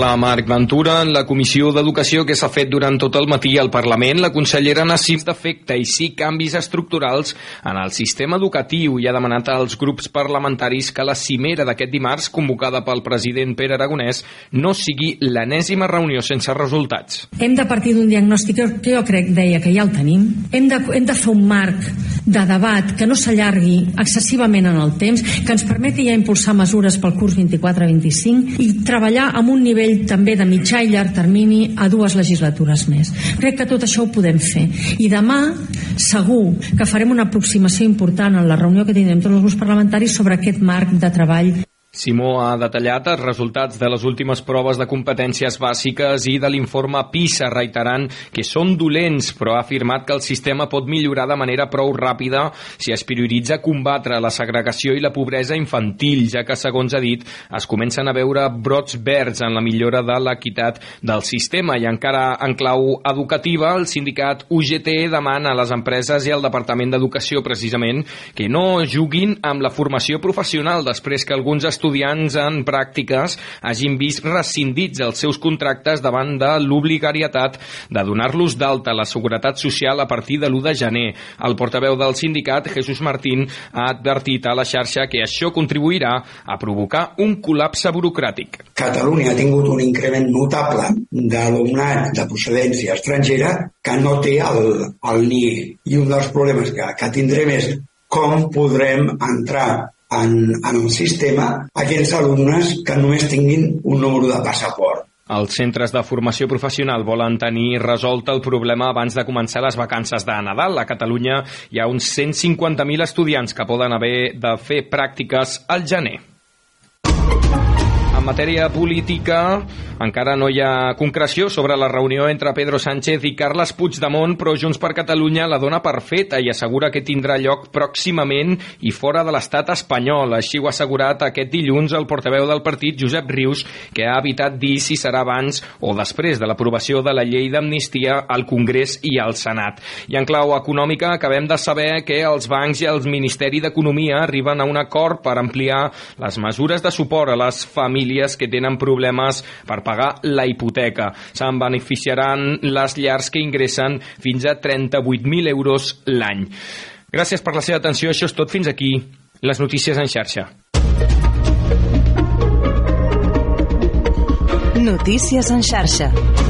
Començar-us per la Marc Ventura. En la Comissió d'Educació que s'ha fet durant tot el matí al Parlament, la consellera necessita d'efecte i sí canvis estructurals en el sistema educatiu i ha demanat als grups parlamentaris que la cimera d'aquest dimarts, convocada pel president Pere Aragonès, no sigui l'enèsima reunió sense resultats. Hem de partir d'un diagnòstic que jo crec, deia, que ja el tenim. Hem de, hem de fer un marc de debat que no s'allargui excessivament en el temps, que ens permeti ja impulsar mesures pel curs 24-25 i treballar amb un nivell també de mitjà i llarg termini a dues legislatures més. Crec que tot això ho podem fer. I demà segur que farem una aproximació important en la reunió que tindrem tots els grups parlamentaris sobre aquest marc de treball Simó ha detallat els resultats de les últimes proves de competències bàsiques i de l'informe PISA, reiterant que són dolents, però ha afirmat que el sistema pot millorar de manera prou ràpida si es prioritza combatre la segregació i la pobresa infantil, ja que, segons ha dit, es comencen a veure brots verds en la millora de l'equitat del sistema. I encara en clau educativa, el sindicat UGT demana a les empreses i al Departament d'Educació, precisament, que no juguin amb la formació professional després que alguns estudiants en pràctiques hagin vist rescindits els seus contractes davant de l'obligarietat de donar-los d'alta a la Seguretat Social a partir de l'1 de gener. El portaveu del sindicat, Jesús Martín, ha advertit a la xarxa que això contribuirà a provocar un col·lapse burocràtic. Catalunya ha tingut un increment notable d'alumnat de procedència estrangera que no té el, el NIE. I un dels problemes que, que tindrem és com podrem entrar en, en un sistema aquells alumnes que només tinguin un número de passaport. Els centres de formació professional volen tenir resolt el problema abans de començar les vacances de Nadal. A Catalunya hi ha uns 150.000 estudiants que poden haver de fer pràctiques al gener. En matèria política, encara no hi ha concreció sobre la reunió entre Pedro Sánchez i Carles Puigdemont, però Junts per Catalunya la dona per feta i assegura que tindrà lloc pròximament i fora de l'estat espanyol. Així ho ha assegurat aquest dilluns el portaveu del partit, Josep Rius, que ha evitat dir si serà abans o després de l'aprovació de la llei d'amnistia al Congrés i al Senat. I en clau econòmica acabem de saber que els bancs i el Ministeri d'Economia arriben a un acord per ampliar les mesures de suport a les famílies que tenen problemes per pagar la hipoteca. Se'n beneficiaran les llars que ingressen fins a 38.000 euros l'any. Gràcies per la seva atenció. Això és tot. Fins aquí les notícies en xarxa. Notícies en xarxa.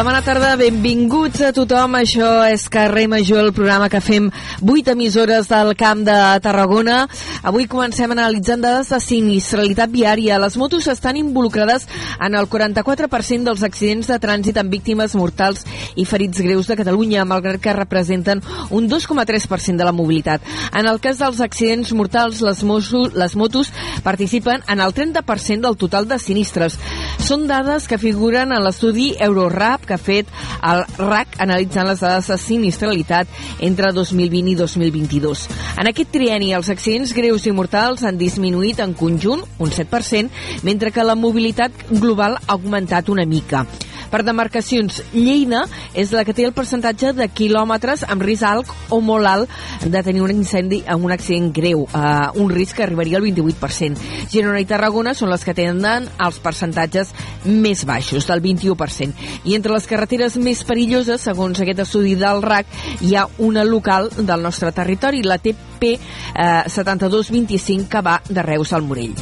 Hola, bona tarda, benvinguts a tothom. Això és Carrer Major, el programa que fem 8 emissores del Camp de Tarragona. Avui comencem analitzant dades de sinistralitat viària. Les motos estan involucrades en el 44% dels accidents de trànsit amb víctimes mortals i ferits greus de Catalunya, malgrat que representen un 2,3% de la mobilitat. En el cas dels accidents mortals, les, mosos, les motos participen en el 30% del total de sinistres. Són dades que figuren en l'estudi Eurorap que ha fet el RAC analitzant les dades de sinistralitat entre 2020 i 2022. En aquest trieni, els accidents greus i mortals han disminuït en conjunt un 7%, mentre que la mobilitat global ha augmentat una mica. Per demarcacions, Lleida és la que té el percentatge de quilòmetres amb risc alt o molt alt de tenir un incendi amb un accident greu, eh, un risc que arribaria al 28%. Girona i Tarragona són les que tenen els percentatges més baixos, del 21%. I entre les carreteres més perilloses, segons aquest estudi del RAC, hi ha una local del nostre territori, la TP eh, 7225, que va de Reus al Morell.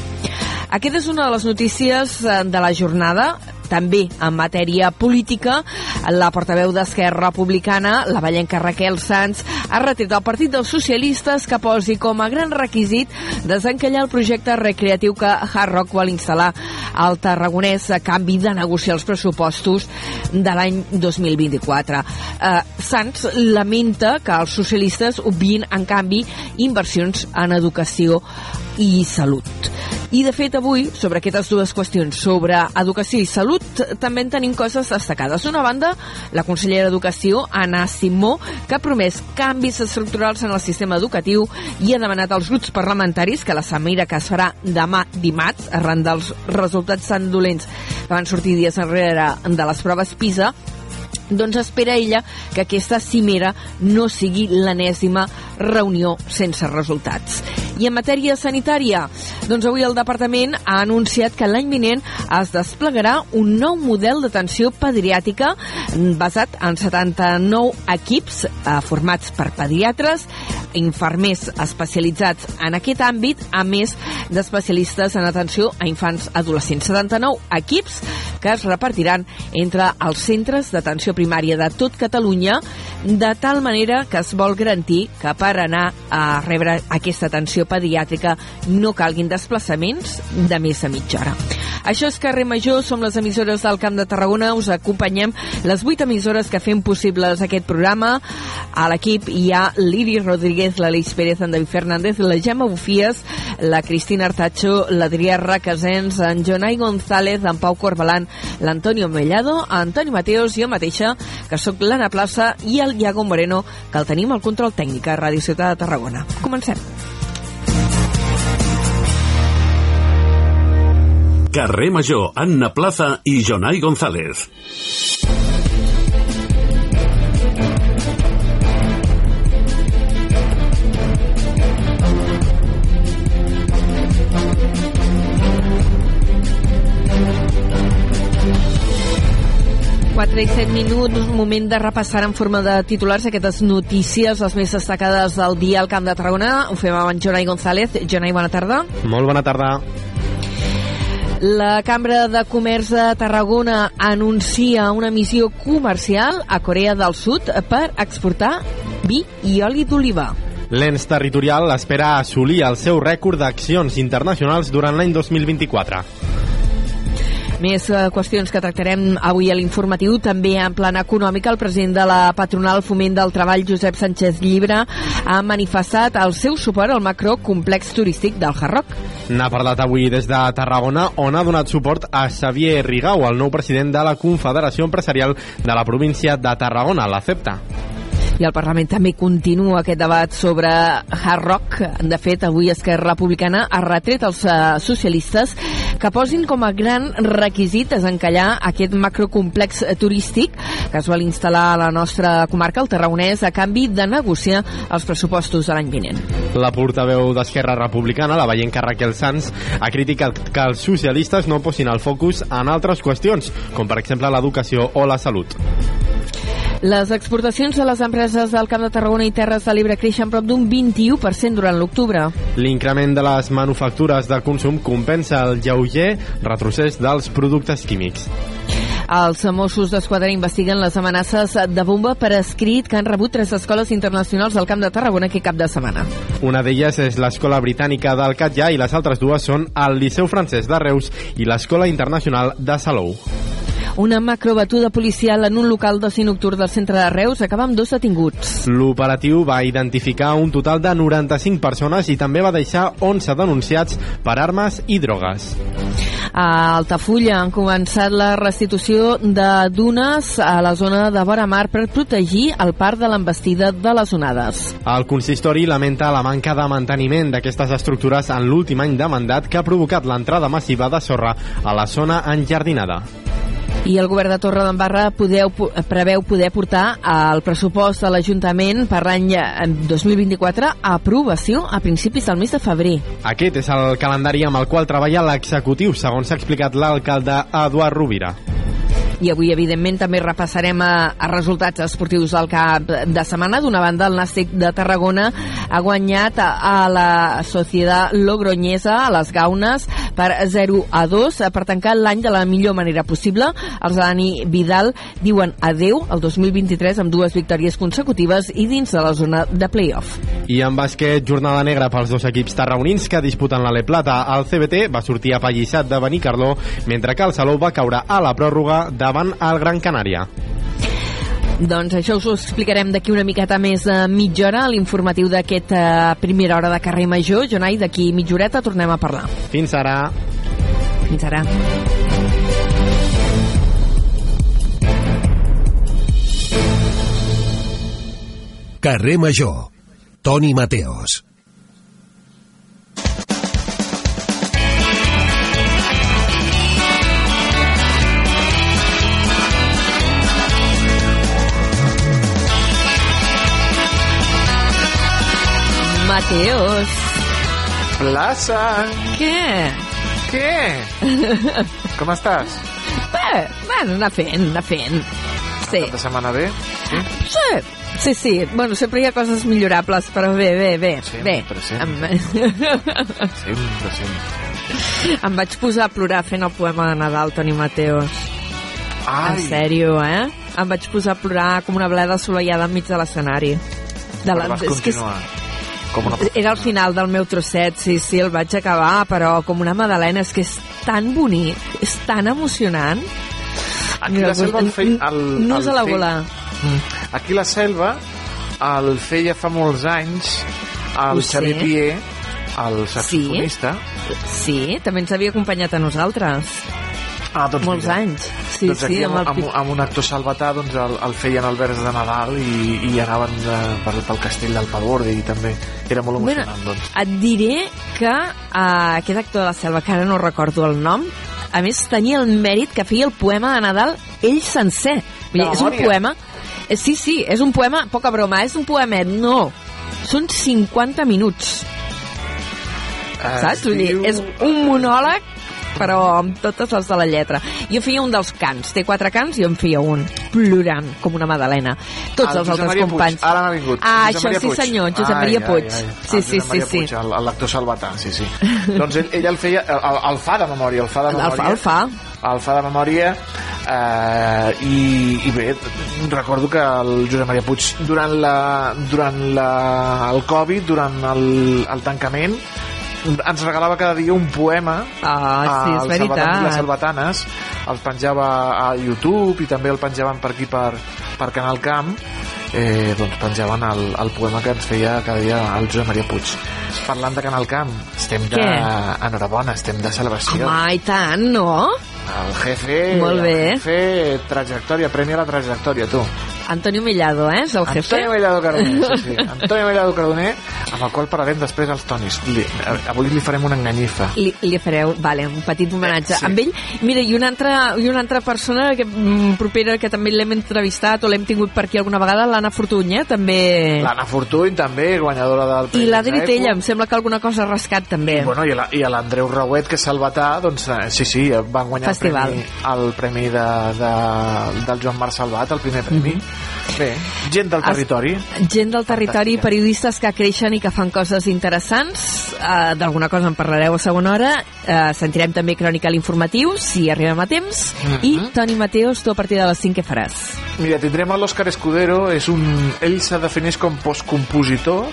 Aquesta és una de les notícies eh, de la jornada també en matèria política, la portaveu d'Esquerra Republicana, la ballenca Raquel Sanz, ha retret al Partit dels Socialistes que posi com a gran requisit desencallar el projecte recreatiu que Hard Rock vol instal·lar al Tarragonès a canvi de negociar els pressupostos de l'any 2024. Eh, Sanz lamenta que els socialistes obvien, en canvi, inversions en educació i salut. I, de fet, avui, sobre aquestes dues qüestions, sobre educació i salut, també en tenim coses destacades. D'una banda, la consellera d'Educació, Anna Simó, que ha promès canvis estructurals en el sistema educatiu i ha demanat als grups parlamentaris que la Samira que es farà demà dimarts, arran dels resultats tan dolents que van sortir dies enrere de les proves PISA, doncs espera ella que aquesta cimera no sigui l'enèsima reunió sense resultats. I en matèria sanitària, doncs avui el departament ha anunciat que l'any vinent es desplegarà un nou model d'atenció pediàtrica basat en 79 equips eh, formats per pediatres, infermers especialitzats en aquest àmbit, a més d'especialistes en atenció a infants adolescents. 79 equips que es repartiran entre els centres d'atenció primària de tot Catalunya, de tal manera que es vol garantir que per anar a rebre aquesta atenció pediàtrica no calguin desplaçaments de més de mitja hora. Això és Carrer Major, som les emissores del Camp de Tarragona, us acompanyem les vuit emissores que fem possibles aquest programa. A l'equip hi ha l'Iri Rodríguez, l'Aleix Pérez, en David Fernández, la Gemma Bufies, la Cristina Artacho, l'Adrià Raquesens, en Jonai González, en Pau Corbalan, l'Antonio Mellado, Antoni Mateos, jo mateixa, que sóc l'Anna Plaça, i el Iago Moreno, que el tenim al control tècnic a Ràdio Ciutat de Tarragona. Comencem. Carrer Major, Anna Plaza i Jonai González. Quatre i set minuts, un moment de repassar en forma de titulars aquestes notícies, les més destacades del dia al Camp de Tarragona. Ho fem amb en Jonai González. Jonai, bona tarda. Molt bona tarda. La Cambra de Comerç de Tarragona anuncia una missió comercial a Corea del Sud per exportar vi i oli d'oliva. L'ens territorial espera assolir el seu rècord d'accions internacionals durant l'any 2024. Més eh, qüestions que tractarem avui a l'informatiu, també en plan econòmic, el president de la patronal Foment del Treball, Josep Sánchez Llibre, ha manifestat el seu suport al macrocomplex turístic del Hard N'ha parlat avui des de Tarragona, on ha donat suport a Xavier Rigau, el nou president de la Confederació Empresarial de la província de Tarragona, la CEPTA i el Parlament també continua aquest debat sobre Hard Rock. De fet, avui Esquerra Republicana ha retret als uh, socialistes que posin com a gran requisit desencallar aquest macrocomplex turístic que es vol instal·lar a la nostra comarca, el Tarragonès, a canvi de negociar els pressupostos de l'any vinent. La portaveu d'Esquerra Republicana, la veient Raquel Sanz, ha criticat que els socialistes no posin el focus en altres qüestions, com per exemple l'educació o la salut. Les exportacions de les empreses del Camp de Tarragona i Terres de l'Ebre creixen prop d'un 21% durant l'octubre. L'increment de les manufactures de consum compensa el lleuger retrocés dels productes químics. Els Mossos d'Esquadra investiguen les amenaces de bomba per escrit que han rebut tres escoles internacionals del Camp de Tarragona aquest cap de setmana. Una d'elles és l'Escola Britànica del Catllà i les altres dues són el Liceu Francès de Reus i l'Escola Internacional de Salou. Una macrobatuda policial en un local d'oci nocturn del centre de Reus acaba amb dos detinguts. L'operatiu va identificar un total de 95 persones i també va deixar 11 denunciats per armes i drogues. A Altafulla han començat la restitució de dunes a la zona de vora mar per protegir el parc de l'embestida de les onades. El consistori lamenta la manca de manteniment d'aquestes estructures en l'últim any de mandat que ha provocat l'entrada massiva de sorra a la zona enjardinada. I el govern de Torredembarra podeu, preveu poder portar el pressupost de l'Ajuntament per l'any eh, 2024 a aprovació a principis del mes de febrer. Aquest és el calendari amb el qual treballa l'executiu, segons s'ha explicat l'alcalde Eduard Rovira. I avui, evidentment, també repassarem a, a resultats esportius del cap de setmana. D'una banda, el Nàstic de Tarragona ha guanyat a, a la Societat Logroñesa, a les Gaunes, per 0 a 2, per tancar l'any de la millor manera possible. Els de Dani Vidal diuen adeu al 2023 amb dues victòries consecutives i dins de la zona de playoff. I en bàsquet, jornada negra pels dos equips tarragonins que disputen la Le Plata. El CBT va sortir apallissat de Benicarló, mentre que el Salou va caure a la pròrroga davant el Gran Canària. Doncs això us ho explicarem d'aquí una miqueta més de mitja hora, a l'informatiu d'aquesta primera hora de carrer Major. Jonai, d'aquí mitja horeta tornem a parlar. Fins ara. Fins ara. Carrer Major. Toni Mateos. Mateos. Plaça! Què? Què? Com estàs? Bé, bueno, anar fent, anar fent. Sí. Cap de setmana bé? Sí? Sí, sí, sí. Bueno, sempre hi ha coses millorables, però bé, bé, bé. bé. Sempre, sempre. Em... Sempre, sempre. em vaig posar a plorar fent el poema de Nadal, Toni Mateos. Ai, En sèrio, eh? Em vaig posar a plorar com una bleda assolellada enmig de l'escenari. De però vas és que és- continuar. Com una... Era el final del meu trosset, sí, sí, el vaig acabar, però com una magdalena, és que és tan bonic, és tan emocionant. Aquí la selva el feia... El, no el la feia- vola. Mm. Aquí la selva el feia fa molts anys el Ho sé. Xavier Pier, el saxofonista. Sí, també ens havia acompanyat a nosaltres. Ah, doncs Molts mira. anys. Sí, doncs sí, amb, amb el amb, amb un actor salvatà doncs el, el feien al vers de Nadal i, i anaven de, per, pel castell del Pavorde i també era molt Bueno, emocionant doncs. et diré que uh, aquest actor de la selva, que ara no recordo el nom, a més tenia el mèrit que feia el poema de Nadal ell sencer. Vull dir, és un poema... eh, Sí, sí, és un poema, poca broma, és un poemet, no. Són 50 minuts, Es saps? Vull dir, diu- és un monòleg però amb totes les de la lletra. Jo feia un dels cants, té quatre cants, jo en feia un, plorant, com una magdalena. Tots El els Josep altres Maria Puig, companys. ara m'ha vingut. Ah, Josep això, Maria sí Puig. senyor, Josep Ai, Maria ai, Puig. ai. Sí, El sí, Josep sí, Maria sí. Puig, el- el- L'actor salvatà, sí, sí. doncs ell, ell el feia, el, el fa de memòria, el fa de El memòria. fa, el fa. El fa de memòria eh, i, i bé, recordo que el Josep Maria Puig durant, la, durant la, el Covid, durant el, el tancament, ens regalava cada dia un poema Ah, sí, és veritat. les salvatanes els penjava a YouTube i també el penjaven per aquí per, per Canal Camp eh, doncs penjaven el, el poema que ens feia cada dia el Josep Maria Puig parlant de Canal Camp estem de... Què? enhorabona, estem de celebració Home, i tant, no? el jefe Molt bé. el jefe trajectòria, premi a la trajectòria tu Antonio Mellado, eh? És el jefe. Antonio Mellado Cardoner, sí, sí. Antonio Mellado Cardoner, amb el qual parlarem després als Tonis. Li, avui li farem una enganyifa. Li, li fareu, vale, un petit homenatge. Sí. Amb ell, mira, i una altra, i una altra persona que, mm, propera que també l'hem entrevistat o l'hem tingut per aquí alguna vegada, l'Anna Fortuny, eh? també... L'Anna Fortuny també, guanyadora del I l'Adri Premi Tella, em sembla que alguna cosa ha rascat també. I, bueno, i, l'Andreu Rauet, que salvatà, doncs eh, sí, sí, van guanyar Festival. el premi, el premi de, de, del Joan Marc Salvat, el primer premi. Bé, gent del Es- territori. Gent del territori, Fantàstica. periodistes que creixen i que fan coses interessants. Uh, D'alguna cosa en parlareu a segona hora. Uh, sentirem també crònica l'informatiu, si arribem a temps. Mhm. I Toni Mateos, tu a partir de les 5 què faràs? Mira, tindrem a l'Òscar Escudero, és un, ell se defineix com postcompositor,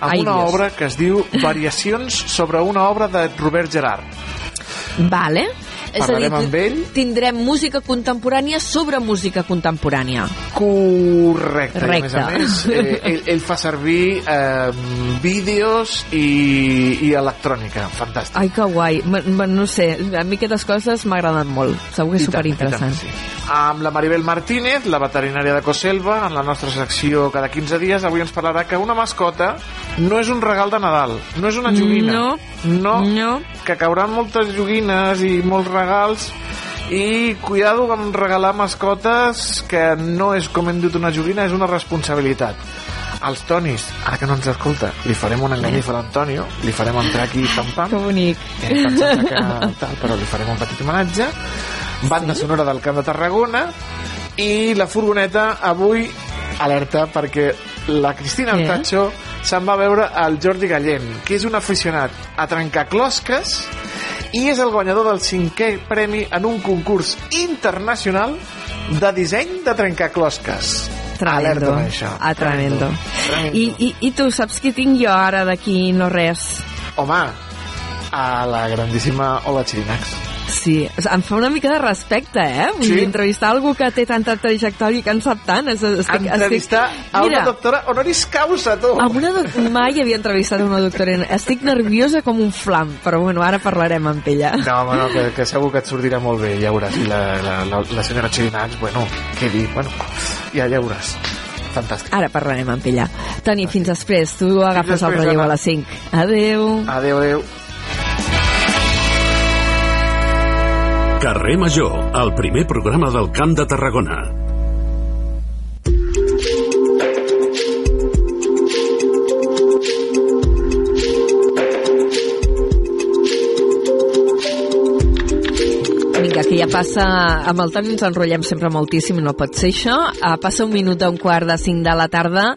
amb Ai, una Dios. obra que es diu Variacions sobre una obra de Robert Gerard. Vale. És a dir, Parlarem amb ell. tindrem música contemporània sobre música contemporània. Correcte. I a més a Correcte. més, eh, ell, ell fa servir eh, vídeos i, i electrònica. Fantàstic. Ai, que guai. M no sé, a mi aquestes coses m'agraden molt. Segur que és tant, superinteressant. tant, sí. Amb la Maribel Martínez, la veterinària de Coselva, en la nostra secció cada 15 dies, avui ens parlarà que una mascota no és un regal de Nadal, no és una joguina. No, no, no. que cauran moltes joguines i molts regals i cuidado amb regalar mascotes que no és, com hem dit, una joguina, és una responsabilitat. Als Tonis, ara que no ens escolta, li farem un enganyif a l'Antonio, li farem entrar aquí pam-pam. Que bonic. Eh, que tal, però li farem un petit homenatge. Banda sonora del Camp de Tarragona i la furgoneta avui alerta perquè la Cristina Què? Altacho se'n va veure el Jordi Gallent, que és un aficionat a trencar closques i és el guanyador del cinquè premi en un concurs internacional de disseny de trencaclosques. Alerta Tremendo. això. Ah, tremendo. Tremendo. I, i, I tu saps qui tinc jo ara d'aquí no res? Home, a la grandíssima Ola Chirinax. Sí, em fa una mica de respecte, eh? Vull Sí? dir, entrevistar algú que té tanta trajectòria i que en sap tant. És, estic, Entrevistar a una doctora honoris causa, tu. Amb una doc... Mai havia entrevistat una doctora. Estic nerviosa com un flam, però bueno, ara parlarem amb ella. No, home, no, que, que segur que et sortirà molt bé, ja veuràs. I la, la, la, la senyora Chirinax, bueno, què dir, bueno, ja, ja veuràs. Fantàstic. Ara parlarem amb ella. Toni, fins després. Tu agafes el després, relleu Anna. a les 5. Adeu. Adéu, adéu. Carrer Major, el primer programa del Camp de Tarragona. Vinga, que ja passa... Amb el Toni ens enrotllem sempre moltíssim no pot ser això. Uh, passa un minut a un quart de cinc de la tarda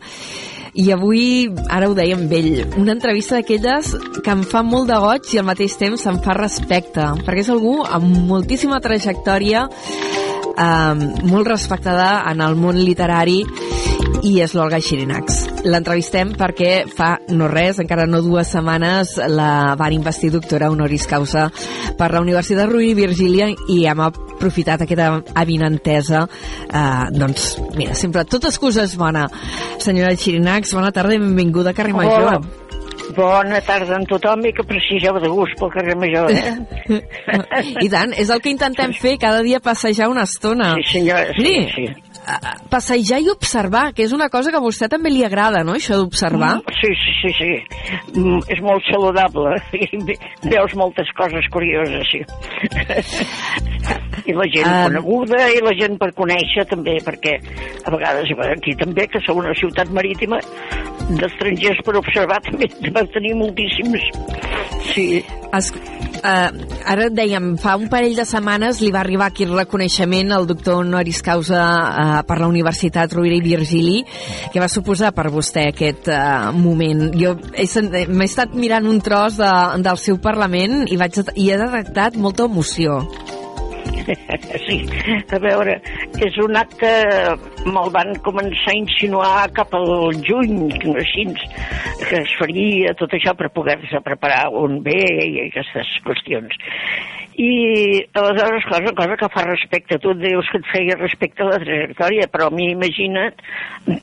i avui, ara ho deia amb ell, una entrevista d'aquelles que em fa molt de goig i al mateix temps em fa respecte, perquè és algú amb moltíssima trajectòria, eh, molt respectada en el món literari i és l'Olga Xirinax. L'entrevistem perquè fa no res, encara no dues setmanes, la van investir doctora honoris causa per la Universitat Rovira i Virgília i hem aprofitat aquesta avinentesa. Eh, doncs, mira, sempre tota excusa és bona. Senyora Xirinax, bona tarda i benvinguda a Carrer Major. Hola. Bona tarda a tothom i que preciseu de gust pel carrer Major, eh? I tant, és el que intentem fer cada dia passejar una estona. Sí, senyora, sí, Miri, sí. Passejar i observar, que és una cosa que a vostè també li agrada, no?, això d'observar. Mm, Sí, sí, sí, sí. Mm, és molt saludable. Veus moltes coses curioses, sí. I la gent Um. coneguda i la gent per conèixer també, perquè a vegades aquí també, que som una ciutat marítima, d'estrangers per observar també vam tenir moltíssims. Sí. Es, eh, ara dèiem, fa un parell de setmanes li va arribar aquí el reconeixement al doctor honoris causa eh, per la Universitat Rovira i Virgili. Què va suposar per vostè aquest eh, moment? Jo m'he estat mirant un tros de, del seu Parlament i, vaig, i he detectat molta emoció. Sí, a veure, és un acte, me'l van començar a insinuar cap al juny, així, que es faria tot això per poder-se preparar un bé i aquestes qüestions. I aleshores, cosa, cosa que fa respecte, tu dius que et feia respecte a la trajectòria, però a mi imagina't,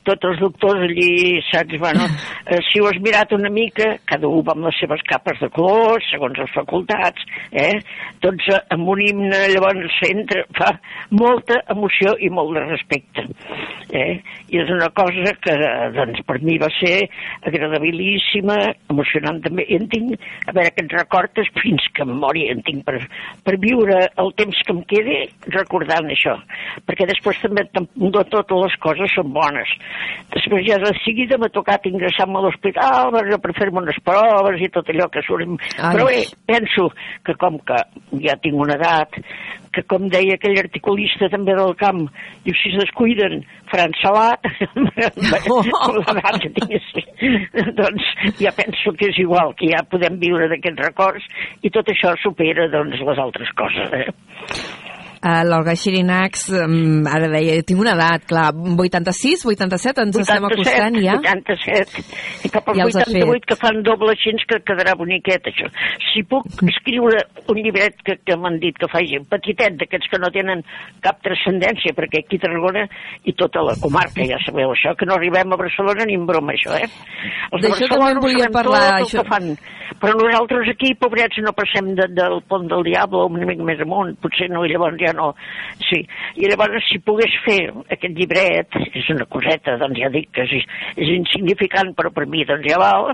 tots els doctors allí, saps, bueno, eh, si ho has mirat una mica, cada un va amb les seves capes de colors, segons les facultats, eh? tots eh, amb un himne, llavors s'entra, fa molta emoció i molt de respecte. Eh? I és una cosa que, doncs, per mi va ser agradabilíssima, emocionant també, i en tinc, a veure, aquests records fins que em mori, en tinc per, per viure el temps que em quedi recordant això, perquè després també tam- no totes les coses són bones. Després ja de seguida m'ha tocat ingressar-me a l'hospital per, fer-me unes proves i tot allò que surt. Ai. Però bé, penso que com que ja tinc una edat, que com deia aquell articulista també del camp, diu, si es descuiden, faran salat, sí. doncs ja penso que és igual, que ja podem viure d'aquests records i tot això supera doncs, les altres coses. Eh? Uh, L'Olga Xirinax, um, ara deia, tinc una edat, clar, 86, 87, ens estem acostant ja. 87, i cap al Ja els has 88 que fan doble així que quedarà boniquet això. Si puc escriure un llibret que, que m'han dit que faci petitet, d'aquests que no tenen cap transcendència, perquè aquí a Tarragona i tota la comarca, ja sabeu això, que no arribem a Barcelona ni en broma això, eh? Els de D'això Barcelona també en volia parlar, tot això. que fan, però nosaltres aquí, pobrets, no passem de, del pont del Diable una mica més amunt, potser no, i llavors ja no. Sí, i llavors si pogués fer aquest llibret, és una coseta, doncs ja dic que és, és insignificant, però per mi doncs ja val,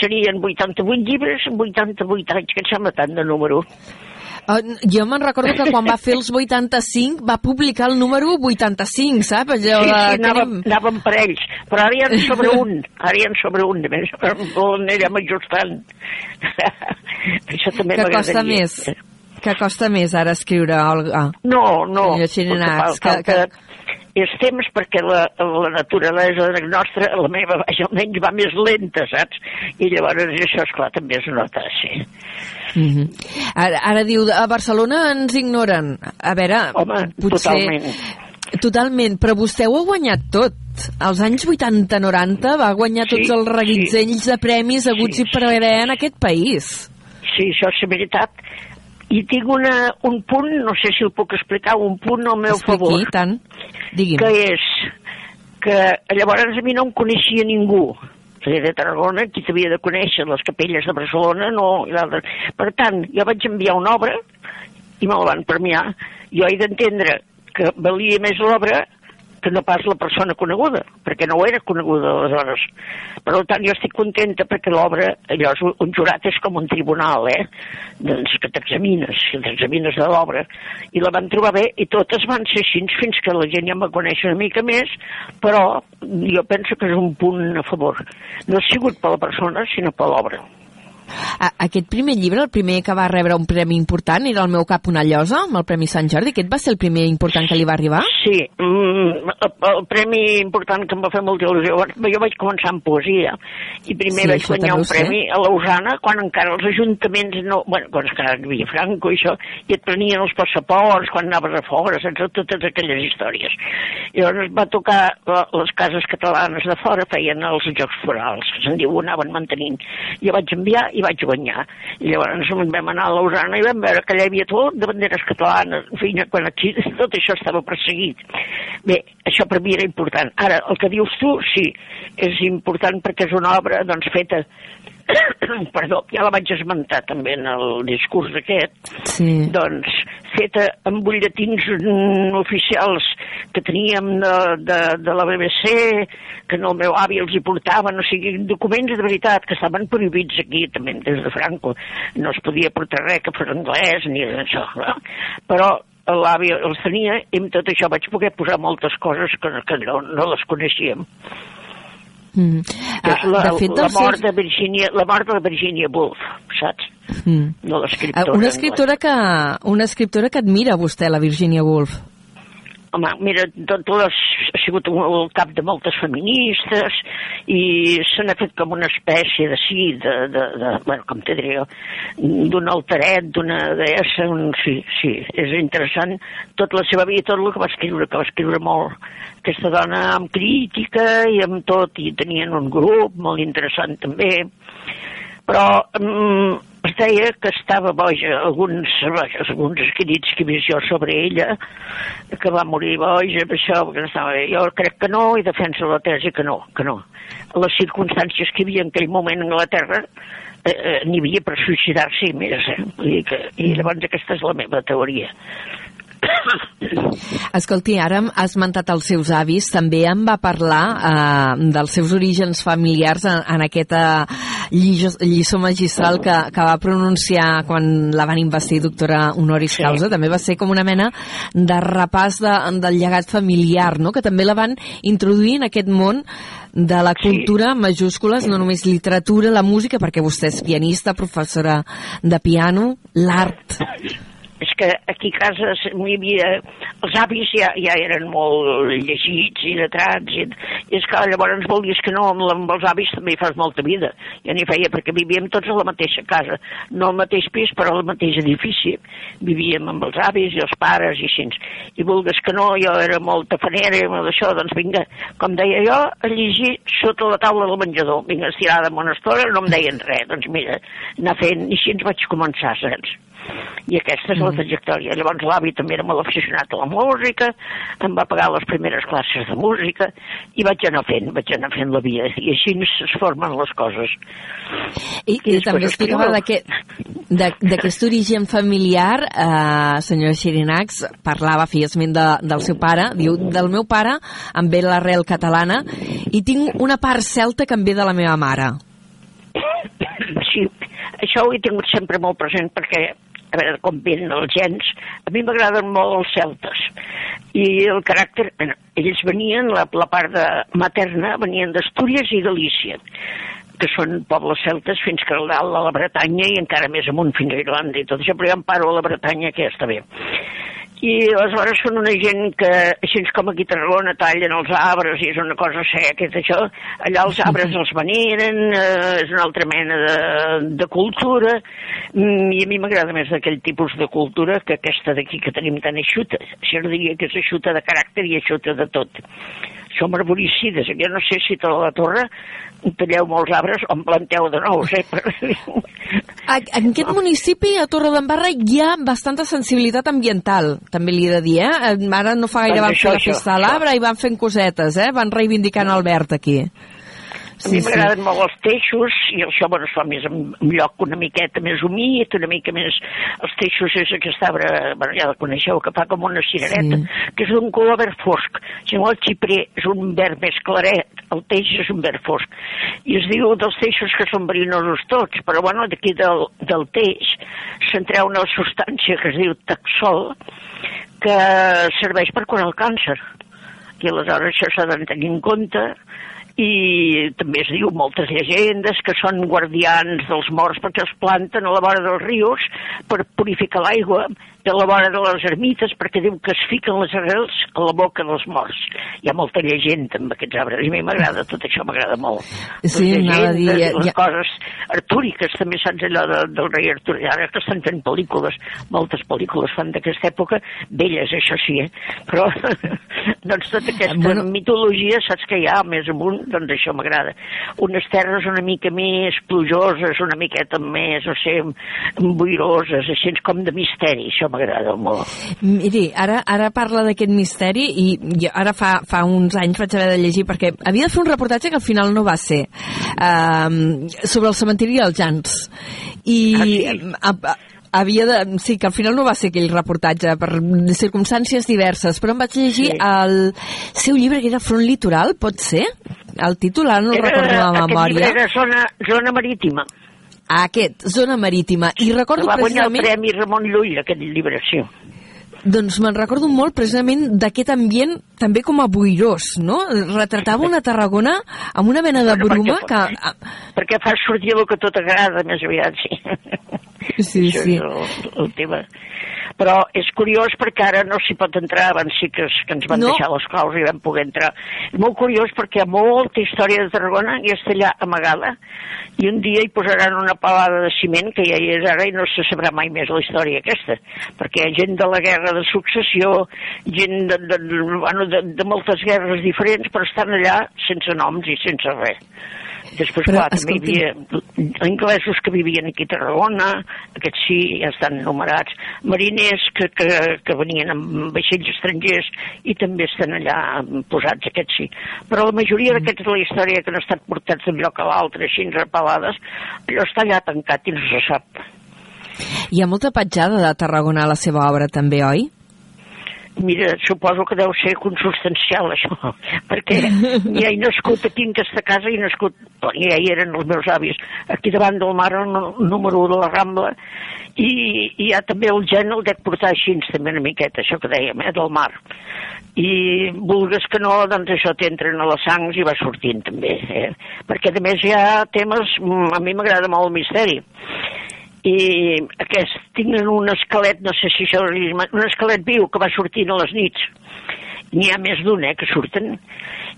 serien 88 llibres en 88 anys, que em sembla tant de número. Uh, jo me'n recordo que quan va fer els 85 va publicar el número 85, saps? Allò sí, sí, que anàvem, anem- anàvem per ells, però ara hi ha sobre un, ara hi sobre un, més, on anirem ajustant. Això també que costa m'agradaria. més. Que costa més ara escriure, Olga. No, no. Xirinacs, que, falta- que, és temps perquè la, la naturalesa nostra, la meva, vaja, almenys va més lenta, saps? I llavors això, esclar, també es nota, sí. Mhm. Ara, ara diu, a Barcelona ens ignoren. A veure, Home, potser... totalment. Totalment, però vostè ho ha guanyat tot. Als anys 80-90 va guanyar Sí, tots els reguitzells de premis haguts Sí, i per haver en aquest país. Sí, això és veritat. I tinc una, un punt, no sé si el puc explicar, un punt al meu Expliqui, favor. tant. Digui'm. que és que llavors a mi no em coneixia ningú Soy de Tarragona, qui t'havia de conèixer les capelles de Barcelona, no, i l'altre. Per tant, jo vaig enviar una obra i me la van premiar. Jo he d'entendre que valia més l'obra que no pas la persona coneguda, perquè no ho era coneguda aleshores. Per tant, jo estic contenta perquè l'obra, allò és un- jurat és com un tribunal, eh? Doncs que t'examines, que t'examines de l'obra. I la van trobar bé i totes van ser així fins que la gent ja em va conèixer una mica més, però jo penso que és un punt a favor. No ha sigut per la persona, sinó per l'obra. A, aquest primer llibre, el primer que va rebre un premi important, era el meu cap una llosa, amb el Premi Sant Jordi. Aquest va ser el primer important que li va arribar? Sí, mm, el, el premi important que em va fer molta il·lusió, jo vaig començar amb poesia i primer Sí, vaig guanyar un premi a Lausana quan encara els ajuntaments no... Bueno, quan encara hi havia Franco i això, i et prenien els passaports quan anaves a fora, sense totes aquelles històries. I llavors va tocar eh, les cases catalanes de fora, feien els Jocs Florals, que se'n diu, ho anaven mantenint. Jo vaig enviar i vaig guanyar. I llavors vam anar a Lausana i vam veure que allà hi havia tot de banderes catalanes. En fi, quan aquí tot això estava perseguit. Bé, això per mi era important. Ara, el que dius tu, sí, és important perquè és una obra doncs, feta perdó, ja la vaig esmentar també en el discurs aquest, Sí. doncs feta amb butlletins mm, oficials que teníem de, de, de la BBC, que no el meu avi els hi portaven, o sigui, documents de veritat que estaven prohibits aquí també des de Franco. No es podia portar res que fos anglès ni això, no? però l'avi els tenia i amb tot això vaig poder posar moltes coses que, que no, no les coneixíem. Mm. Que és Ah, la, de fet, la, mort seus- de Virginia, la mort de Virginia Woolf, saps? Mm. No Ah, l'escriptora. Una anglesa. escriptora que, una escriptora que admira vostè, la Virginia Woolf. Home, mira, tot les, ha sigut el cap de moltes feministes i se n'ha fet com una espècie de sí, de, de, de bueno, com te diré jo, d'un alteret, d'una deessa, un, sí, sí, és interessant tot la seva vida, tot el que va escriure, que va escriure molt. Aquesta dona amb crítica i amb tot, i tenien un grup molt interessant també, però mm, es deia que estava boja, alguns, vaja, alguns escrits que he jo sobre ella, que va morir boja això, perquè no estava. Jo crec que no i defenso la tesi que no, que no. Les circumstàncies que hi havia en aquell moment a Anglaterra eh, eh, n'hi havia per suïcidar-se i més, eh? Dir que, I llavors aquesta és la meva teoria. Escolti, ara ha esmentat els seus avis, també em va parlar eh, dels seus orígens familiars en, en aquesta lliçó, magistral que, que va pronunciar quan la van investir doctora honoris Sí. causa. També va ser com una mena de repàs de, del llegat familiar, no? que també la van introduir en aquest món de la Sí. cultura, majúscules, no només literatura, la música, perquè vostè és pianista, professora de piano, l'art. És que aquí a casa hi havia... Els avis ja, ja eren molt llegits i letrats, i, i és que llavors volies que no, amb, amb els avis també hi fas molta vida. Ja n'hi feia, perquè vivíem tots a la mateixa casa, no al mateix pis, però al mateix edifici. Vivíem amb els avis i els pares i així. I vulgues que no, jo era molt tafanera i d'això, doncs vinga, com deia jo, a llegir sota la taula del menjador. Vinga, estirada amb una estona, no em deien res. Doncs mira, anar fent, i així vaig començar, saps? I aquesta és la trajectòria. Llavors l'avi també era molt aficionat a la música, em va pagar les primeres classes de música i vaig anar fent, vaig anar fent la via i així es formen les coses. I, i, I també explicava d'aquest origen familiar, eh, senyora Xirinacs, parlava, feia esment de, del seu pare, diu, del meu pare em ve l'arrel catalana i tinc una part celta que em ve de la meva mare. Sí, això ho he tingut sempre molt present perquè a veure com venen els gens, a mi m'agraden molt els celtes. I el caràcter, bueno, ells venien, la, la part de, materna, venien d'Astúries i Galícia que són pobles celtes fins que a la Bretanya i encara més amunt fins a Irlanda i tot això, però ja em paro a la Bretanya que ja està bé i aleshores són una gent que, així com aquí a Tarragona, tallen els arbres i és una cosa seca, és això, allà els arbres els veneren, eh, és una altra mena de, de cultura, mm, i a mi m'agrada més aquell tipus de cultura que aquesta d'aquí que tenim tan eixuta. Això diria que és eixuta de caràcter i eixuta de tot som arboricides. Jo no sé si tota la torre talleu molts arbres o en planteu de nous, eh? En aquest municipi, a Torre d'Embarra, hi ha bastanta sensibilitat ambiental, també li he de dir, eh? Ara no fa gaire doncs van això, fer la festa de l'arbre i van fent cosetes, eh? Van reivindicant Albert aquí. A mi m'agraden sí. molt els teixos i això bueno, es fa més en un lloc una miqueta més humit, una mica més... Els teixos és aquest arbre, bueno, ja el coneixeu, que fa com una cirereta, sí. que és d'un color verd fosc. Si no, el xiprer és un verd més claret, el teix és un verd fosc. I es diu dels teixos que són verinosos tots, però bueno, d'aquí del, del teix se'n treu una substància que es diu taxol, que serveix per curar el càncer. I aleshores això s'ha de tenir en compte i també es diu moltes llegendes que són guardians dels morts perquè els planten a la vora dels rius per purificar l'aigua de la vora de les ermites perquè diu que es fiquen les arrels a la boca dels morts. Hi ha molta llegenda amb aquests arbres i a mi m'agrada, tot això m'agrada molt. Sí, anava a dir... Ja, les ja... coses artúriques, també saps allò de, del rei Artur, ara que estan fent pel·lícules, moltes pel·lícules fan d'aquesta època, belles, això sí, eh? però doncs tota aquesta bueno... mitologia, saps que hi ha més amunt, doncs això m'agrada. Unes terres una mica més plujoses, una miqueta més, no sé, boiroses, així com de misteri, això m'agrada molt. Miri, ara, ara parla d'aquest misteri i jo ara fa, fa uns anys vaig haver de llegir perquè havia de fer un reportatge que al final no va ser uh, sobre el cementiri dels Jans i ah, sí. Havia de... Sí, que al final no va ser aquell reportatge per circumstàncies diverses, però em vaig llegir sí. el seu llibre que era Front Litoral, pot ser? El títol ara no el recordo de memòria. Aquest llibre era zona, zona marítima a aquest, Zona Marítima. I recordo va precisament... Va guanyar el Premi Ramon Llull, aquest llibre, sí. Doncs me'n recordo molt precisament d'aquest ambient també com a boirós, no? Retratava una Tarragona amb una mena de bruma perquè, que... Perquè fa sortir el que tot agrada, més aviat, sí. Sí, Això sí. És el, el tema però és curiós perquè ara no s'hi pot entrar, abans sí que, es, que ens van no. deixar les claus i vam poder entrar. És molt curiós perquè hi ha molta història de Tarragona i està allà amagada i un dia hi posaran una palada de ciment que ja hi és ara i no se sabrà mai més la història aquesta, perquè hi ha gent de la guerra de successió, gent de, de, de, bueno, de, de moltes guerres diferents, però estan allà sense noms i sense res. Després, Però, clar, també hi havia anglesos que vivien aquí a Tarragona, aquests sí, ja estan numerats, mariners que, que, que venien amb vaixells estrangers i també estan allà posats, aquests sí. Però la majoria mm. d'aquests de la història que han estat portats d'un lloc a l'altre, així repelades, allò està allà tancat i no se sap. Hi ha molta petjada de Tarragona a la seva obra també, oi? Mira, suposo que deu ser consubstancial, això, perquè ja he nascut aquí en aquesta casa, i nascut, ja hi eren els meus avis, aquí davant del mar, número 1 de la Rambla, i, i ha també el gen el dec portar així, també una miqueta, això que dèiem, eh, del mar. I vulgues que no, doncs això t'entren a les sangs i va sortint també, eh? perquè a més hi ha temes, a mi m'agrada molt el misteri, i aquest tenen un esquelet, no sé si això un esquelet viu que va sortint a les nits. N'hi ha més d'un, eh, que surten.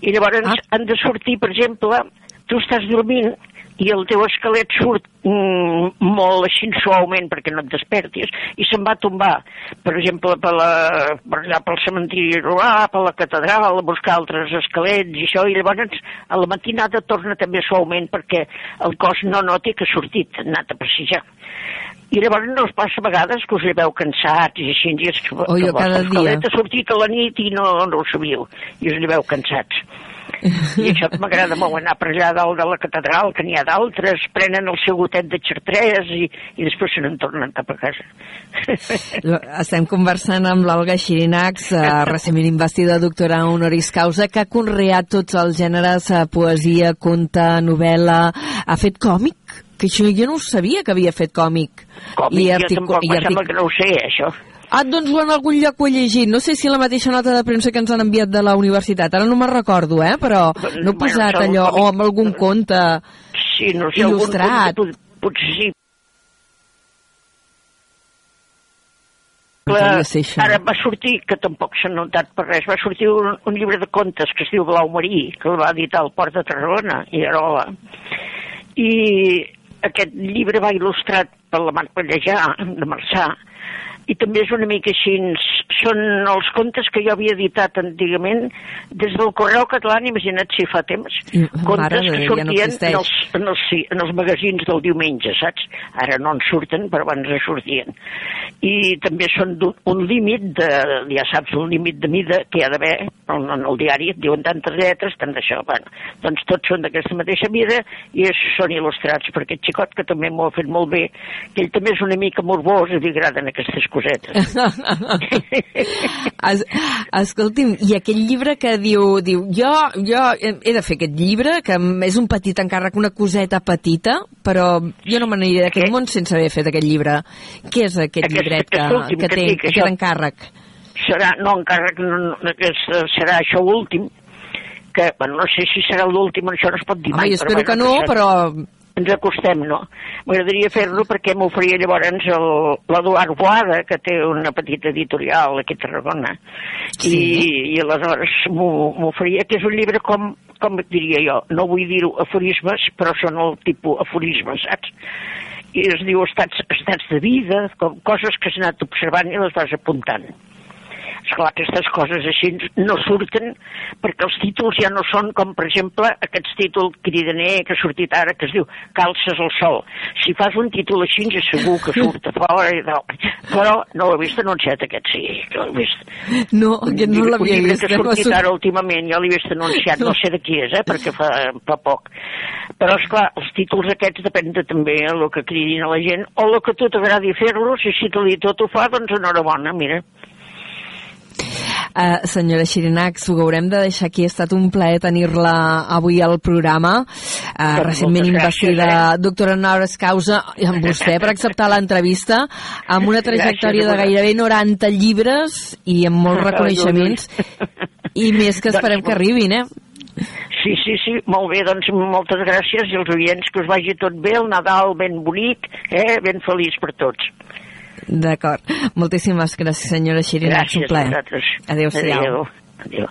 I llavors ah. han de sortir, per exemple, tu estàs dormint i el teu esquelet surt mm, molt així suaument perquè no et despertis i se'n va tombar per exemple per, la, per allà pel cementiri rural, per la catedral a buscar altres esquelets i això i llavors a la matinada torna també suaument perquè el cos no noti que ha sortit, ha anat a passejar i llavors no us passa a vegades que us lleveu cansats i així, i que, oh, que cada dia. ha sortit a la nit i no, no ho sabíeu, i us lleveu cansats. I això m'agrada molt anar per allà dalt de la catedral, que n'hi ha d'altres, prenen el seu gotet de xartrés i, i després se n'en tornen cap a casa. Estem conversant amb l'Olga Xirinacs, eh, recentment investida doctora honoris causa, que ha conreat tots els gèneres, eh, poesia, conte, novel·la, ha fet còmic Que això jo no ho sabia que havia fet còmic. Còmic, I jo tampoc, i artic- sembla que no ho sé, això. Ah, doncs ho en algun lloc ho he llegit. No sé si la mateixa nota de premsa que ens han enviat de la universitat. Ara no me'n recordo, eh? Però no he Bueno, posat segur allò, o amb algun conte Sí, no sé, algun il·lustrat. conte, pot- potser sí. Això. Ara va sortir, que tampoc s'ha notat per res, va sortir un, un llibre de contes que es diu Blau Marí, que el va editar al Port de Tarragona, i Arola. I aquest llibre va il·lustrat per la Marc Pallejà, de Marçà, i també és una mica així, són els contes que jo havia editat antigament des del Correu Català, imagina't si fa temps, contes que Déu, ja no sortien en, els, en, els, sí, en els magazins del diumenge, saps? Ara no en surten, però abans en sortien. I també són d'un- un límit, de, ja saps, un límit de mida que hi ha d'haver en, en el diari, et diuen tantes lletres, tant d'això. Bueno, doncs tots són d'aquesta mateixa mida i es, són il·lustrats per aquest xicot que també m'ho ha fet molt bé, que ell també és una mica morbós i li agraden aquestes cosetes. es, escolti'm, i aquell llibre que diu, diu jo, jo he de fer aquest llibre, que és un petit encàrrec, una coseta petita, però jo no me n'aniré d'aquest món sense haver fet aquest llibre. Què és aquest, Aquest- llibret que, aquest que que té, que té encàrrec? serà, no encàrrec, no, no, que és- serà això últim, que, bueno, no sé si serà l'últim, això no es pot dir Home, mai. espero però, que no, això- però ens acostem, no? M'agradaria fer-lo perquè m'oferia llavors l'Eduard Boada, que té una petita editorial aquí a Tarragona, Sí. i, i aleshores m'ho m'ho oferia, que és un llibre com, com diria jo, no vull dir-ho aforismes, però són el tipus aforismes, saps? I es diu estats, estats de vida, com coses que has anat observant i les vas apuntant. Esclar, aquestes coses així no surten perquè els títols ja no són com, per exemple, aquest títol cridaner que ha sortit ara, que es diu Calces al sol. Si fas un títol així, ja segur que surt a fora i tal. Però no l'he vist anunciat aquest, sí, que l'he vist. no, aquest no l'havia vist. que ha no sortit sor- ara últimament, jo l'he vist anunciat, no sé de qui és, eh, perquè fa, fa poc. Però, és clar, els títols aquests depèn de també el que cridin a la gent, o el que tu t'agradi fer-los, i si tot ho fa, doncs enhorabona, mira. Uh, senyora Xirinacs, ho haurem de deixar aquí. Ha estat un plaer tenir-la avui al programa. Uh, recentment gràcies, investida eh? doctora honoris causa amb vostè per acceptar l'entrevista amb una trajectòria Gràcies, de gairebé 90 llibres i amb molts reconeixements i més que esperem que arribin, eh? Sí, sí, sí, molt bé, doncs moltes gràcies i els oients que us vagi tot bé, el Nadal ben bonic, eh, ben feliç per tots. D'acord. Moltíssimes gràcies, senyora Xirinacs. Gràcies Un a plaer. vosaltres. Adéu-siau. Adéu. Adéu.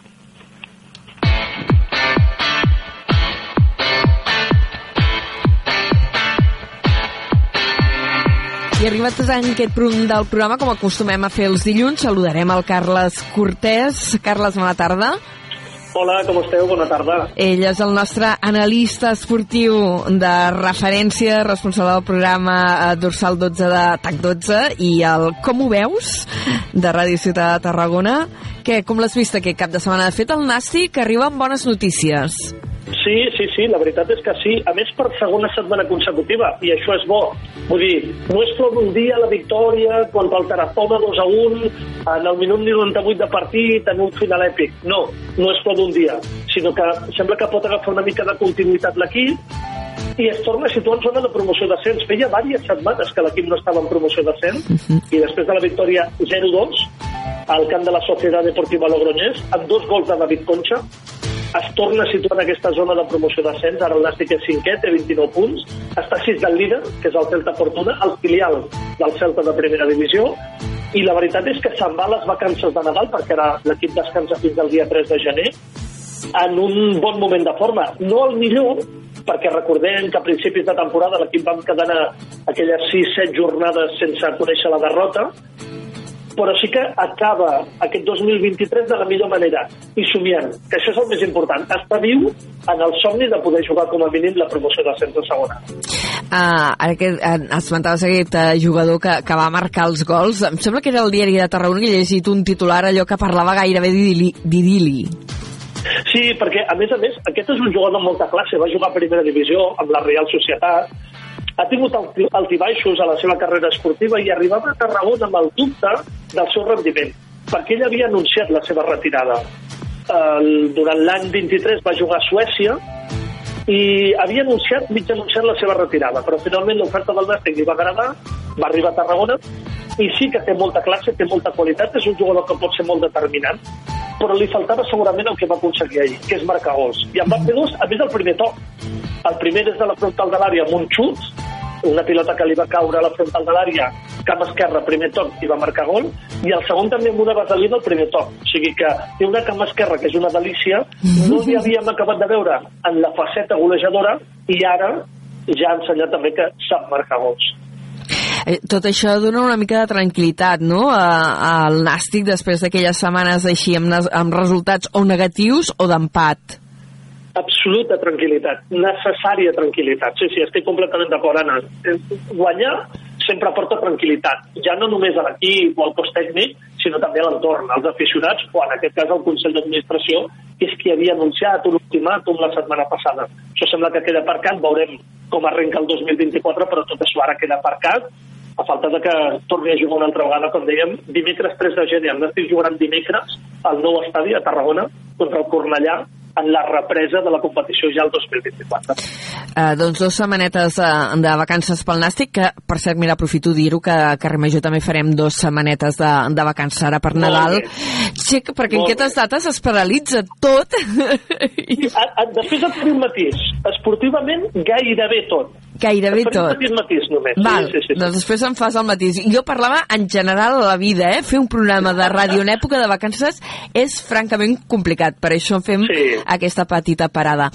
I arribat en aquest punt del programa, com acostumem a fer els dilluns, saludarem el Carles Cortés. Carles, bona tarda. Hola, com esteu? Bona tarda. Ell és el nostre analista esportiu de referència, responsable del programa eh, Dorsal 12 de TAC 12 i el Com ho veus? de Ràdio Ciutat de Tarragona. Que, com l'has vist aquest cap de setmana? De fet, el Nàstic arriba amb bones notícies. Sí, sí, sí, la veritat és que sí. A més, per segona setmana consecutiva, i això és bo. Vull dir, no és flor d'un dia la victòria contra el Tarazona 2 a 1 en el minut 98 de partit en un final èpic. No, no és flor d'un dia, sinó que sembla que pot agafar una mica de continuïtat l'equip i es torna a situar en zona de promoció d'ascens. Feia diverses setmanes que l'equip no estava en promoció d'ascens i després de la victòria 0-2 al camp de la Societat Deportiva Logroñés, amb dos gols de David Concha, es torna a situar en aquesta zona de promoció d'ascens, ara el Nàstic és cinquè, té 29 punts, està 6 del líder, que és el Celta Fortuna, el filial del Celta de primera divisió, i la veritat és que se'n va les vacances de Nadal, perquè ara l'equip descansa fins al dia 3 de gener, en un bon moment de forma. No el millor, perquè recordem que a principis de temporada l'equip va quedar aquelles 6-7 jornades sense conèixer la derrota, però sí que acaba aquest 2023 de la millor manera i somiant, que això és el més important està viu en el somni de poder jugar com a mínim la promoció de centre segona ara que uh, esmentaves aquest uh, jugador que, que va marcar els gols, em sembla que era el diari de Tarragona que he llegit un titular allò que parlava gairebé d'idili. d'idili. Sí, perquè a més a més aquest és un jugador amb molta classe, va jugar a primera divisió amb la Real Societat ha tingut alti- altibaixos a la seva carrera esportiva i arribava a Tarragona amb el dubte del seu rendiment, perquè ell havia anunciat la seva retirada. El, durant l'any 23 va jugar a Suècia i havia anunciat, mig anunciat la seva retirada, però finalment l'oferta del Nàstic li va agradar, va arribar a Tarragona, i sí que té molta classe, té molta qualitat, és un jugador que pot ser molt determinant, però li faltava segurament el que va aconseguir ahir, que és marcar gols. I en va fer dos, a més del primer toc. El primer des de la frontal de l'àrea amb un xut, una pilota que li va caure a la frontal de l'àrea, cap esquerra, primer toc, i va marcar gol, i el segon també amb una vaselina al primer toc. O sigui que té una cama esquerra que és una delícia, no li havíem acabat de veure en la faceta golejadora, i ara ja ha ensenyat també que sap marcar gols. Eh, Tot això dona una mica de tranquil·litat, no?, al Nàstic després d'aquelles setmanes així amb, amb resultats o negatius o d'empat. absoluta tranquil·litat, necessària tranquil·litat. Sí, sí, estic completament d'acord, Anna. Eh, Guanyar sempre porta tranquil·litat, ja no només a l'equip o al cos tècnic, sinó també a l'entorn, als aficionats, o en aquest cas al Consell d'Administració, que és qui havia anunciat un ultimàtum la setmana passada. Això sembla que queda aparcat, veurem com arrenca el 2024, però tot això ara queda aparcat, a falta de que torni a jugar una altra vegada, com dèiem, dimecres 3 de gener. El Nàstic jugaran dimecres al nou estadi a Tarragona contra el Cornellà en la represa de la competició ja el 2024. Eh, doncs dues setmanetes eh, de vacances pel Nàstic, que, per cert, mira, aprofito dir-ho, que a Carrer Major també farem dues setmanetes de, de vacances ara per Nadal. Sí, perquè en Molt aquestes dates es paralitza tot. A, a, després et faré un matís. Esportivament, gairebé tot. Gairebé faré tot. un petit matís només. Val, Sí, sí, sí. doncs després em fas el mateix. Jo parlava en general a la vida, eh? Fer un programa de ràdio en època de vacances és francament complicat, per això fem sí. aquesta petita parada.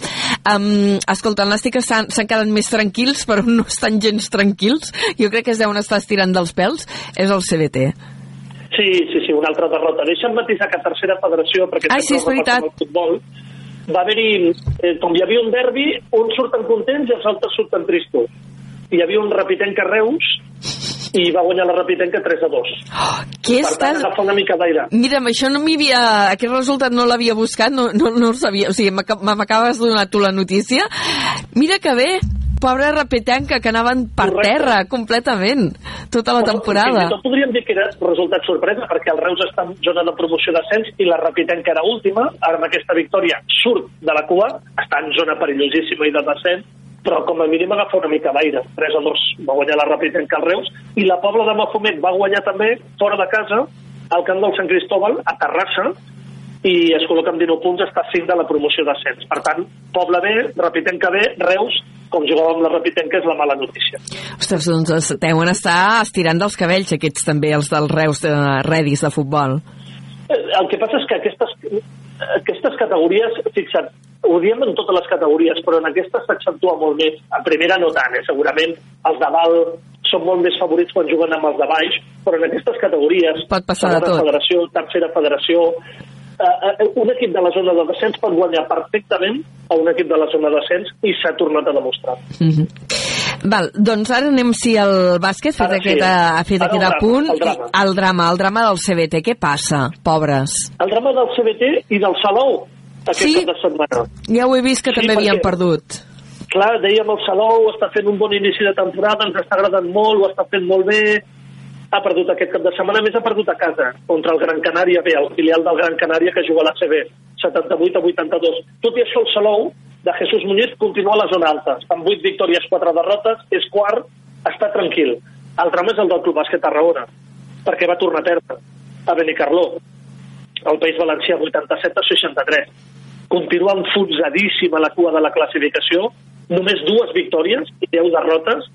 Um, escolta, el Nàstic s'han quedat més tranquils, però no estan gens tranquils. Jo crec que es deuen estar estirant dels pèls. És el CBT. Sí, sí, sí, una altra derrota. Deixa'm matisar que tercera federació, perquè Ai, sí, és veritat. futbol, va haver-hi, eh, com hi havia un derbi, uns surten contents i els altres surten tristos. Hi havia un repitenc a Reus i va guanyar la repitenca 3 a 2. Què per tant, estàs- una mica d'aire. Mira, això no m'hi havia... Aquest resultat no l'havia buscat, no, no, no el sabia. O sigui, m'aca- m'acabes de donar tu la notícia. Mira que bé, pobra repetenca, que anaven per Correcte. terra completament tota la temporada. Fins i tot podríem dir que era resultat sorpresa, perquè el Reus està en zona de promoció d'ascens i la Repitenca era última, ara amb aquesta victòria surt de la cua, està en zona perillosíssima i de descens, però com a mínim agafa una mica d'aire. 3 a 2 va guanyar la Repitenca al Reus, i la Pobla de Mafumet va guanyar també, fora de casa, al camp del Sant Cristóbal, a Terrassa, i es col·loca amb 19 punts, està a 5 de la promoció d'ascens. Per tant, Pobla B, Repitenca B, Reus, com jugava amb la Repitenca, és la mala notícia. Ostres, doncs es deuen estar estirant dels cabells aquests també, els dels Reus de Redis de futbol. Eh, El que passa és que aquestes, aquestes categories, fixa't, ho diem en totes les categories, però en aquestes s'accentua molt més. En primera no tant, eh? segurament els de dalt són molt més favorits quan juguen amb els de baix, però en aquestes categories, Pot passar de tot. federació, tercera federació, eh, eh, un equip de la zona de descens pot guanyar perfectament a un equip de la zona de descens i s'ha tornat a demostrar. Mm -hmm. Val, doncs ara anem si el bàsquet fet Ara sí. aquest, ha fet Ara aquest el drama, apunt. el drama. El drama, el drama del CBT, què passa, pobres? El drama del CBT i del Salou aquest Sí? setmana. Ja ho he vist que Sí, també havien perdut. clar, dèiem el Salou està fent un bon inici de temporada, ens està agradant molt, ho està fent molt bé, ha perdut aquest cap de setmana, més ha perdut a casa, contra el Gran Canària B, el filial del Gran Canària que juga a l'ACB, 78 a 82. Tot i això, el Salou, de Jesús Muñiz, continua a la zona alta, amb 8 victòries, 4 derrotes, és quart, està tranquil. El drama és el del Club Bàsquet Tarragona, perquè va tornar a perdre a Benicarló, el País Valencià 87 a 63. Continua enfonsadíssim a la cua de la classificació, només dues victòries i 10 derrotes,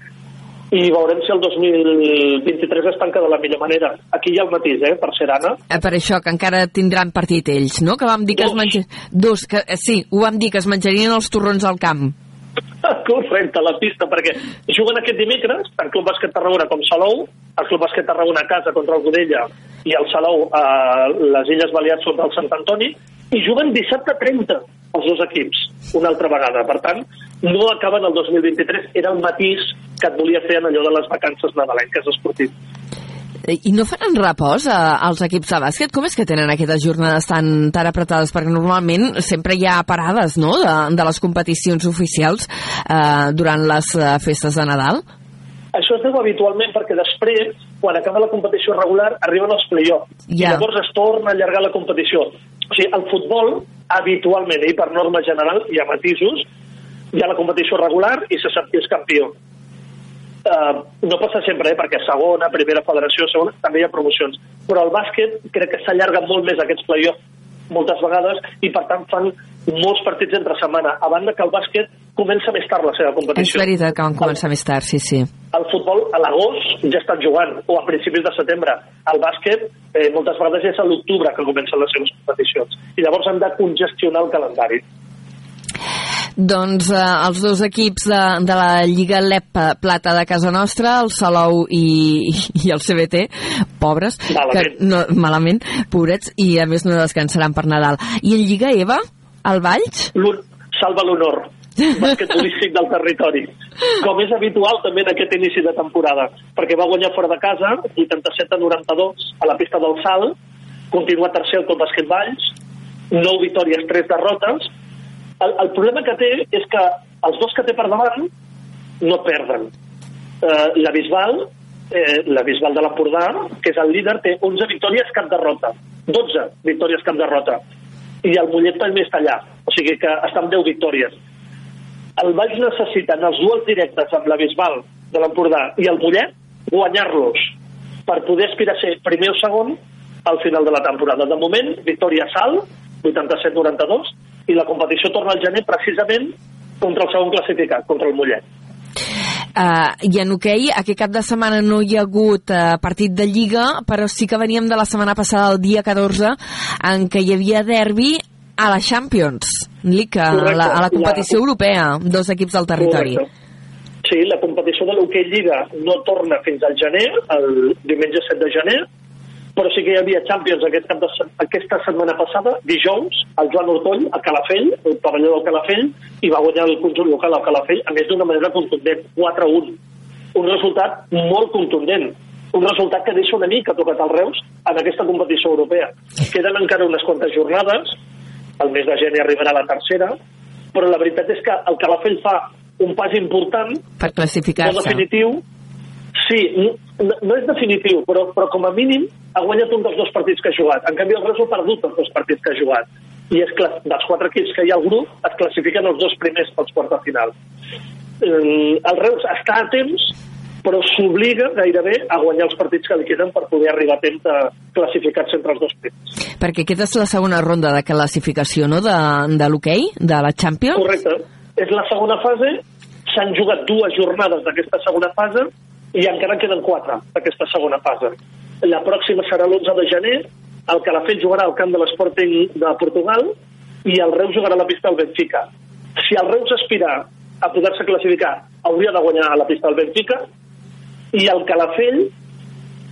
i veurem si el 2023 es tanca de la millor manera. Aquí hi ha el matís, eh, per ser Anna. Eh, Per això, que encara tindran partit ells, no? Que vam dir que es Dos. menja... Dos. Que, eh, sí, ho vam dir, que es menjarien els torrons al camp. Correcte, la pista, perquè juguen aquest dimecres, tant Club Bàsquet Tarragona com Salou, el Club Bàsquet Tarragona a casa contra el Godella i el Salou a les Illes Balears contra el Sant Antoni, i juguen dissabte 30 els dos equips, una altra vegada. Per tant, no acaben el 2023, era el matís que et volia fer en allò de les vacances nadalenques esportives. Eh, I no faran repòs als equips de bàsquet? Com és que tenen aquestes jornades tan, tan apretades? Perquè normalment sempre hi ha parades no? de, de les competicions oficials eh, durant les eh, festes de Nadal. Això es deu habitualment perquè després, quan acaba la competició regular, arriben els play-offs. I Ja. llavors es torna a allargar la competició. O sigui, el futbol, habitualment, i per norma general, hi ha matisos, hi ha la competició regular i se sap qui és campió. Uh, no passa sempre, eh, perquè segona, primera federació, segona, també hi ha promocions. Però el bàsquet crec que s'allarga molt més aquests play-off moltes vegades i per tant fan molts partits entre setmana, a banda que el bàsquet comença més tard la seva És competició. veritat que van començar més tard, sí, sí. El futbol a l'agost ja estan jugant, o a principis de setembre. El bàsquet eh, moltes vegades és a l'octubre que comencen les seves competicions. I llavors han de congestionar el calendari. Doncs eh, els dos equips de, de la Lliga LEP Plata de casa nostra, el Salou i, i el CBT, pobres, Malament. que no, malament, pobrets, i a més no descansaran per Nadal. I en Lliga EVA, el Valls? Salva l'honor basquetbolístic del territori. Com és habitual també en aquest inici de temporada, perquè va guanyar fora de casa, 87 a 92, a la pista del Salt, continua tercer al Club Bàsquet Valls, 9 victòries, 3 derrotes. El, el problema que té és que els dos que té per davant no perden. Eh, la Bisbal, eh, la Bisbal de l'Empordà, que és el líder, té 11 victòries, cap derrota. 12 victòries, cap derrota. I el Mollet també està allà. O sigui que està amb 10 victòries. El Valls necessita en els duels directes amb la Bisbal de l'Empordà i el Mollet guanyar-los per poder aspirar a ser primer o segon al final de la temporada. De moment, victòria sal, 87-92, i la competició torna al gener precisament contra el segon classificat, contra el Mollet. Uh, I en hoquei, aquest cap de setmana no hi ha hagut uh, partit de Lliga, però sí que veníem de la setmana passada, el dia 14, en què hi havia derbi a la Champions League, a la, a la competició La- europea, dos equips del territori. Correcte. Sí, la competició de l'hoquei Lliga no torna fins al gener, el diumenge 7 de gener, però sí que hi havia Champions aquest cap de, aquesta setmana passada, dijous, el Joan Ortoll, a Calafell, el pavelló del Calafell, i va guanyar el conjunt local al Calafell, a més d'una manera contundent, 4-1. Un resultat molt contundent, un resultat que deixa una mica tocat al Reus en aquesta competició europea. Queden encara unes quantes jornades, el mes de gener arribarà la tercera, però la veritat és que el Calafell fa un pas important, Per classificar-se. definitiu, sí, no, no és definitiu, però, però com a mínim ha guanyat un dels dos partits que ha jugat. En canvi, el Reus ha perdut els dos partits que ha jugat. I és clar, dels quatre equips que hi ha al grup, es classifiquen els dos primers pels quarts de final. Eh, el Reus està a temps, però s'obliga gairebé a guanyar els partits que li queden per poder arribar a temps de classificar-se entre els dos primers. Perquè aquesta és la segona ronda de classificació, no?, de, de l'hoquei, de la Champions. Correcte. És la segona fase, s'han jugat dues jornades d'aquesta segona fase i encara en queden quatre d'aquesta segona fase. La pròxima serà l'11 de gener, el Calafell jugarà al camp de l'Sporting de Portugal i el Reus jugarà a la pista del Benfica. Si el Reus aspira a poder-se classificar, hauria de guanyar a la pista del Benfica i el Calafell,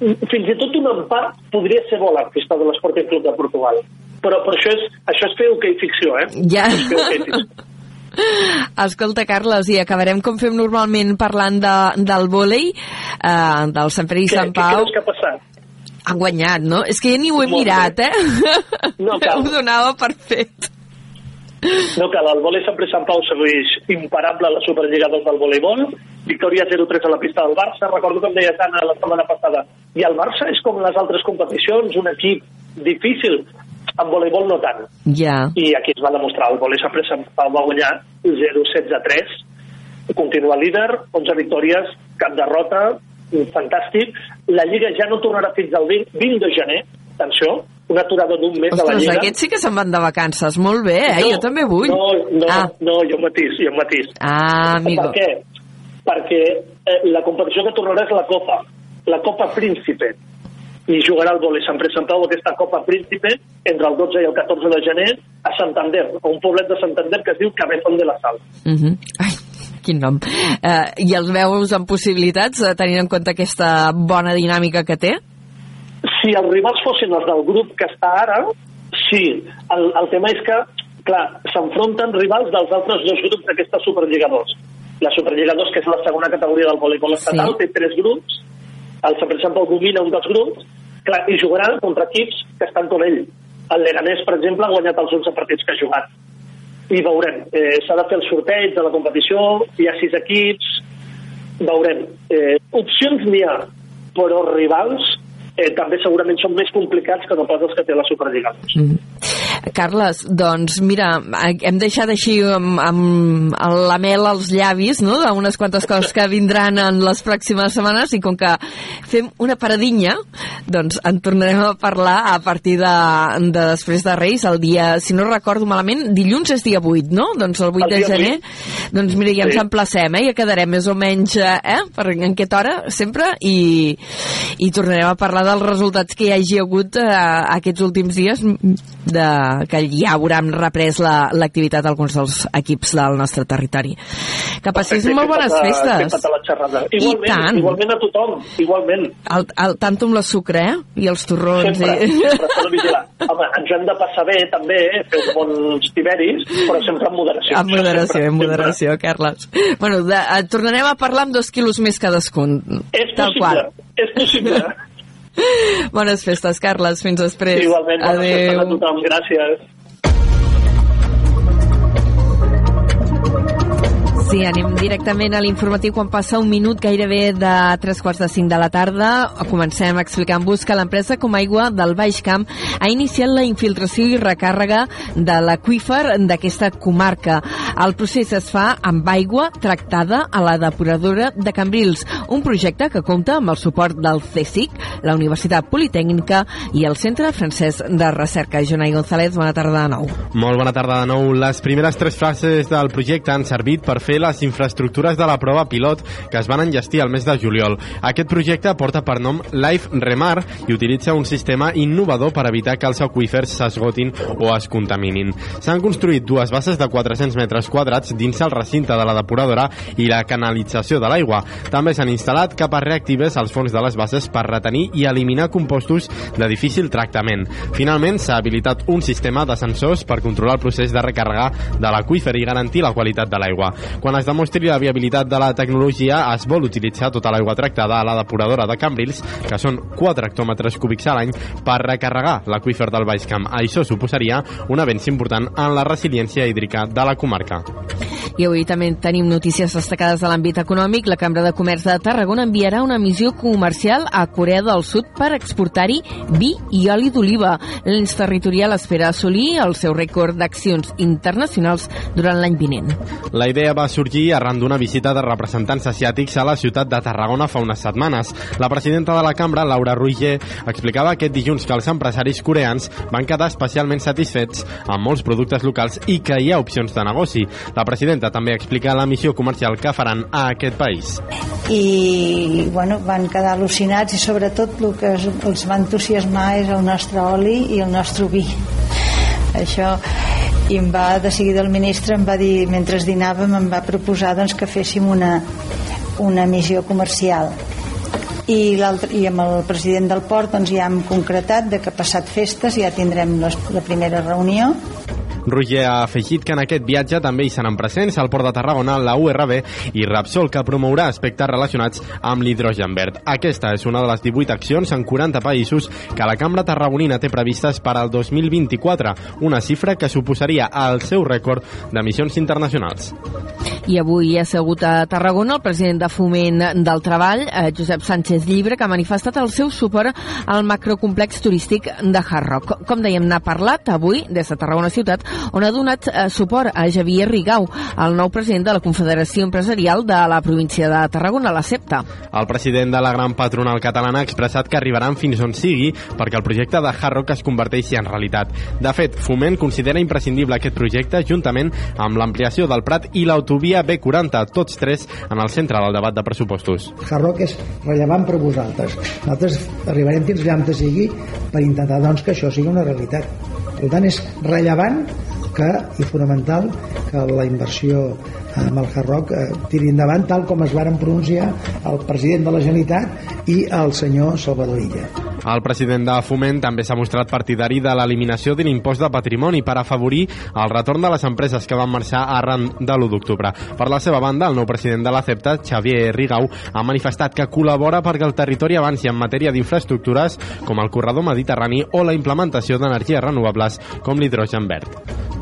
fins i tot un empat podria ser bo a la pista de l'Sporting Club de Portugal. Però, però això, és, això és fer hoquei ficció, eh? Ja. És fer ficció. Escolta, Carles, i acabarem com fem normalment parlant de, del vòlei, eh, del Sant Pere i Què, Sant què Pau. creus que ha passat? Ha guanyat, no? És que ja ni ho he Molt mirat, bé. eh? No cal. Ho donava per fet. No cal, el vòlei sempre Sant Pau segueix imparable a la Superliga 2 del voleibol, victòria 0-3 a la pista del Barça, recordo que em deia tant la setmana passada, i el Barça és com les altres competicions, un equip difícil, en voleibol no tant. Ja. I aquí es va demostrar, el vòlei sempre Pau va guanyar 0-16-3, continua líder, 11 victòries, cap derrota, fantàstic. La Lliga ja no tornarà fins al 20, 20 de gener, atenció, una aturada d'un mes de la Ostres, Lliga. aquests sí que se'n van de vacances. Molt bé, eh? jo també vull. No, no, Ah. no, jo matís, jo matís. Ah, amigo. Per què? Perquè eh, la competició que tornarà és la Copa, la Copa Príncipe. I jugarà el vòlei Sant Pere Sant Pau aquesta Copa Príncipe entre el 12 i el 14 de gener a Santander, a un poblet de Santander que es diu Cabezón de la Sal. Uh -huh. Ai, quin nom. Uh, I els veus amb possibilitats, tenint en compte aquesta bona dinàmica que té? Si els rivals fossin els del grup que està ara, sí. El, el tema és que, clar, s'enfronten rivals dels altres dos grups d'aquesta Superliga 2. La Superliga 2, que és la segona categoria del voleibol estatal, Sí. té tres grups. El Sant Pau domina un dels grups clar, i jugarà contra equips que estan com ell. El Leganés, per exemple, ha guanyat els 11 partits que ha jugat. I veurem. Eh, S'ha de fer el sorteig de la competició, hi ha sis equips, veurem. Eh, opcions n'hi ha, però rivals eh, també segurament són més complicats que no pas els que té la Superliga. Mm. Carles, doncs mira, hem deixat així amb, amb la mel als llavis, no?, d'unes quantes coses que vindran en les pròximes setmanes i com que fem una paradinha, doncs en tornarem a parlar a partir de, de després de Reis, el dia, si no recordo malament, dilluns és dia 8, no? Doncs el 8 el de gener. 8. Doncs mira, ja ens sí. emplacem, eh? Ja quedarem més o menys, eh? Per en aquesta hora, sempre, i, i tornarem a parlar dels resultats que hi hagi hagut eh, aquests últims dies de, que ja hauran reprès l'activitat la, alguns dels equips del nostre territori. Que passis molt bones festes. Igualment, I tant. igualment a tothom, igualment. El, el, tant amb la sucre, eh? I els torrons. Sempre, i... sempre Home, ens hem de passar bé, també, eh? fer uns bons tiberis, però sempre amb moderació. Amb moderació, amb moderació, Carles. Bueno, de, eh, tornarem a parlar amb dos quilos més cadascun. És possible, és possible. Bones festes, Carles. Fins després. Igualment, bones Adeu. festes a tothom. Gràcies. Sí, anem directament a l'informatiu quan passa un minut gairebé de tres quarts de cinc de la tarda. Comencem explicant-vos que l'empresa Com Aigua del Baix Camp ha iniciat la infiltració i recàrrega de l'aqüífer d'aquesta comarca. El procés es fa amb aigua tractada a la depuradora de Cambrils, un projecte que compta amb el suport del CSIC, la Universitat Politècnica i el Centre Francès de Recerca. Jonai González, bona tarda de nou. Molt bona tarda de nou. Les primeres tres fases del projecte han servit per fer les infraestructures de la prova pilot que es van enllestir al mes de juliol. Aquest projecte porta per nom Life Remar i utilitza un sistema innovador per evitar que els aqüífers s'esgotin o es contaminin. S'han construït dues bases de 400 metres quadrats dins el recinte de la depuradora i la canalització de l'aigua. També s'han instal·lat capes reactives als fons de les bases per retenir i eliminar compostos de difícil tractament. Finalment, s'ha habilitat un sistema de sensors per controlar el procés de recàrrega de l'aqüífer i garantir la qualitat de l'aigua. Quan quan es demostri la viabilitat de la tecnologia, es vol utilitzar tota l'aigua tractada a la depuradora de Cambrils, que són 4 hectòmetres cúbics a l'any, per recarregar l'aqüífer del Baix Camp. Això suposaria un avenç important en la resiliència hídrica de la comarca. I avui també tenim notícies destacades de l'àmbit econòmic. La Cambra de Comerç de Tarragona enviarà una missió comercial a Corea del Sud per exportar-hi vi i oli d'oliva. L'ens territorial espera assolir el seu rècord d'accions internacionals durant l'any vinent. La idea va sorgir arran d'una visita de representants asiàtics a la ciutat de Tarragona fa unes setmanes. La presidenta de la cambra, Laura Ruiger, explicava aquest dilluns que els empresaris coreans van quedar especialment satisfets amb molts productes locals i que hi ha opcions de negoci. La presidenta també explica la missió comercial que faran a aquest país. I bueno, van quedar al·lucinats i sobretot el que els va entusiasmar és el nostre oli i el nostre vi. Això i em va, de seguida el ministre em va dir, mentre dinàvem, em va proposar doncs, que féssim una, una missió comercial. I, i amb el president del port doncs, ja hem concretat de que passat festes ja tindrem les, la primera reunió Roger ha afegit que en aquest viatge també hi seran presents al Port de Tarragona, la URB i Rapsol, que promourà aspectes relacionats amb l'hidrogen verd. Aquesta és una de les 18 accions en 40 països que la Cambra Tarragonina té previstes per al 2024, una xifra que suposaria el seu rècord d'emissions internacionals. I avui ha segut a Tarragona el president de Foment del Treball, eh, Josep Sánchez Llibre, que ha manifestat el seu suport al macrocomplex turístic de Hard. Com dèiem, n'ha parlat avui des de Tarragona Ciutat on ha donat eh, suport a Javier Rigau, el nou president de la Confederació Empresarial de la província de Tarragona, la CEPTA. El president de la gran patronal catalana ha expressat que arribaran fins on sigui perquè el projecte de Hard Rock es converteixi en realitat. De fet, Foment considera imprescindible aquest projecte juntament amb l'ampliació del Prat i l'autovia B40, tots tres en el centre del debat de pressupostos. Hard Rock és rellevant per vosaltres. Nosaltres arribarem fins allà on sigui per intentar doncs, que això sigui una realitat. Per tant, és rellevant que, i fonamental que la inversió amb el Hard Rock eh, tiri endavant tal com es varen pronunciar el president de la Generalitat i el senyor Salvador Illa. El president de Foment també s'ha mostrat partidari de l'eliminació de l'impost de patrimoni per afavorir el retorn de les empreses que van marxar arran de l'1 d'octubre. Per la seva banda, el nou president de la CEPTA, Xavier Rigau, ha manifestat que col·labora perquè el territori avanci en matèria d'infraestructures com el corredor mediterrani o la implementació d'energies renovables com l'hidrogen verd.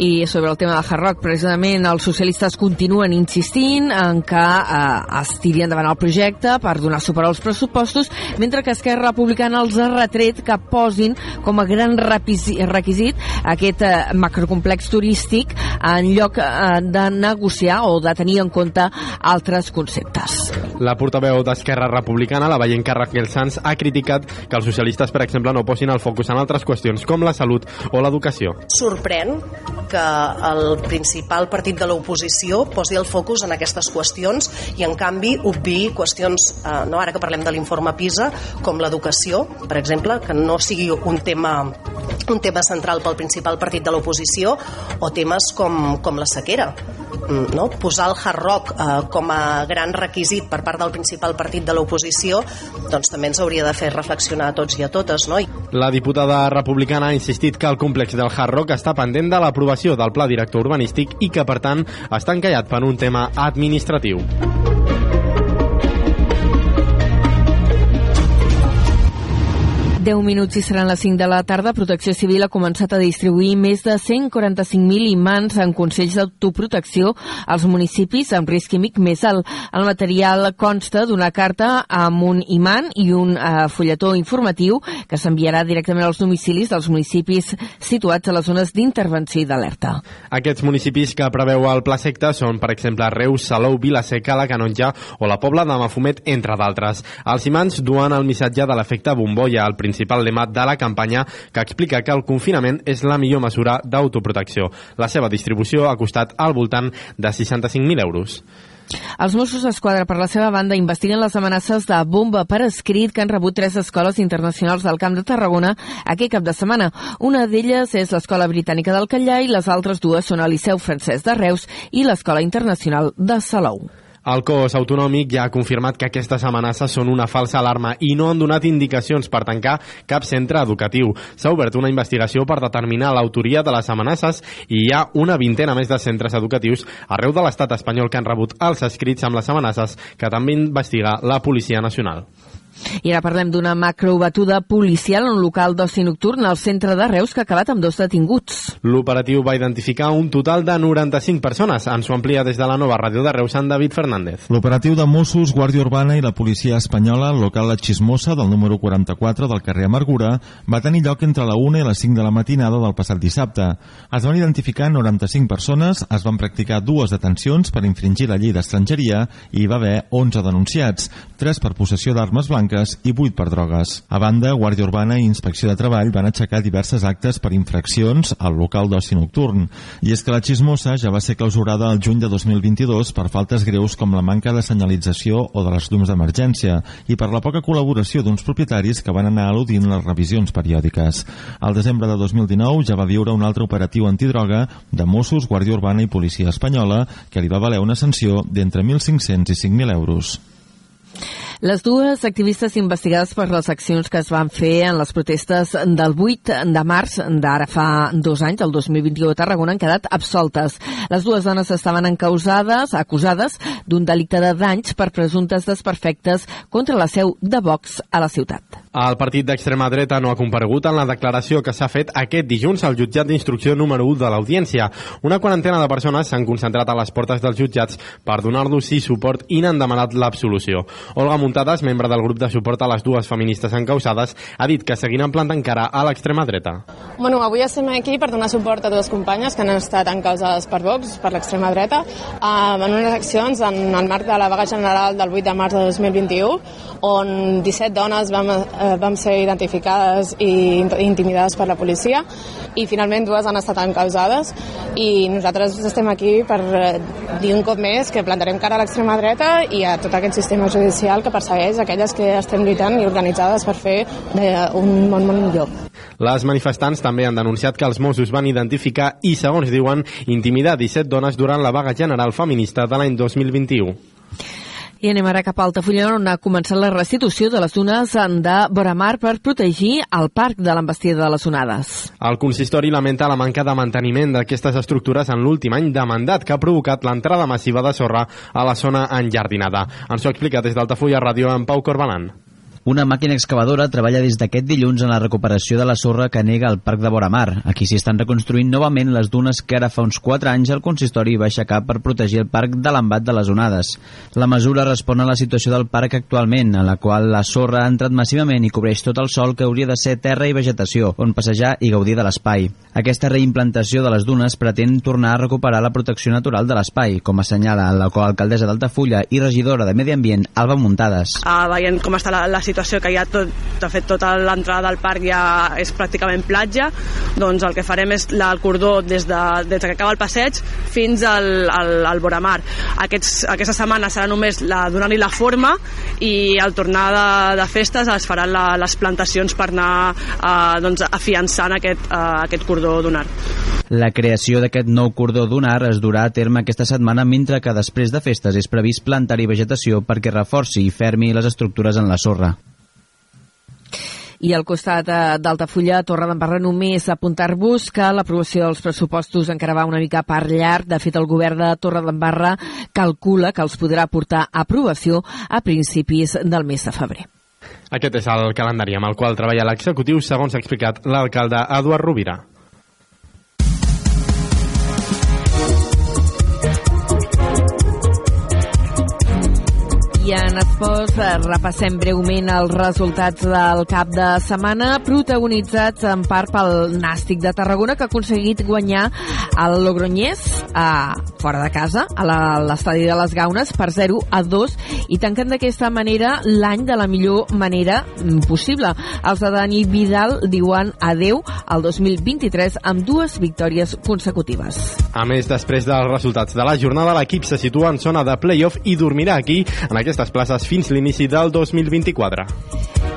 I sobre el tema del Hard Rock, precisament els socialistes continuen insistint en que eh, es tiri endavant el projecte per donar suport als pressupostos, mentre que Esquerra Republicana els ha retret que posin com a gran requisit aquest eh, macrocomplex turístic en lloc eh, de negociar o de tenir en compte altres conceptes. La portaveu d'Esquerra Republicana, la veient Raquel Sanz, ha criticat que els socialistes, per exemple, no posin el focus en altres qüestions com la salut o l'educació. Sorprèn que el principal partit de l'oposició posi el focus en aquestes qüestions i, en canvi, obvi qüestions, eh, no ara que parlem de l'informe PISA, com l'educació, per exemple, que no sigui un tema un tema central pel principal partit de l'oposició o temes com, com la sequera mm, no? posar el hard rock eh, com a gran requisit per part del principal partit de l'oposició doncs també ens hauria de fer reflexionar a tots i a totes no? La diputada republicana ha insistit que el complex del hard rock està pendent de l'aprovació del pla director urbanístic i que per tant està encallat per un tema administratiu 10 minuts i seran les 5 de la tarda. Protecció Civil ha començat a distribuir més de 145.000 imants en consells d'autoprotecció als municipis amb risc químic més alt. El material consta d'una carta amb un imant i un eh, fulletó informatiu que s'enviarà directament als domicilis dels municipis situats a les zones d'intervenció i d'alerta. Aquests municipis que preveu el Pla Secta són, per exemple, Reus, Salou, Vilaseca, la Canonja o la Pobla de Mafumet, entre d'altres. Els imants duen el missatge de l'efecte bombolla, el principal lema de la campanya que explica que el confinament és la millor mesura d'autoprotecció. La seva distribució ha costat al voltant de 65.000 euros. Els Mossos d'Esquadra, per la seva banda, investiguen les amenaces de bomba per escrit que han rebut tres escoles internacionals del Camp de Tarragona aquest cap de setmana. Una d'elles és l'Escola Britànica del Callà i les altres dues són el Liceu Francès de Reus i l'Escola Internacional de Salou. El cos autonòmic ja ha confirmat que aquestes amenaces són una falsa alarma i no han donat indicacions per tancar cap centre educatiu. S'ha obert una investigació per determinar l'autoria de les amenaces i hi ha una vintena més de centres educatius arreu de l'estat espanyol que han rebut els escrits amb les amenaces que també investiga la Policia Nacional. I ara parlem d'una macrobatuda policial en un local d'oci nocturn al centre de Reus que ha acabat amb dos detinguts. L'operatiu va identificar un total de 95 persones. Ens ho amplia des de la nova ràdio de Reus en David Fernández. L'operatiu de Mossos, Guàrdia Urbana i la policia espanyola al local La Xismosa del número 44 del carrer Amargura va tenir lloc entre la 1 i les 5 de la matinada del passat dissabte. Es van identificar 95 persones, es van practicar dues detencions per infringir la llei d'estrangeria i hi va haver 11 denunciats, 3 per possessió d'armes blanques blanques i 8 per drogues. A banda, Guàrdia Urbana i Inspecció de Treball van aixecar diverses actes per infraccions al local d'oci nocturn. I és que la xismosa ja va ser clausurada el juny de 2022 per faltes greus com la manca de senyalització o de les llums d'emergència i per la poca col·laboració d'uns propietaris que van anar al·ludint les revisions periòdiques. Al desembre de 2019 ja va viure un altre operatiu antidroga de Mossos, Guàrdia Urbana i Policia Espanyola que li va valer una sanció d'entre 1.500 i 5.000 euros. Les dues activistes investigades per les accions que es van fer en les protestes del 8 de març d'ara fa dos anys, el 2021 a Tarragona, han quedat absoltes. Les dues dones estaven encausades, acusades d'un delicte de danys per presumptes desperfectes contra la seu de Vox a la ciutat. El partit d'extrema dreta no ha comparegut en la declaració que s'ha fet aquest dilluns al jutjat d'instrucció número 1 de l'Audiència. Una quarantena de persones s'han concentrat a les portes dels jutjats per donar-los sí suport i n'han demanat l'absolució. Olga Muntades, membre del grup de suport a les dues feministes encausades, ha dit que seguiran plantant cara a l'extrema dreta. Bueno, avui estem aquí per donar suport a dues companyes que han estat encausades per Vox, per l'extrema dreta, eh, en unes accions en el marc de la vaga general del 8 de març de 2021, on 17 dones vam eh, vam ser identificades i intimidades per la policia i finalment dues han estat encausades i nosaltres estem aquí per eh, dir un cop més que plantarem cara a l'extrema dreta i a tot aquest sistema judicial que persegueix aquelles que estem lluitant i organitzades per fer un món molt millor. Les manifestants també han denunciat que els Mossos van identificar i, segons diuen, intimidar 17 dones durant la vaga general feminista de l'any 2021. I anem ara cap a Altafulla, on ha començat la restitució de les dunes de Boramar per protegir el parc de l'embestida de les onades. El consistori lamenta la manca de manteniment d'aquestes estructures en l'últim any de mandat que ha provocat l'entrada massiva de sorra a la zona enjardinada. Ens ho explica des d'Altafulla Ràdio en Pau Corbalan. Una màquina excavadora treballa des d'aquest dilluns en la recuperació de la sorra que nega el Parc de Boramar. Aquí s'hi estan reconstruint novament les dunes que ara fa uns 4 anys el consistori va aixecar per protegir el parc de l'embat de les onades. La mesura respon a la situació del parc actualment, en la qual la sorra ha entrat massivament i cobreix tot el sol que hauria de ser terra i vegetació, on passejar i gaudir de l'espai. Aquesta reimplantació de les dunes pretén tornar a recuperar la protecció natural de l'espai, com assenyala la coalcaldessa d'Altafulla i regidora de Medi Ambient, Alba Muntades. Uh, veient com està la, la situació que hi ha tot, de fet tota l'entrada del parc ja és pràcticament platja doncs el que farem és el cordó des, de, des que acaba el passeig fins al, al, al Boramar Aquests, aquesta setmana serà només la, donar-li la forma i al tornar de, de festes es faran la, les plantacions per anar uh, doncs, afiançant aquest, uh, aquest cordó dunar la creació d'aquest nou cordó dunar es durà a terme aquesta setmana mentre que després de festes és previst plantar-hi vegetació perquè reforci i fermi les estructures en la sorra. I al costat eh, d'Altafulla, Torredembarra, només apuntar-vos que l'aprovació dels pressupostos encara va una mica per llarg. De fet, el govern de Torredembarra calcula que els podrà portar a aprovació a principis del mes de febrer. Aquest és el calendari amb el qual treballa l'executiu, segons ha explicat l'alcalde Eduard Rovira. I en esports eh, repassem breument els resultats del cap de setmana protagonitzats en part pel Nàstic de Tarragona que ha aconseguit guanyar el Logroñés a, fora de casa a l'estadi de les Gaunes per 0 a 2 i tanquen d'aquesta manera l'any de la millor manera mm, possible. Els de Dani Vidal diuen adeu al 2023 amb dues victòries consecutives. A més, després dels resultats de la jornada, l'equip se situa en zona de playoff i dormirà aquí en aquest aquestes places fins l'inici del 2024.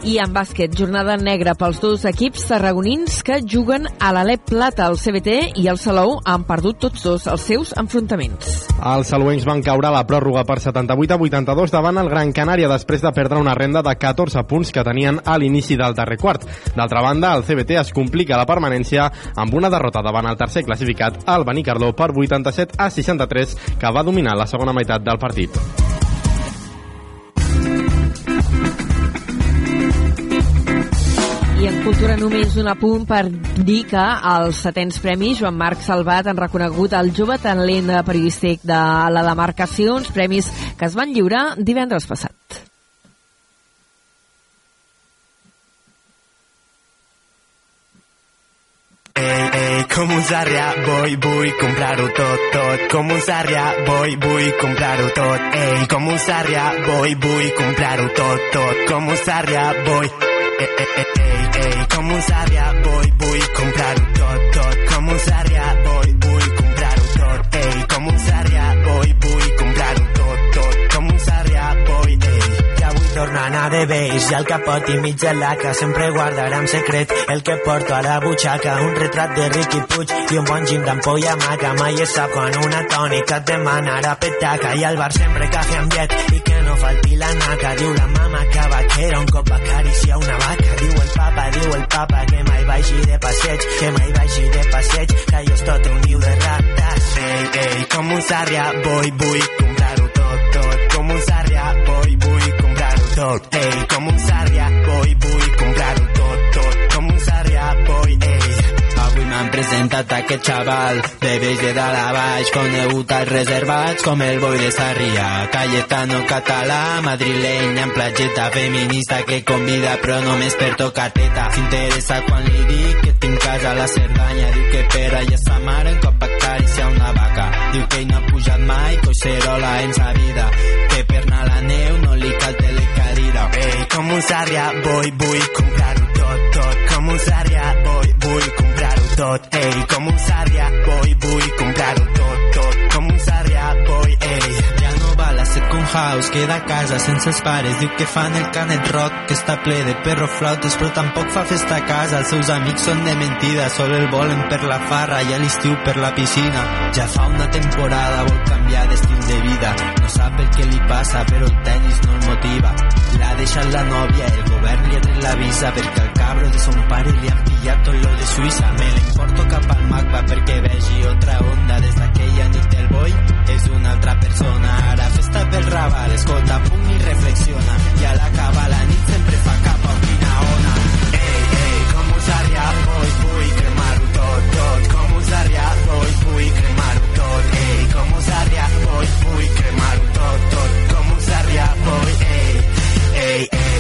I en bàsquet, jornada negra pels dos equips tarragonins que juguen a l'Alep Plata. El CBT i el Salou han perdut tots dos els seus enfrontaments. Els saluencs van caure a la pròrroga per 78 a 82 davant el Gran Canària després de perdre una renda de 14 punts que tenien a l'inici del darrer quart. D'altra banda, el CBT es complica la permanència amb una derrota davant el tercer classificat, el Benicarló, per 87 a 63, que va dominar la segona meitat del partit. Cultura només un apunt per dir que els setens premis Joan Marc Salvat han reconegut el jove talent periodístic de la demarcació, uns premis que es van lliurar divendres passat. Ei, ei, com un sàrria, vull, vull comprar-ho tot, tot. Com un sàrria, vull, vull comprar-ho tot. Ei, com un sàrria, vull, vull comprar-ho tot, tot. Com un sàrria, vull... Ei, ei, ei, com un sàrria, vull, vull comprar-ho tot, vull tornar a anar de vells i al capot i mig de laca sempre guardarà en secret el que porto a la butxaca. Un retrat de Ricky Puig i un bon gin d'ampolla maca mai es sap quan una tònica et demanarà petaca. I al bar sempre cafè amb llet i que no falti la naca diu la mama que vaquera un cop va acariciar una vaca. Diu el papa, diu el papa que mai vagi de passeig que mai vagi de passeig que allò és tot un niu de rates. Ei, ei, com un sàrria vull, vull comprar-ho tot, tot. Com un sàrria comprar-ho tot ei, com un sàrria vull, vull comprar-ho tot, tot com un sàrria vull, ei Avui m'han presentat aquest xaval de vells de dalt a baix, conegut als reservats com el boi de Sarrià. Cayetano català, madrileny amb platgeta feminista que convida però només per tocar teta. S'interessa quan li dic que tinc casa a la Cerdanya, diu que per allà sa mare en cop acaricia una vaca. Diu que ell no ha pujat mai, coixerola en sa vida, que per anar a la neu Ei, com un sàrria, vull, vull comprar-ho tot, tot, com un sàrria, vull, vull comprar-ho tot, ei, com un sàrria, vull, vull comprar-ho tot, tot, com un sàrria, vull, ei. Ja no va la second house, queda casa sense els pares, diu que fan el canet rock, que està ple de perro flautes, però tampoc fa festa casa, els seus amics són de mentida, sol el volen per la farra i a l'estiu per la piscina. Ja fa una temporada vol canviar d'estil de vida, no sap el que li passa, però el tennis no el motiva. L'ha deixat la nòvia, el govern li ha tret la visa perquè el cabro de son pare li han pillat tot lo de Suïssa. Me l'emporto cap al magba perquè vegi otra onda des d'aquella nit el boi és una altra persona. Ara festa pel Raval, escolta punt i reflexiona i a l'acabar la nit sempre fa cap a una ona. Ei, ei, com us ha arribat, boys, vull cremar-ho tot, tot, com us ha arribat, vull cremar A.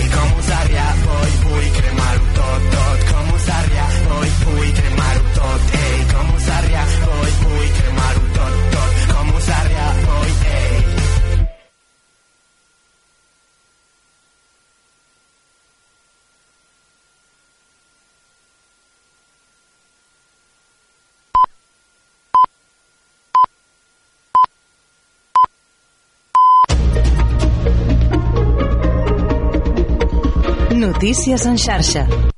Notícies en xarxa.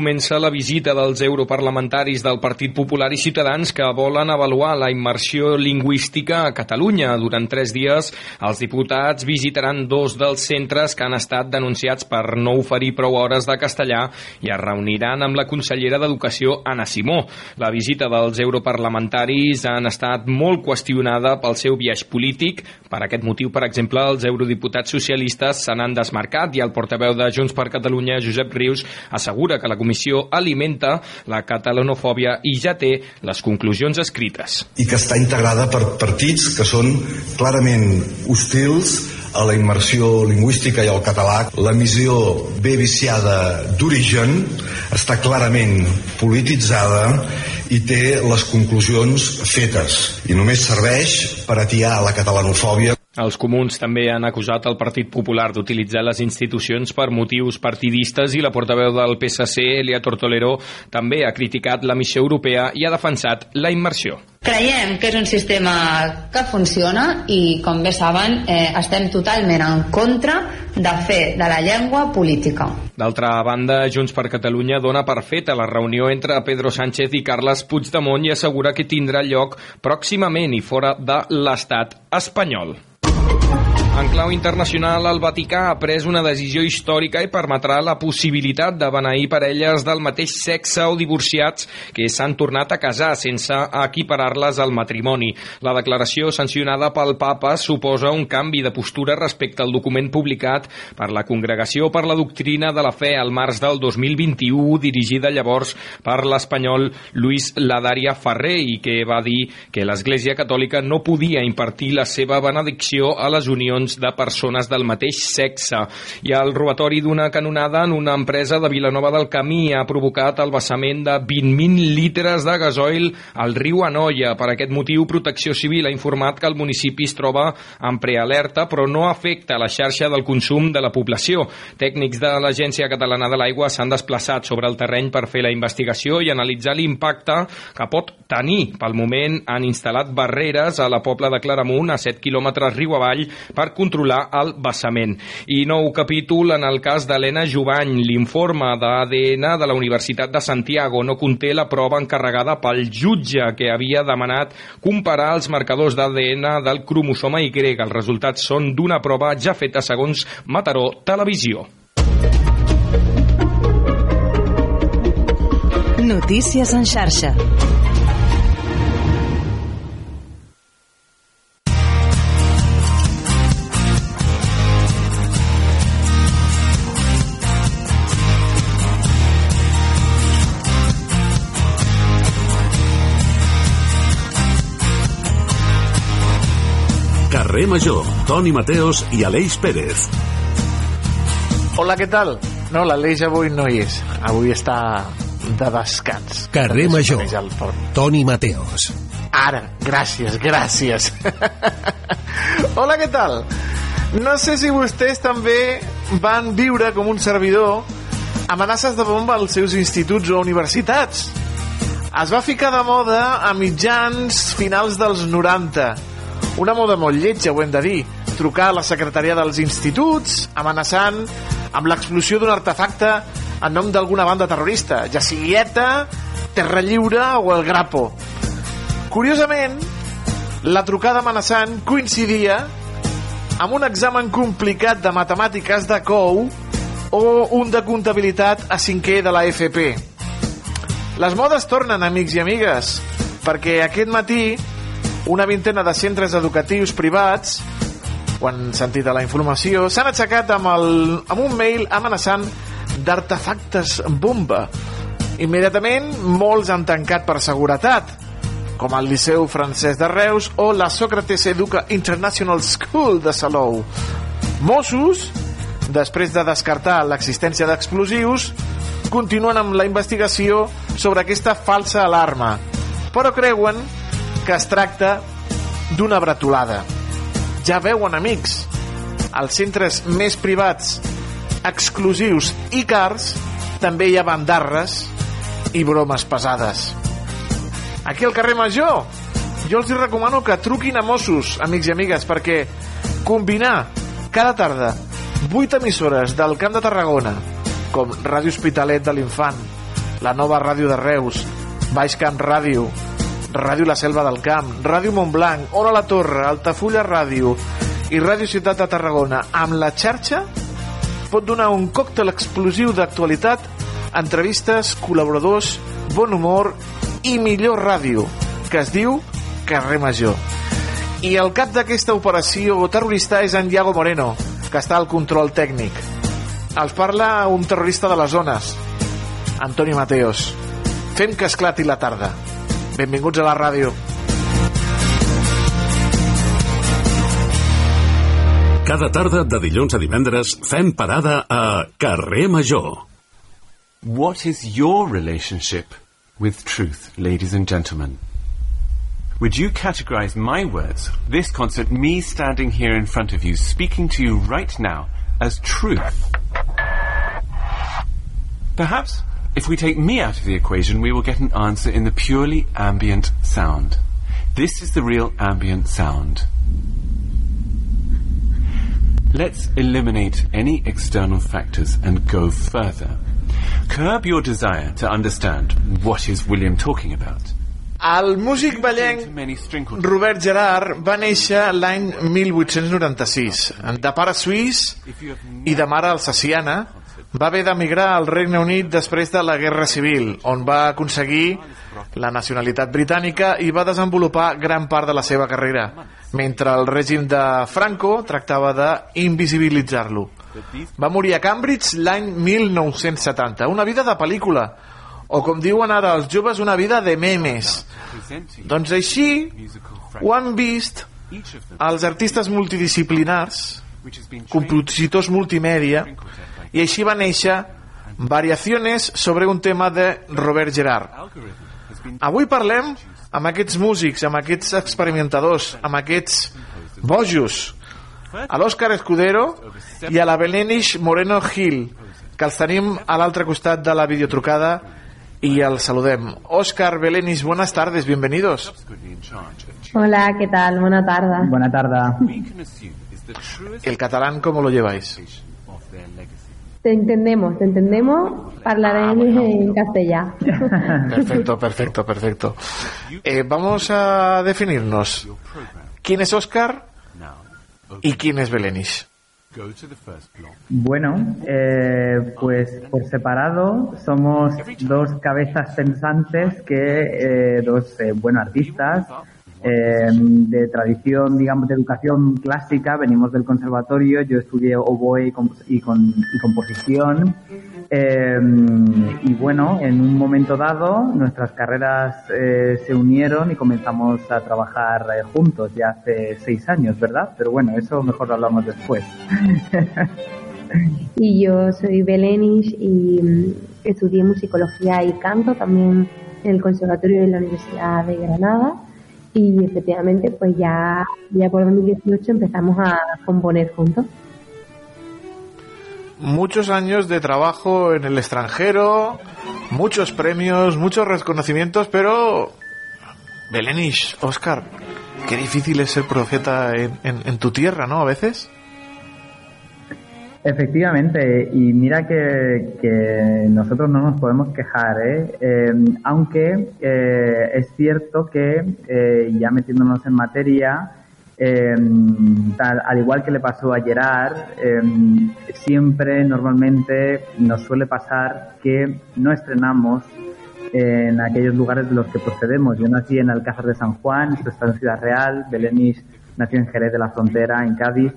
Comença la visita dels europarlamentaris del Partit Popular i Ciutadans que volen avaluar la immersió lingüística a Catalunya. Durant tres dies, els diputats visitaran dos dels centres que han estat denunciats per no oferir prou hores de castellà i es reuniran amb la consellera d'Educació, Anna Simó. La visita dels europarlamentaris han estat molt qüestionada pel seu viatge polític. Per aquest motiu, per exemple, els eurodiputats socialistes se n'han desmarcat i el portaveu de Junts per Catalunya, Josep Rius, assegura que la comissió alimenta la catalanofòbia i ja té les conclusions escrites. i que està integrada per partits que són clarament hostils a la immersió lingüística i al català. La missió bé viciada d'origen està clarament polititzada i té les conclusions fetes i només serveix per atiar la catalanofòbia Els comuns també han acusat el Partit Popular d'utilitzar les institucions per motius partidistes i la portaveu del PSC, Elia Tortolero, també ha criticat la missió europea i ha defensat la immersió. Creiem que és un sistema que funciona i, com bé saben, eh, estem totalment en contra de fer de la llengua política. D'altra banda, Junts per Catalunya dona per feta la reunió entre Pedro Sánchez i Carles Puigdemont i assegura que tindrà lloc pròximament i fora de l'estat espanyol. En clau internacional, el Vaticà ha pres una decisió històrica i permetrà la possibilitat de beneir parelles del mateix sexe o divorciats que s'han tornat a casar sense equiparar-les al matrimoni. La declaració sancionada pel papa suposa un canvi de postura respecte al document publicat per la Congregació per la Doctrina de la Fe al març del 2021, dirigida llavors per l'espanyol Luis Ladaria Ferrer i que va dir que l'Església Catòlica no podia impartir la seva benedicció a les unions de persones del mateix sexe. I el robatori d'una canonada en una empresa de Vilanova del Camí ha provocat el vessament de 20.000 litres de gasoil al riu Anoia. Per aquest motiu, Protecció Civil ha informat que el municipi es troba en prealerta, però no afecta la xarxa del consum de la població. Tècnics de l'Agència Catalana de l'Aigua s'han desplaçat sobre el terreny per fer la investigació i analitzar l'impacte que pot tenir. Pel moment han instal·lat barreres a la Pobla de Claramunt, a 7 quilòmetres riu avall, per controlar el vessament. I nou capítol en el cas d'Helena Jovany. L'informe d'ADN de la Universitat de Santiago no conté la prova encarregada pel jutge que havia demanat comparar els marcadors d'ADN del cromosoma Y. Els resultats són d'una prova ja feta segons Mataró Televisió. Notícies en xarxa. Carrer Major, Toni Mateos i Aleix Pérez. Hola, què tal? No, l'Aleix avui no hi és. Avui està de descans. Carrer Major. Toni Mateos. Ara, gràcies, gràcies. Hola, què tal? No sé si vostès també van viure com un servidor amenaces de bomba als seus instituts o universitats. Es va ficar de moda a mitjans finals dels 90. Una moda molt lletja, ho hem de dir. Trucar a la secretaria dels instituts amenaçant amb l'explosió d'un artefacte en nom d'alguna banda terrorista, ja sigui ETA, Terra Lliure o el Grapo. Curiosament, la trucada amenaçant coincidia amb un examen complicat de matemàtiques de COU o un de comptabilitat a cinquè de la FP. Les modes tornen, amics i amigues, perquè aquest matí una vintena de centres educatius privats ho han sentit a la informació, s'han aixecat amb, el, amb un mail amenaçant d'artefactes bomba. Immediatament, molts han tancat per seguretat, com el Liceu Francès de Reus o la Socrates Educa International School de Salou. Mossos, després de descartar l'existència d'explosius, continuen amb la investigació sobre aquesta falsa alarma, però creuen que es tracta d'una bretolada. Ja veuen, amics, als centres més privats, exclusius i cars, també hi ha bandarres i bromes pesades. Aquí al carrer Major, jo els recomano que truquin a Mossos, amics i amigues, perquè combinar Cada tarda, 8 emissores del Camp de Tarragona, com Ràdio Hospitalet de l'Infant, la nova ràdio de Reus, Baix Camp Ràdio, Ràdio La Selva del Camp, Ràdio Montblanc, Ona la Torre, Altafulla Ràdio i Ràdio Ciutat de Tarragona amb la xarxa pot donar un còctel explosiu d'actualitat, entrevistes, col·laboradors, bon humor i millor ràdio, que es diu Carrer Major. I el cap d'aquesta operació terrorista és en Diago Moreno, que està al control tècnic. Els parla un terrorista de les zones, Antoni Mateos. Fem que esclati la tarda. Benvinguts a la ràdio. Cada tarda de dilluns a divendres fem parada a Carrer Major. What is your relationship with truth, ladies and gentlemen? Would you categorize my words, this concert, me standing here in front of you, speaking to you right now, as truth? Perhaps if we take me out of the equation, we will get an answer in the purely ambient sound. This is the real ambient sound. Let's eliminate any external factors and go further. Curb your desire to understand what is William talking about. El músic ballenc Robert Gerard va néixer l'any 1896. De pare suís i de mare alsaciana, va haver d'emigrar al Regne Unit després de la Guerra Civil, on va aconseguir la nacionalitat britànica i va desenvolupar gran part de la seva carrera, mentre el règim de Franco tractava d'invisibilitzar-lo. Va morir a Cambridge l'any 1970. Una vida de pel·lícula, o com diuen ara els joves, una vida de memes. Doncs així ho han vist els artistes multidisciplinars, compositors multimèdia, i així va néixer Variaciones sobre un tema de Robert Gerard. Avui parlem amb aquests músics, amb aquests experimentadors, amb aquests bojos, a l'Òscar Escudero i a la Belenish Moreno Gil, que els tenim a l'altre costat de la videotrucada y el saludem. Óscar Belenis, buenas tardes, bienvenidos. Hola, ¿qué tal? Buena tarde. Buena tarde. ¿El catalán cómo lo lleváis? Te entendemos, te entendemos, hablaré en castellano. Perfecto, perfecto, perfecto. Eh, vamos a definirnos. ¿Quién es Óscar y quién es Belenis? Bueno, eh, pues por separado somos dos cabezas pensantes que eh, dos eh, buenos artistas eh, de tradición, digamos, de educación clásica. Venimos del conservatorio. Yo estudié oboe y, comp y, con, y composición. Eh, y bueno, en un momento dado nuestras carreras eh, se unieron y comenzamos a trabajar eh, juntos ya hace seis años, ¿verdad? Pero bueno, eso mejor lo hablamos después. y yo soy Belenis y mm, estudié musicología y canto también en el Conservatorio de la Universidad de Granada y efectivamente pues ya, ya por 2018 empezamos a componer juntos muchos años de trabajo en el extranjero, muchos premios, muchos reconocimientos, pero Belenish, Oscar, qué difícil es ser profeta en, en, en, tu tierra, ¿no? A veces. Efectivamente, y mira que, que nosotros no nos podemos quejar, ¿eh? eh aunque eh, es cierto que, eh, ya metiéndonos en materia, tal, al igual que le pasó a Gerard, eh, siempre normalmente nos suele pasar que no estrenamos en aquellos lugares de los que procedemos. Yo nací en Alcázar de San Juan, esto está en Ciudad Real, Belenis nació en Jerez de la Frontera, en Cádiz.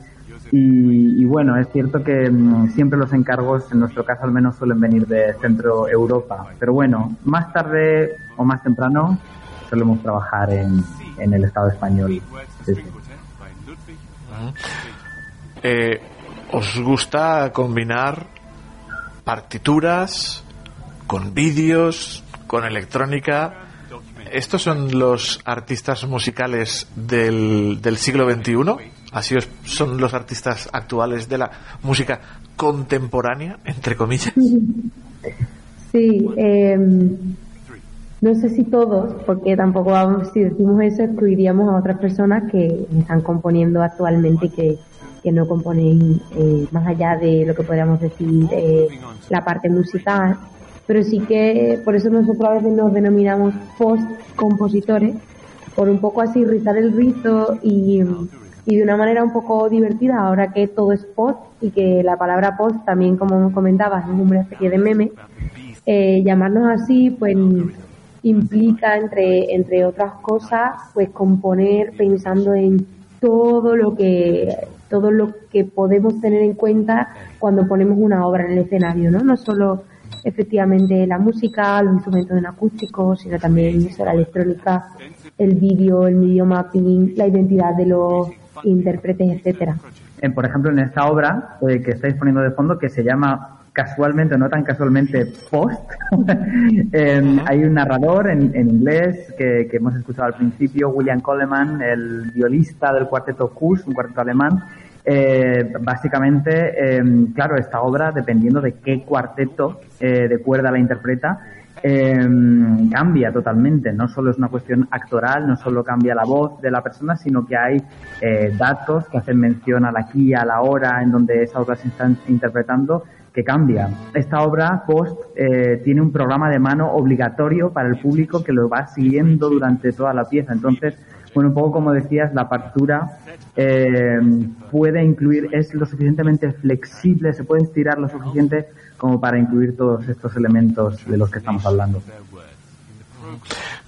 Y, y bueno, es cierto que um, siempre los encargos, en nuestro caso al menos, suelen venir de Centro Europa. Pero bueno, más tarde o más temprano solemos trabajar en, en el Estado español. Sí, sí. Eh, ¿Os gusta combinar partituras con vídeos, con electrónica? ¿Estos son los artistas musicales del, del siglo XXI? ¿Así os, son los artistas actuales de la música contemporánea, entre comillas? Sí, eh, no sé si todos, porque tampoco vamos, si decimos eso excluiríamos a otras personas que están componiendo actualmente que, que no componen eh, más allá de lo que podríamos decir eh, la parte musical, pero sí que por eso nosotros a veces nos denominamos post-compositores, por un poco así rizar el rizo y, y de una manera un poco divertida, ahora que todo es post y que la palabra post también, como comentabas, es una especie de meme, eh, llamarnos así, pues implica, entre, entre otras cosas, pues componer pensando en todo lo que todo lo que podemos tener en cuenta cuando ponemos una obra en el escenario, ¿no? No solo efectivamente la música, los instrumentos en acústico, sino también la electrónica, el vídeo, el video mapping, la identidad de los intérpretes, etcétera. En, por ejemplo, en esta obra eh, que estáis poniendo de fondo, que se llama casualmente, no tan casualmente, Post, eh, hay un narrador en, en inglés que, que, hemos escuchado al principio, William Coleman, el violista del cuarteto Kuss, un cuarteto alemán, eh, básicamente, eh, claro, esta obra, dependiendo de qué cuarteto eh, de cuerda la interpreta, cambia totalmente. No solo es una cuestión actoral, no solo cambia la voz de la persona, sino que hay datos que hacen mención al aquí, a la hora en donde esa obra se está interpretando que cambia. Esta obra, Post, tiene un programa de mano obligatorio para el público que lo va siguiendo durante toda la pieza. Entonces, bueno, un poco como decías, la partitura eh, puede incluir, es lo suficientemente flexible, se puede estirar lo suficiente como para incluir todos estos elementos de los que estamos hablando.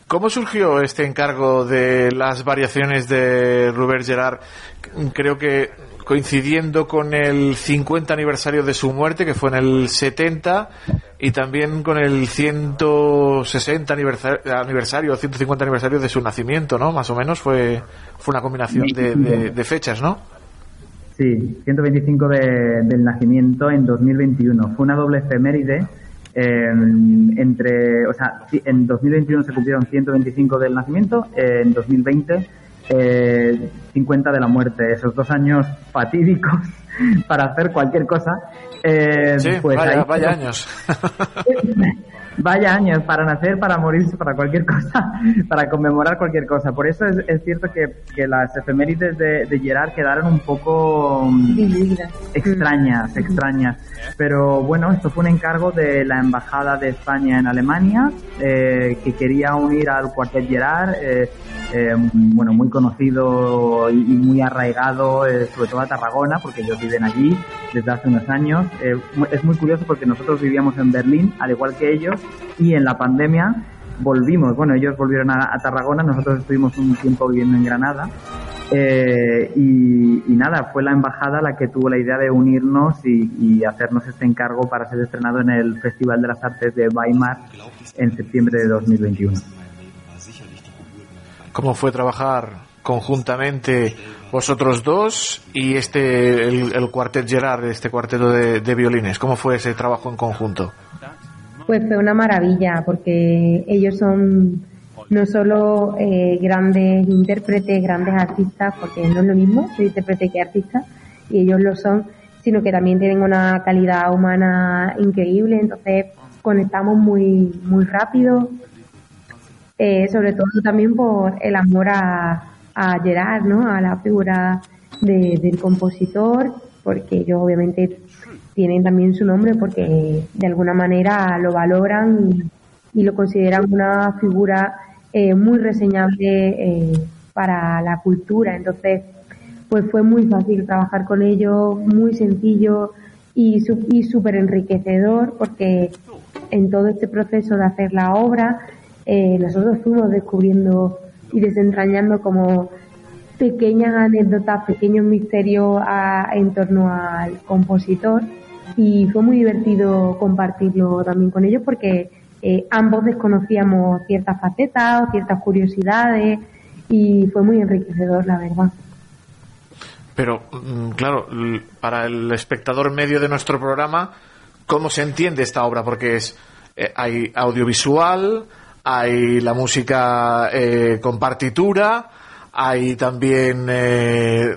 ¿Cómo surgió este encargo de las variaciones de Robert Gerard? Creo que coincidiendo con el 50 aniversario de su muerte, que fue en el 70, y también con el 160 aniversario, aniversario 150 aniversario de su nacimiento, ¿no? Más o menos fue, fue una combinación de, de, fechas, ¿no? Sí, 125 de, del nacimiento en 2021. Fue una doble efeméride. Eh, entre, o sea, en 2021 se cumplieron 125 del nacimiento, en 2020 eh, 50 de la muerte, esos dos años fatídicos para hacer cualquier cosa. Eh, pues vaya, vaya años. vaya años para nacer, para morirse, para cualquier cosa, para conmemorar cualquier cosa. Por eso es, es cierto que, que, las efemérides de, de, Gerard quedaron un poco extrañas, extrañas. Pero bueno, esto fue un encargo de la Embajada de España en Alemania, eh, que quería unir al cuartet Gerard. Eh, eh, bueno, muy conocido y, muy arraigado, eh, sobre todo a Tarragona, porque ellos viven allí desde hace unos años. Eh, es muy curioso porque nosotros vivíamos en Berlín, al igual que ellos, y en la pandemia volvimos. Bueno, ellos volvieron a, Tarragona, nosotros estuvimos un tiempo viviendo en Granada. y, nada, fue la embajada la que tuvo la idea de unirnos y, y, hacernos este encargo para ser estrenado en el Festival de las Artes de Weimar en septiembre de 2021 cómo fue trabajar conjuntamente vosotros dos y este el, el cuartet Gerard, este cuarteto de, violines. ¿Cómo fue ese trabajo en conjunto? Pues fue una maravilla porque ellos son no solo eh, grandes intérpretes, grandes artistas, porque no es lo mismo ser intérprete que artista, y ellos lo son, sino que también tienen una calidad humana increíble, entonces conectamos muy, muy rápido, eh, sobre todo también por el amor a, a Gerard, ¿no? A la figura de, del compositor, porque ellos obviamente tienen también su nombre porque de alguna manera lo valoran y, lo consideran una figura eh, muy reseñable eh, para la cultura. Entonces, pues fue muy fácil trabajar con ellos, muy sencillo y, y súper enriquecedor porque en todo este proceso de hacer la obra eh, nosotros fuimos descubriendo y desentrañando como pequeñas anécdotas, pequeños misterios a, en torno al compositor y fue muy divertido compartirlo también con ellos porque eh, ambos desconocíamos ciertas facetas o ciertas curiosidades y fue muy enriquecedor, la verdad. Pero, mm, claro, para el espectador medio de nuestro programa, ¿cómo se entiende esta obra? Porque es, eh, hay audiovisual, hay la música eh, con partitura, hay también eh,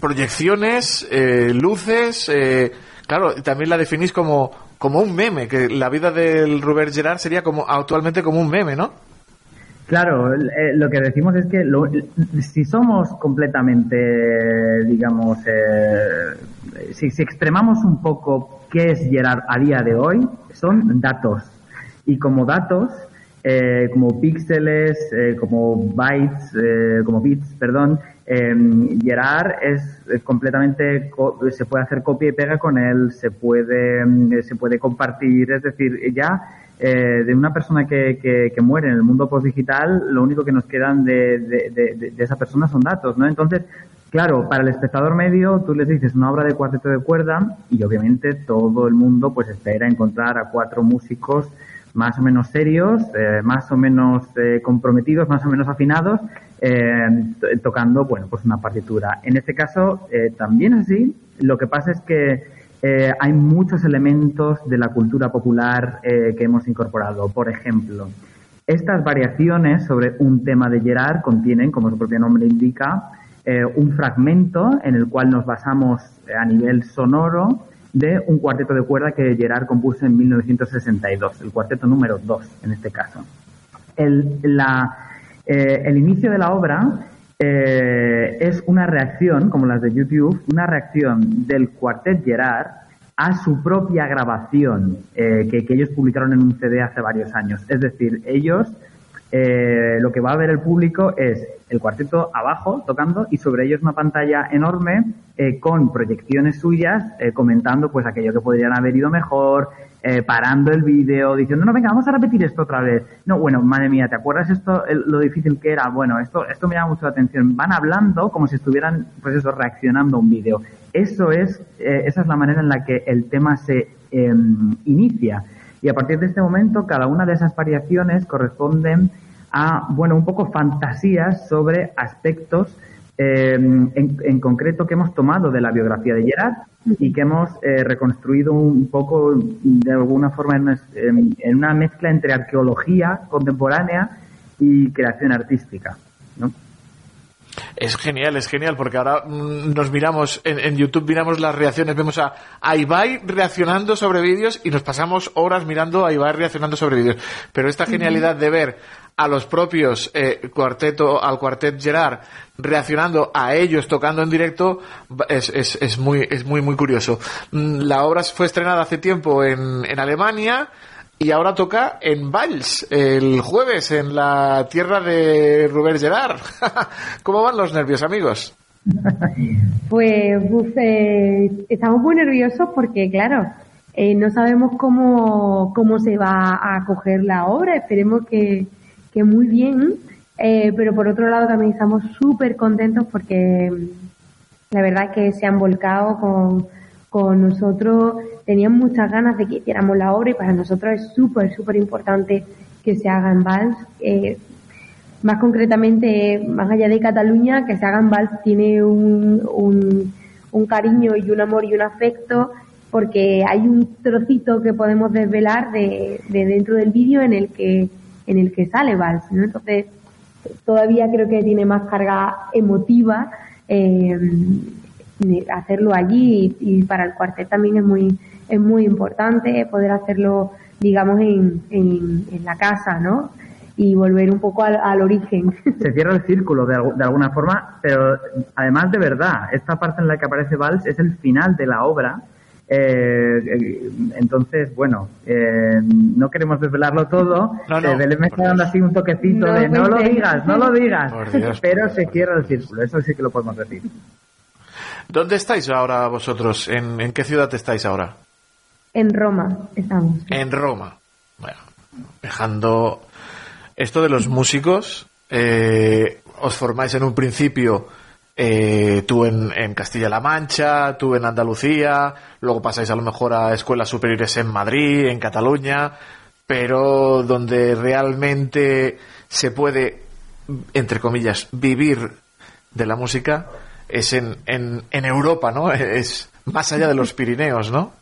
proyecciones, eh, luces, eh, claro, también la definís como, como un meme, que la vida del Robert Gerard sería como actualmente como un meme, ¿no? Claro, eh, lo que decimos es que lo- si somos completamente, digamos, eh, si, si extremamos un poco qué es Gerard a día de hoy, son datos. Y como datos, eh, como píxeles, eh, como bytes, eh, como bits, perdón, Gerard es, es completamente, co- se puede hacer copia y pega con él, se puede, mm, se puede compartir, es decir, ya eh, de una persona que, que, que muere en el mundo postdigital, lo único que nos quedan de, de- de- de esa persona son datos, ¿no? Entonces, claro, para el espectador medio, tú les dices una obra de cuarteto de cuerda y obviamente todo el mundo pues espera encontrar a cuatro músicos más o menos serios, eh, más o menos eh, comprometidos, más o menos afinados, eh, to- tocando, bueno, pues una partitura. En este caso, eh, también así, lo que pasa es que hay muchos elementos de la cultura popular que hemos incorporado. Por ejemplo, estas variaciones sobre un tema de Gerard contienen, como su propio nombre indica, un fragmento en el cual nos basamos a nivel sonoro de un cuarteto de cuerda que Gerard compuso en 1962, el cuarteto número 2 en este caso. El, la, eh, el inicio de la obra eh, es una reacción, como las de YouTube, una reacción del cuartet Gerard a su propia grabación eh, que, que ellos publicaron en un CD hace varios años. Es decir, ellos eh, lo que va a ver el público es el cuarteto abajo tocando y sobre ellos una pantalla enorme eh, con proyecciones suyas eh, comentando pues aquello que podrían haber ido mejor, eh, parando el vídeo, diciendo, no, venga, vamos a repetir esto otra vez. No, bueno, madre mía, ¿te acuerdas esto, lo difícil que era? Bueno, esto, esto me llama mucho la atención. Van hablando como si estuvieran, pues eso, reaccionando a un vídeo. Eso es, eh, esa es la manera en la que el tema se eh, inicia. Y a partir de este momento, cada una de esas variaciones corresponden a, bueno, un poco fantasías sobre aspectos eh, en, en concreto que hemos tomado de la biografía de Gerard y que hemos eh, reconstruido un poco de alguna forma en una, en- en una mezcla entre arqueología contemporánea y creación artística. ¿no? Es genial, es genial, porque ahora mm, nos miramos en, en YouTube, miramos las reacciones, vemos a, a Ibai reaccionando sobre vídeos y nos pasamos horas mirando a Ibai reaccionando sobre vídeos. Pero esta genialidad de ver a los propios eh, cuarteto, al cuartet Gerard reaccionando a ellos tocando en directo es, es, es muy, es muy, muy curioso. Mm, La obra fue estrenada hace tiempo en, en Alemania y ahora toca en Valls el jueves en la tierra de Rubén Gerard. ¿Cómo van los nervios, amigos? Pues buf, eh, estamos muy nerviosos porque, claro, eh, no sabemos cómo, cómo se va a acoger la obra. Esperemos que, que muy bien. Eh, pero por otro lado también estamos súper contentos porque mm, la verdad es que se han volcado con, con nosotros. Tenían muchas ganas de que hiciéramos la obra y para nosotros es súper, súper importante que se haga en Vals. Eh, más concretamente, más allá de Cataluña, que se haga en Vals tiene un, un, un cariño y un amor y un afecto porque hay un trocito que podemos desvelar de, de dentro del vídeo en el que en el que sale Vals, ¿no? Entonces, todavía creo que tiene más carga emotiva eh, hacerlo allí y, para el cuartet también es muy es muy importante poder hacerlo digamos en, en, la casa no y volver un poco al, al origen Se cierra el círculo de, de alguna forma, pero además de verdad, esta parte en la que aparece Valls es el final de la obra. Eh, eh, entonces, bueno, eh, no queremos desvelarlo todo. No, no, Eh, Belén me está dando así un toquecito No de no lo digas, no lo digas. Por Dios, pero se cierra el círculo, eso sí que lo podemos decir. ¿Dónde estáis ahora vosotros? ¿En, en qué ciudad estáis ahora? en Roma estamos En Roma. Bueno, dejando esto de los músicos, eh, os formáis en un principio eh, tú en, Castilla-La Mancha, tú en Andalucía, luego pasáis a lo mejor a escuelas superiores en Madrid, en Cataluña, pero donde realmente se puede, entre comillas, vivir de la música es en, en, en Europa, ¿no? Es más allá de los Pirineos, ¿no?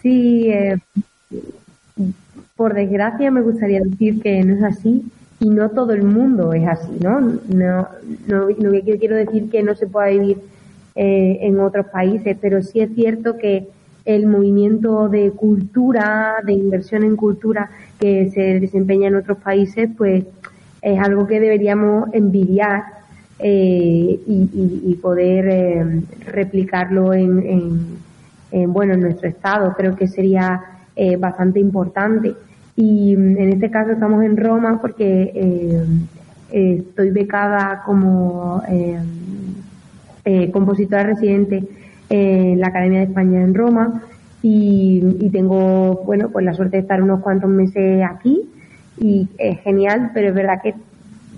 Sí, eh, por desgracia me gustaría decir que no es así y no todo el mundo es así, ¿no? No, no, no quiero decir que no se pueda vivir eh, en otros países, pero sí es cierto que el movimiento de cultura, de inversión en cultura que se desempeña en otros países, pues es algo que deberíamos envidiar eh, y, poder eh, replicarlo en, en- en, bueno en nuestro estado. Creo que sería eh, bastante importante. Y mm, en este caso estamos en Roma porque eh, eh, estoy becada como eh, eh, compositora residente en la Academia de España en Roma. Y, y tengo bueno pues la suerte de estar unos cuantos meses aquí. Y es genial pero es verdad que,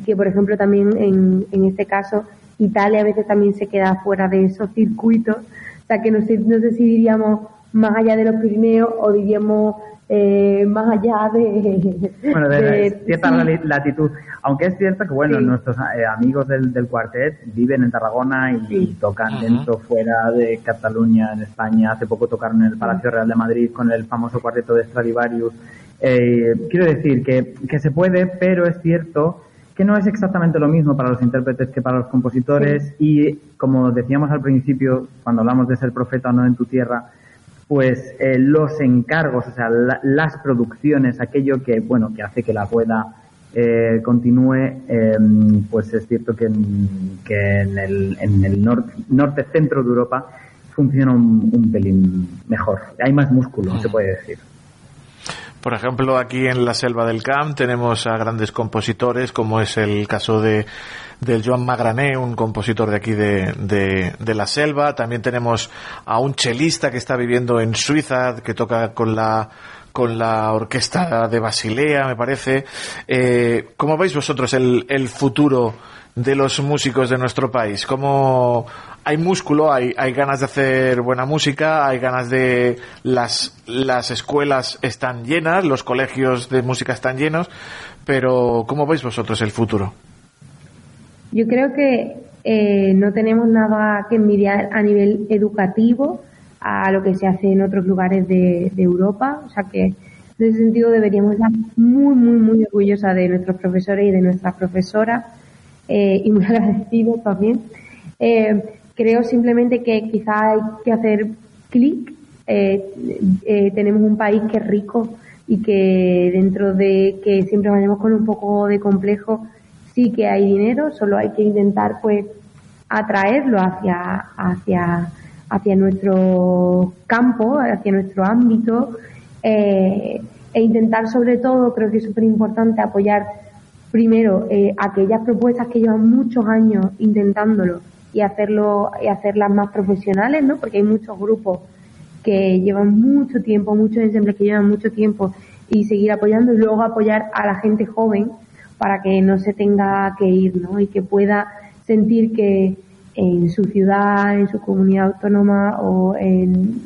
que por ejemplo también en, en este caso Italia a veces también se queda fuera de esos circuitos. O sea que no sé, no sé si diríamos más allá de los Pirineos o diríamos eh, más allá de, Bueno, de, de- cierta sí. latitud. Aunque es cierto que, bueno, nuestros eh, amigos del, del cuartet viven en Tarragona y, y tocan dentro, fuera de Cataluña, en España. Hace poco tocaron en el Palacio Real de Madrid con el famoso cuarteto de Stradivarius. Eh, quiero decir que, que se puede, pero es cierto que no es exactamente lo mismo para los intérpretes que para los compositores y como decíamos al principio cuando hablamos de ser profeta o no en tu tierra pues eh, los encargos, o sea, la- las producciones, aquello que, bueno, que hace que la rueda eh, continúe, eh, pues es cierto que en, que en el, en norte, norte-centro de Europa funciona un, un pelín mejor. Hay más músculo, se puede decir. Por ejemplo, aquí en la Selva del Camp tenemos a grandes compositores, como es el caso de del Joan Magrané, un compositor de aquí de, de, la selva. También tenemos a un chelista que está viviendo en Suiza, que toca con la con la orquesta de Basilea, me parece. Eh, ¿Cómo veis vosotros el, el futuro de los músicos de nuestro país? ¿Cómo hay músculo, hay, hay ganas de hacer buena música, hay ganas de las, las escuelas están llenas, los colegios de música están llenos, pero ¿cómo veis vosotros el futuro? Yo creo que eh, no tenemos nada que envidiar a nivel educativo a lo que se hace en otros lugares de, Europa. O sea que en ese sentido deberíamos estar muy, muy, muy orgullosas de nuestros profesores y de nuestras profesoras eh, y muy agradecidos también. Eh, creo simplemente que quizá hay que hacer clic. Eh, eh, tenemos un país que es rico y que dentro de que siempre vayamos con un poco de complejo, sí que hay dinero, solo hay que intentar pues atraerlo hacia, hacia, hacia nuestro campo, hacia nuestro ámbito, eh, e intentar sobre todo, creo que es súper importante apoyar primero eh, aquellas propuestas que llevan muchos años intentándolo y hacerlo y hacerlas más profesionales, ¿no? Porque hay muchos grupos que llevan mucho tiempo, muchos ensembles que llevan mucho tiempo y seguir apoyando y luego apoyar a la gente joven para que no se tenga que ir, ¿no? Y que pueda sentir que en su ciudad, en su comunidad autónoma o en,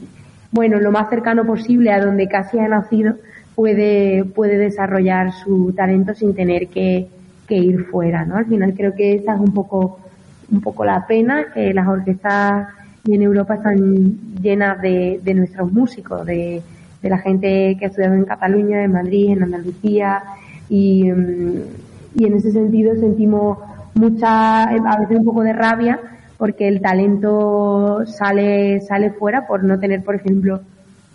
bueno, lo más cercano posible a donde casi ha nacido, puede, puede desarrollar su talento sin tener que, ir fuera, ¿no? Al final creo que esa es un poco, un poco la pena, que las orquestas en Europa están llenas de, de nuestros músicos, de la gente que ha estudiado en Cataluña, en Madrid, en Andalucía, y, mm, y en ese sentido sentimos mucha, a veces un poco de rabia, porque el talento sale, sale fuera por no tener, por ejemplo,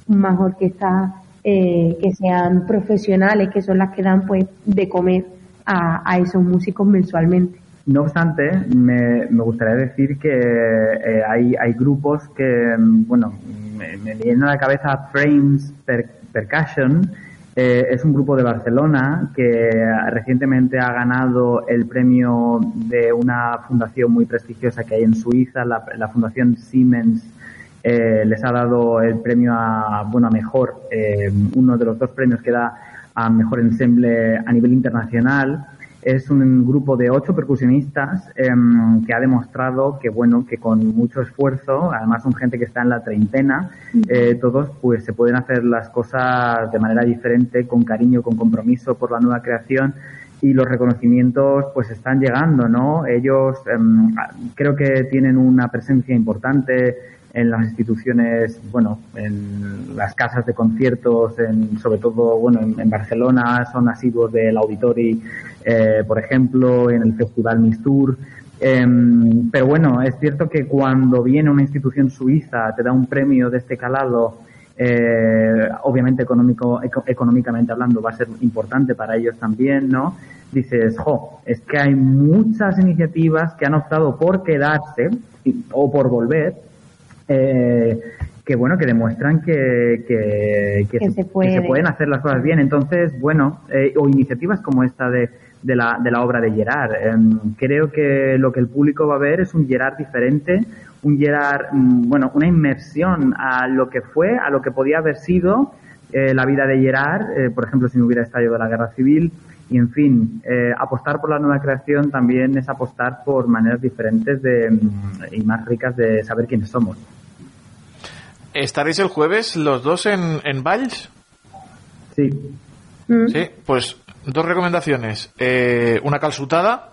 más orquestas eh, que sean profesionales, que son las que dan pues de comer a, a esos músicos mensualmente. No obstante, me, me gustaría decir que eh, hay, hay grupos que, mm, bueno, me, me viene a la cabeza Frames Per- Percussion, eh, es un grupo de Barcelona que recientemente ha ganado el premio de una fundación muy prestigiosa que hay en Suiza, la, Fundación Siemens eh, les ha dado el premio a, bueno, a mejor, eh, uno de los dos premios que da a mejor ensemble a nivel internacional. Es un grupo de ocho percusionistas em, que ha demostrado que, bueno, que con mucho esfuerzo, además son gente que está en la treintena, eh, todos pues se pueden hacer las cosas de manera diferente, con cariño, con compromiso por la nueva creación y los reconocimientos pues están llegando, ¿no? Ellos em, creo que tienen una presencia importante en las instituciones, bueno, en las casas de conciertos, en, sobre todo, bueno, en, en Barcelona son asiduos del Auditori, eh, por ejemplo, en el Festival Mistur. Em, pero bueno, es cierto que cuando viene una institución suiza, te da un premio de este calado eh, obviamente económico, eco- económicamente hablando va a ser importante para ellos también, ¿no? Dices, jo, es que hay muchas iniciativas que han optado por quedarse y- o por volver, eh, que bueno, que demuestran que, que, se puede. pueden hacer las cosas bien. Entonces, bueno, eh, o iniciativas como esta de, de, la, de la obra de Gerard. Em, creo que lo que el público va a ver es un Gerard diferente, un Gerard, mm, bueno, una inmersión a lo que fue, a lo que podía haber sido eh, la vida de Gerard, eh, por ejemplo, si no hubiera estallado la guerra civil. Y en fin, eh, apostar por la nueva creación también es apostar por maneras diferentes de, mm, y más ricas de saber quiénes somos. ¿Estaréis el jueves los dos en, en Valls? Sí. Sí, pues dos recomendaciones. Eh, una calçotada.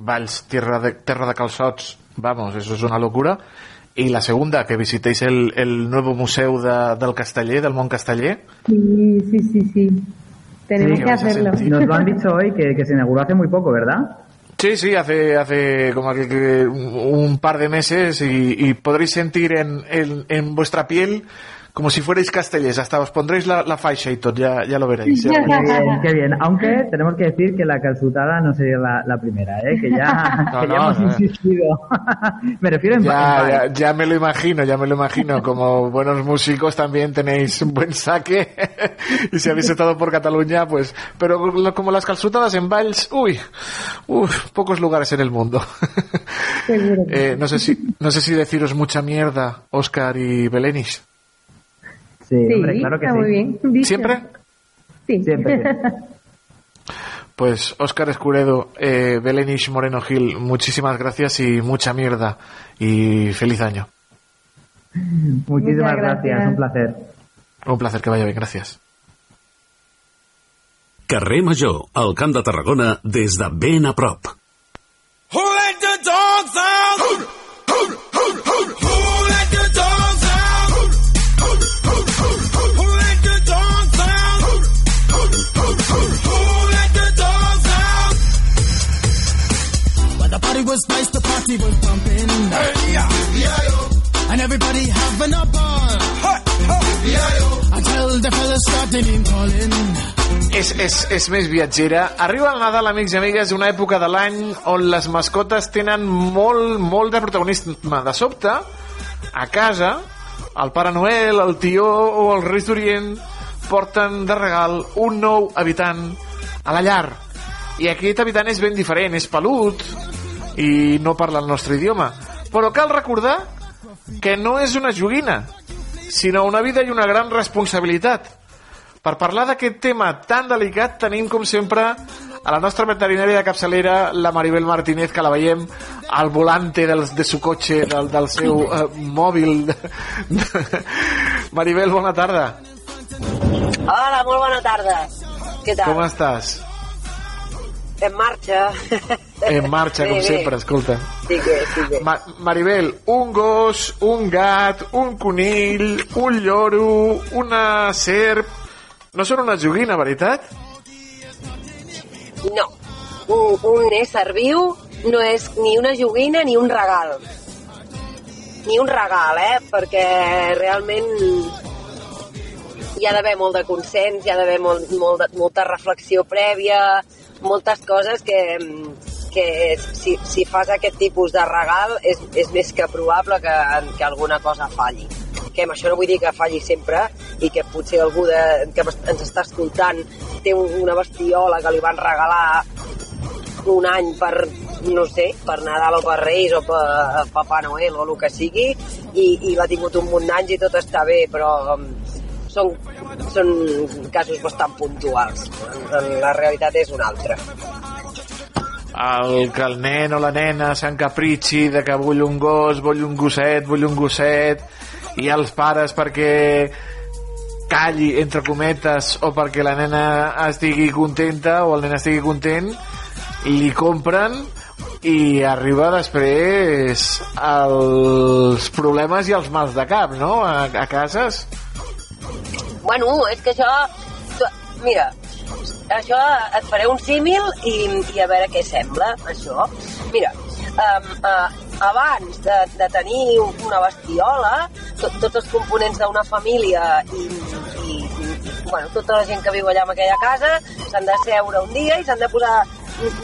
Valls, tierra de, tierra de calçots. Vamos, eso es una locura. Y la segunda, que visitéis el, el nuevo museo de- del Casteller, del Mont Casteller. Sí, sí, sí, sí. Tenemos Sí, que hacerlo. Nos lo han dicho hoy que, que se inauguró hace muy poco, ¿verdad? Sí, sí, hace, hace como que, que un un par de meses y, y podréis sentir en, en, en vuestra piel como si fuerais castellers. Hasta os pondréis la, la faixa y todo, ya, ya lo veréis. ya Qué bien, qué bien. Aunque tenemos que decir que la calzutada no sería la, la primera, ¿eh? que ya, No, que ya no, hemos no. insistido. Me refiero en, Ya, ya, ya me lo imagino, ya me lo imagino. Como buenos músicos también tenéis un buen saque. y si habéis estado por Cataluña, pues... Pero como las calzutadas en Valls, uy, uy, pocos lugares en el mundo. Eh, no sé si no sé si deciros mucha mierda, Oscar y Belenis. Sí, Sí, hombre, claro que está sí. muy bien. Dicho. ¿Siempre? Sí. Siempre. Pues Oscar Escuredo, eh, Belenis Moreno Gil, muchísimas gracias y mucha mierda. Y feliz año. Muchísimas gracias. gracias. un placer. Un placer que vaya bien, gracias. Carrer Major, al Camp de Tarragona, des de ben a prop. Who let the dogs out? The party was nice, the party was pumping. Hey, yeah. And everybody having a ball. Hey, hey, yeah, yo. Until the fellas started in calling. És, és, és més viatgera. Arriba el Nadal, amics i amigues, una època de l'any on les mascotes tenen molt, molt de protagonisme. De sobte, a casa, el Pare Noel, el tió o els Reis d'Orient porten de regal un nou habitant a la llar. I aquest habitant és ben diferent, és pelut i no parla el nostre idioma. Però cal recordar que no és una joguina, sinó una vida i una gran responsabilitat. Per parlar d'aquest tema tan delicat tenim, com sempre, a la nostra veterinària de capçalera, la Maribel Martínez, que la veiem al volante del, de su cotxe, del, del seu uh, mòbil. Maribel, bona tarda. Hola, molt bona tarda. Què tal? Com estàs? En marxa. En marxa, com Bé, sempre, escolta. Sí que, sí que. Ma Maribel, un gos, un gat, un conill, un lloro, una serp... No són una joguina, veritat? No. Un, un ésser viu no és ni una joguina ni un regal. Ni un regal, eh? Perquè realment hi ha d'haver molt de consens, hi ha d'haver molt, molt molta reflexió prèvia, moltes coses que, que si, si fas aquest tipus de regal és, és més que probable que, que alguna cosa falli que amb això no vull dir que falli sempre i que potser algú de, que ens està escoltant té un, una bestiola que li van regalar un any per, no sé, per Nadal o per Reis o per Papà Noel o el que sigui i, i l'ha tingut un munt d'anys i tot està bé, però um, són, són casos bastant puntuals. La realitat és una altra. El que el nen o la nena s'encapritxi de que vull un gos, vull un gosset, vull un gosset i els pares perquè calli, entre cometes, o perquè la nena estigui contenta o el nen estigui content, li compren i arriba després els problemes i els mals de cap, no?, a, a cases. Bueno, és que això... Mira, això et faré un símil i, i a veure què sembla, això. Mira, um, uh, abans de, de tenir una bestiola, to, tots els components d'una família i, i, i bueno, tota la gent que viu allà en aquella casa s'han de seure un dia i s'han de posar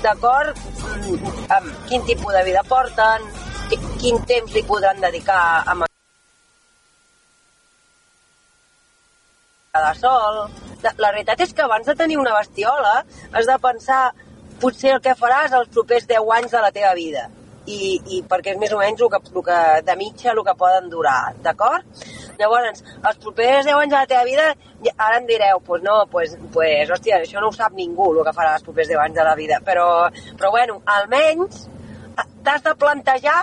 d'acord mm, amb quin tipus de vida porten, qui- quin temps li podran dedicar a de sol. La, veritat és que abans de tenir una bestiola has de pensar potser el que faràs els propers 10 anys de la teva vida i, i perquè és més o menys el que, el que, de mitja el que poden durar, d'acord? Llavors, els propers 10 anys de la teva vida, ara em direu, pues no, pues, pues, hòstia, això no ho sap ningú, el que farà els propers 10 anys de la vida, però, però bueno, almenys t'has de plantejar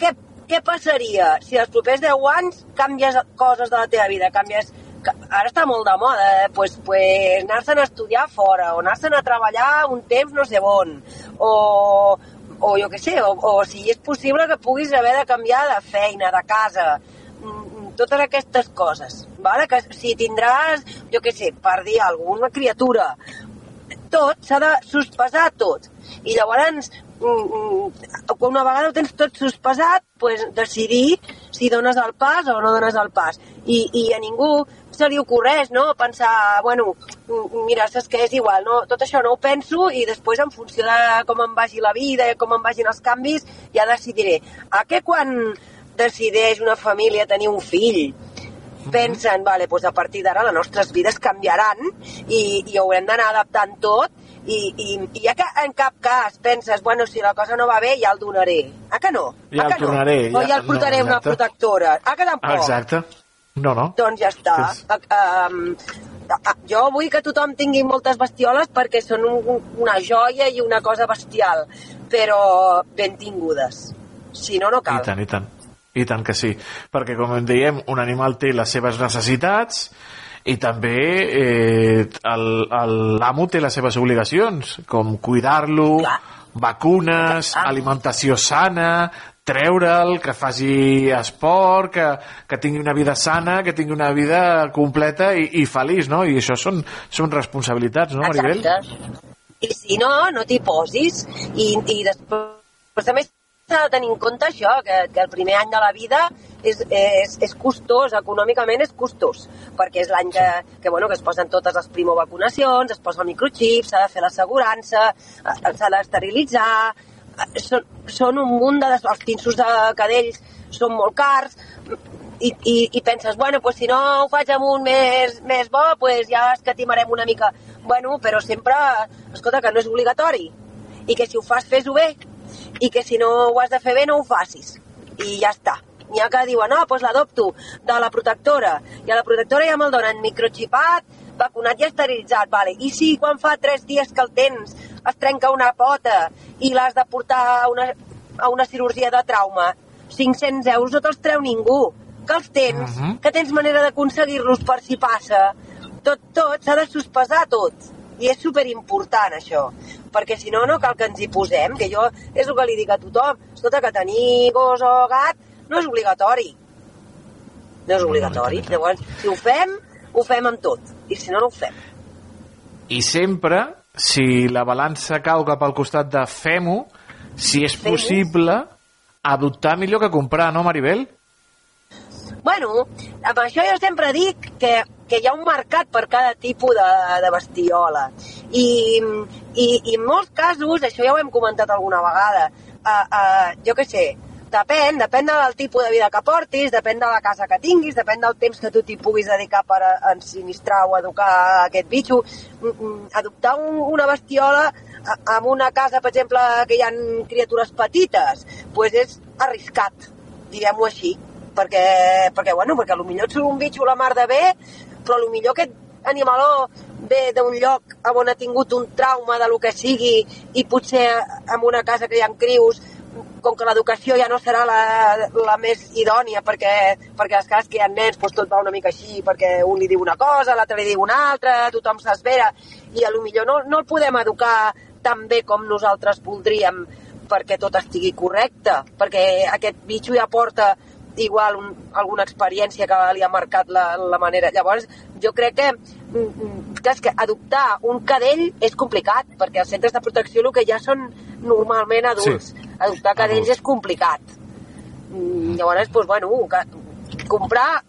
què, què passaria si els propers 10 anys canvies coses de la teva vida, canvies ara està molt de moda, eh? pues, pues anar-se'n a estudiar fora, o anar-se'n a treballar un temps no sé on, o, o jo què sé, o, o si és possible que puguis haver de canviar de feina, de casa, mm, totes aquestes coses, vale? que si tindràs, jo què sé, per dir alguna criatura, tot s'ha de sospesar tot. I llavors, mm, mm, una vegada ho tens tot sospesat, pues, decidir si dones el pas o no dones el pas. I, i a ningú se li ocorreix, no?, pensar, bueno, mira, saps què, és igual, no? tot això no ho penso i després en funció de com em vagi la vida i com em vagin els canvis, ja decidiré. A què quan decideix una família tenir un fill, pensen, vale, doncs a partir d'ara les nostres vides canviaran i, i haurem d'anar adaptant tot i, i, i ja que en cap cas penses, bueno, si la cosa no va bé, ja el donaré. Ah que no? Ja ah el que no? tornaré, O ja- ja el portaré no, a una protectora. Ah que tampoc? Exacte. No, no. Doncs ja està. Um, jo vull que tothom tingui moltes bestioles perquè són un, una joia i una cosa bestial, però ben tingudes. Si no, no I cal. tant, i tant. I tant que sí. Perquè, com en dèiem, un animal té les seves necessitats i també eh, l'amo té les seves obligacions, com cuidar-lo, vacunes, alimentació sana, treure'l, que faci esport, que, que tingui una vida sana, que tingui una vida completa i, i feliç, no? I això són, són responsabilitats, no, Maribel? Exacte. I si no, no t'hi posis. I, i després també s'ha de tenir en compte això, que, que el primer any de la vida és, és, és costós, econòmicament és costós, perquè és l'any que, que, bueno, que es posen totes les primovacunacions, es posa el microxip, s'ha de fer l'assegurança, eh, s'ha d'esterilitzar, són, són un munt de... Els pinços de cadells són molt cars, i, i, i penses, bueno, pues si no ho faig amb un més, més bo, pues ja escatimarem una mica. Bueno, però sempre, escolta, que no és obligatori. I que si ho fas, fes-ho bé. I que si no ho has de fer bé, no ho facis. I ja està. N'hi ha que diuen, no, doncs l'adopto de la protectora. I a la protectora ja me'l donen microxipat, vacunat i esterilitzat, vale. I si quan fa tres dies que el tens es trenca una pota i l'has de portar a una, a una cirurgia de trauma, 500 euros no te'ls treu ningú. Que els tens, Mhm. que tens manera d'aconseguir-los per si passa. Tot, tot, s'ha de sospesar tot. I és superimportant, això. Perquè si no, no cal que ens hi posem, que jo és el que li dic a tothom. Escolta, que tenir gos o gat no és obligatori. No és obligatori. Llavors, si ho fem, ho fem amb tot. I si no, no ho fem. I sempre, si la balança cau cap al costat de fem-ho, si és possible, adoptar millor que comprar, no, Maribel? Bueno, amb això jo sempre dic que, que hi ha un mercat per cada tipus de, de bestiola. I, i, I en molts casos, això ja ho hem comentat alguna vegada, uh, uh, jo què sé, depèn, depèn del tipus de vida que portis, depèn de la casa que tinguis, depèn del temps que tu t'hi puguis dedicar per ensinistrar o educar aquest bitxo. Mm, mm, Adoptar un, una bestiola a- en una casa, per exemple, que hi ha criatures petites, pues és arriscat, diguem-ho així perquè, perquè, bueno, perquè potser et surt un bitxo la mar de bé, però potser aquest animaló ve d'un lloc on ha tingut un trauma de lo que sigui i potser en una casa que hi ha crius com que l'educació ja no serà la, la més idònia perquè, perquè les cases que hi ha nens doncs tot va una mica així perquè un li diu una cosa, l'altre li diu una altra, tothom s'espera i a lo millor no, no el podem educar tan bé com nosaltres voldríem perquè tot estigui correcte, perquè aquest bitxo ja porta igual un, alguna experiència que li ha marcat la, la manera. Llavors, jo crec que, mm, mm, que, és que adoptar un cadell és complicat, perquè els centres de protecció el que ja són normalment adults. Sí. Adoptar cadells és complicat. Mm, Llavors, doncs, bueno, que, comprar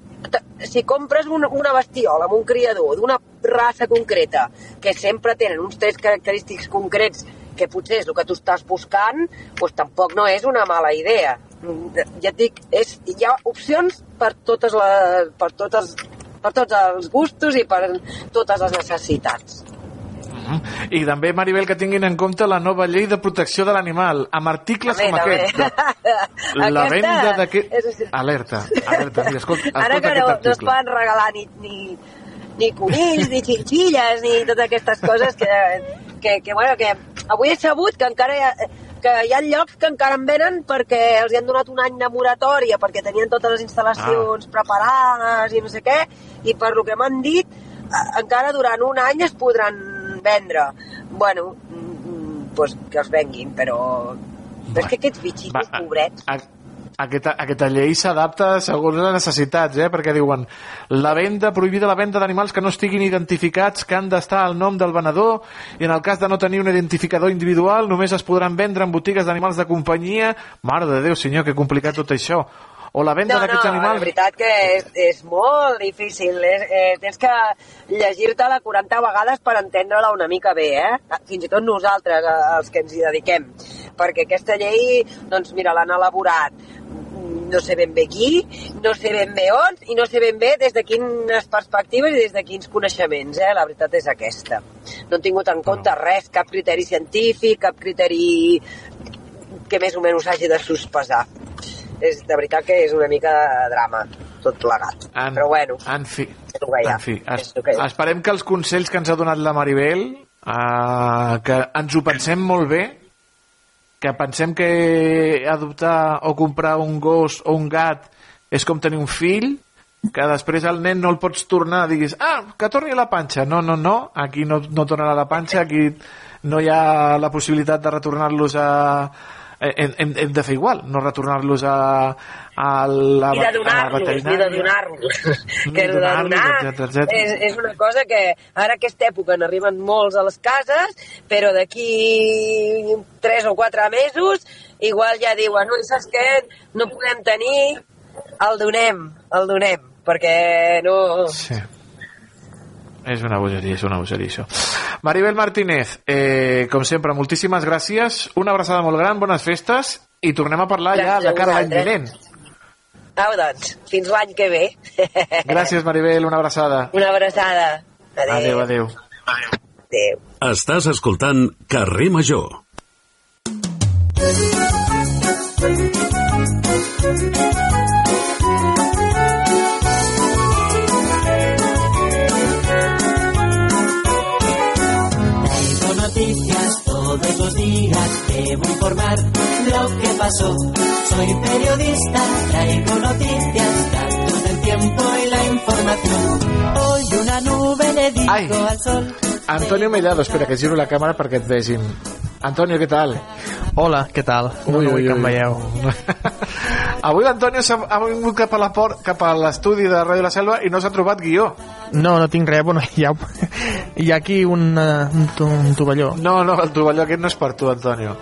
si compres una, una bestiola amb un criador d'una raça concreta que sempre tenen uns trets característics concrets que potser és el que tu estàs buscant, doncs tampoc no és una mala idea. Mm, Ja et dic, és, hi ha opcions per totes les, per totes per tots els gustos i per totes les necessitats. I també, Maribel, que tinguin en compte la nova llei de protecció de l'animal, amb articles També, com aquest. també. La Aquesta venda d'aquest... és- Alerta, alerta, mira, escolta, escolta Ara que no, no es poden regalar ni, ni, ni conills, ni xinxilles, ni totes aquestes coses que, que, que, bueno, que avui he sabut que encara hi ha, que hi ha llocs que encara en venen perquè els hi han donat un any de moratòria perquè tenien totes les instal·lacions Ah. preparades i no sé què, i per lo que m'han dit, eh, encara durant un any es podran vendre. Bueno, mm, mm, pues que els venguin, però... Però és que aquests bitxitos, Va, pobrets... A, aquesta, aquesta llei s'adapta segons les necessitats, eh? perquè diuen la venda, prohibida la venda d'animals que no estiguin identificats, que han d'estar al nom del venedor, i en el cas de no tenir un identificador individual, només es podran vendre en botigues d'animals de companyia. Mare de Déu, senyor, que complicat tot això. O la venda no, d'aquests no, animals... la veritat que és, és molt difícil. És, eh, tens que llegir-te-la 40 vegades per entendre-la una mica bé, eh? Fins i tot nosaltres, eh, els que ens hi dediquem. Perquè aquesta llei, doncs mira, l'han elaborat no sé ben bé qui, no sé ben bé on, i no sé ben bé des de quines perspectives i des de quins coneixements, eh? La veritat és aquesta. No han tingut en compte res, cap criteri científic, cap criteri que més o menys hagi de sospesar. És, de veritat que és una mica de drama, tot plegat. En, Però bueno, en fi, és el que hi ha. en fi es, que hi ha. esperem que els consells que ens ha donat la Maribel eh, que ens ho pensem molt bé que pensem que adoptar o comprar un gos o un gat és com tenir un fill que després el nen no el pots tornar diguis, ah, que torni a la panxa no, no, no, aquí no, no tornarà a la panxa aquí no hi ha la possibilitat de retornar-los a hem, hem, hem de fer igual, no retornar-los a, a la, I de donar-los, i de donar-los. Que el de donar-los, donar etcètera, etcètera. és, és una cosa que ara aquesta època n'arriben molts a les cases, però d'aquí tres o quatre mesos igual ja diuen, ui, saps què? No podem tenir, el donem, el donem, perquè no... Sí. És una bogeria, és una bogeria, això. Maribel Martínez, eh, com sempre, moltíssimes gràcies, una abraçada molt gran, bones festes, i tornem a parlar ja Gràcies a de cara a l'any vinent. Au, doncs, fins l'any que ve. Gràcies, Maribel, una abraçada. Una abraçada. Adéu, adéu. Adéu. Estàs escoltant Carrer Major. Todos los días, debo informar lo que pasó. Soy periodista, traigo noticias, datos del tiempo y la información. Hoy una nube le dijo Ai. al sol. Antonio Mellado, espera, que giro la càmera perquè et vegin. Antonio, què tal? Hola, què tal? No, no vull que em veieu. Avui l'Antonio ha vingut cap a la port, cap a l'estudi de Ràdio La Selva i no s'ha trobat guió. No, no tinc res, bueno, hi ha, hi ha aquí un, uh, un, un tovalló. No, no, el tovalló aquest no és per tu, Antonio.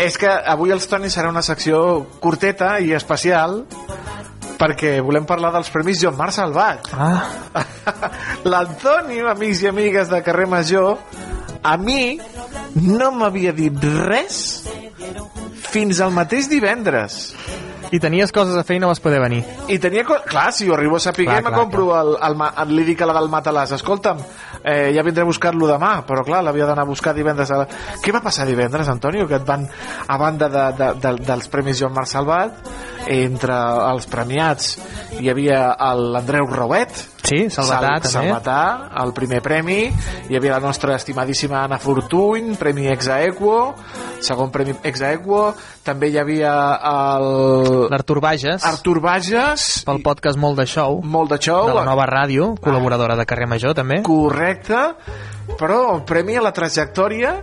És que avui els Toni serà una secció curteta i especial perquè volem parlar dels Premis Joan Marc Salvat. Ah. L'Antoni, amics i amigues de Carrer Major, a mi no m'havia dit res fins al mateix divendres. I tenies coses a fer i no vas poder venir. I tenia... Clar, si jo arribo a saber, Clar, me clar, compro el, el, ma- el, li dic a la del Matalàs, escolta'm, eh, ja vindré a buscar-lo demà, però clar, l'havia d'anar a buscar divendres. A la... Què va passar divendres, Antonio? Que et van, a banda de, de, de, dels Premis Joan Marc Salvat, entre els premiats hi havia l'Andreu Rauet, Sí, Salvatà, també. Salvatà, el primer premi, hi havia la nostra estimadíssima Anna Fortuny, premi Exaequo, segon premi Exaequo, també hi havia el... L'Artur Bages. Artur Bages. Pel podcast Molt de Show. Molt de Show. De la nova ràdio, col·laboradora de Carrer Major, també. Correcte, però el premi a la trajectòria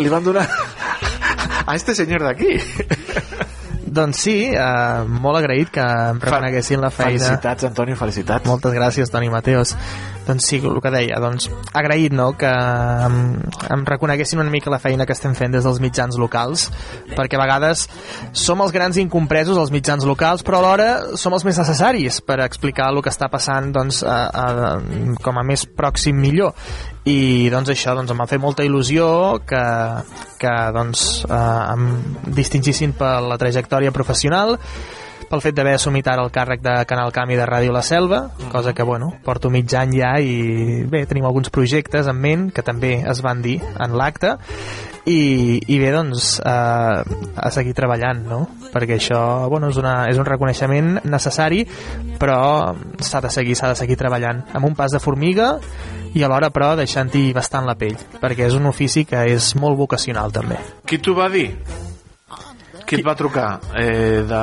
li van donar a este senyor d'aquí. Doncs sí, eh, molt agraït que em reconeguessin la feina. Felicitats, Antonio, felicitats. Moltes gràcies, Toni Mateos. Doncs sí, el que deia, doncs agraït no, que em, em reconeguessin una mica la feina que estem fent des dels mitjans locals, perquè a vegades som els grans incompresos, els mitjans locals, però alhora som els més necessaris per explicar el que està passant doncs, a, a, com a més pròxim millor. I doncs això doncs, em va fer molta il·lusió que, que doncs, eh, em distingissin per la trajectòria professional pel fet d'haver assumit ara el càrrec de Canal Camp i de Ràdio La Selva, cosa que, bueno, porto mig any ja i bé, tenim alguns projectes en ment que també es van dir en l'acte i, i bé, doncs eh, a seguir treballant, no? Perquè això, bueno, és, una, és un reconeixement necessari, però s'ha de seguir, s'ha de seguir treballant amb un pas de formiga i alhora, però, deixant-hi bastant la pell, perquè és un ofici que és molt vocacional, també. Qui t'ho va dir? Qui et va trucar eh, de,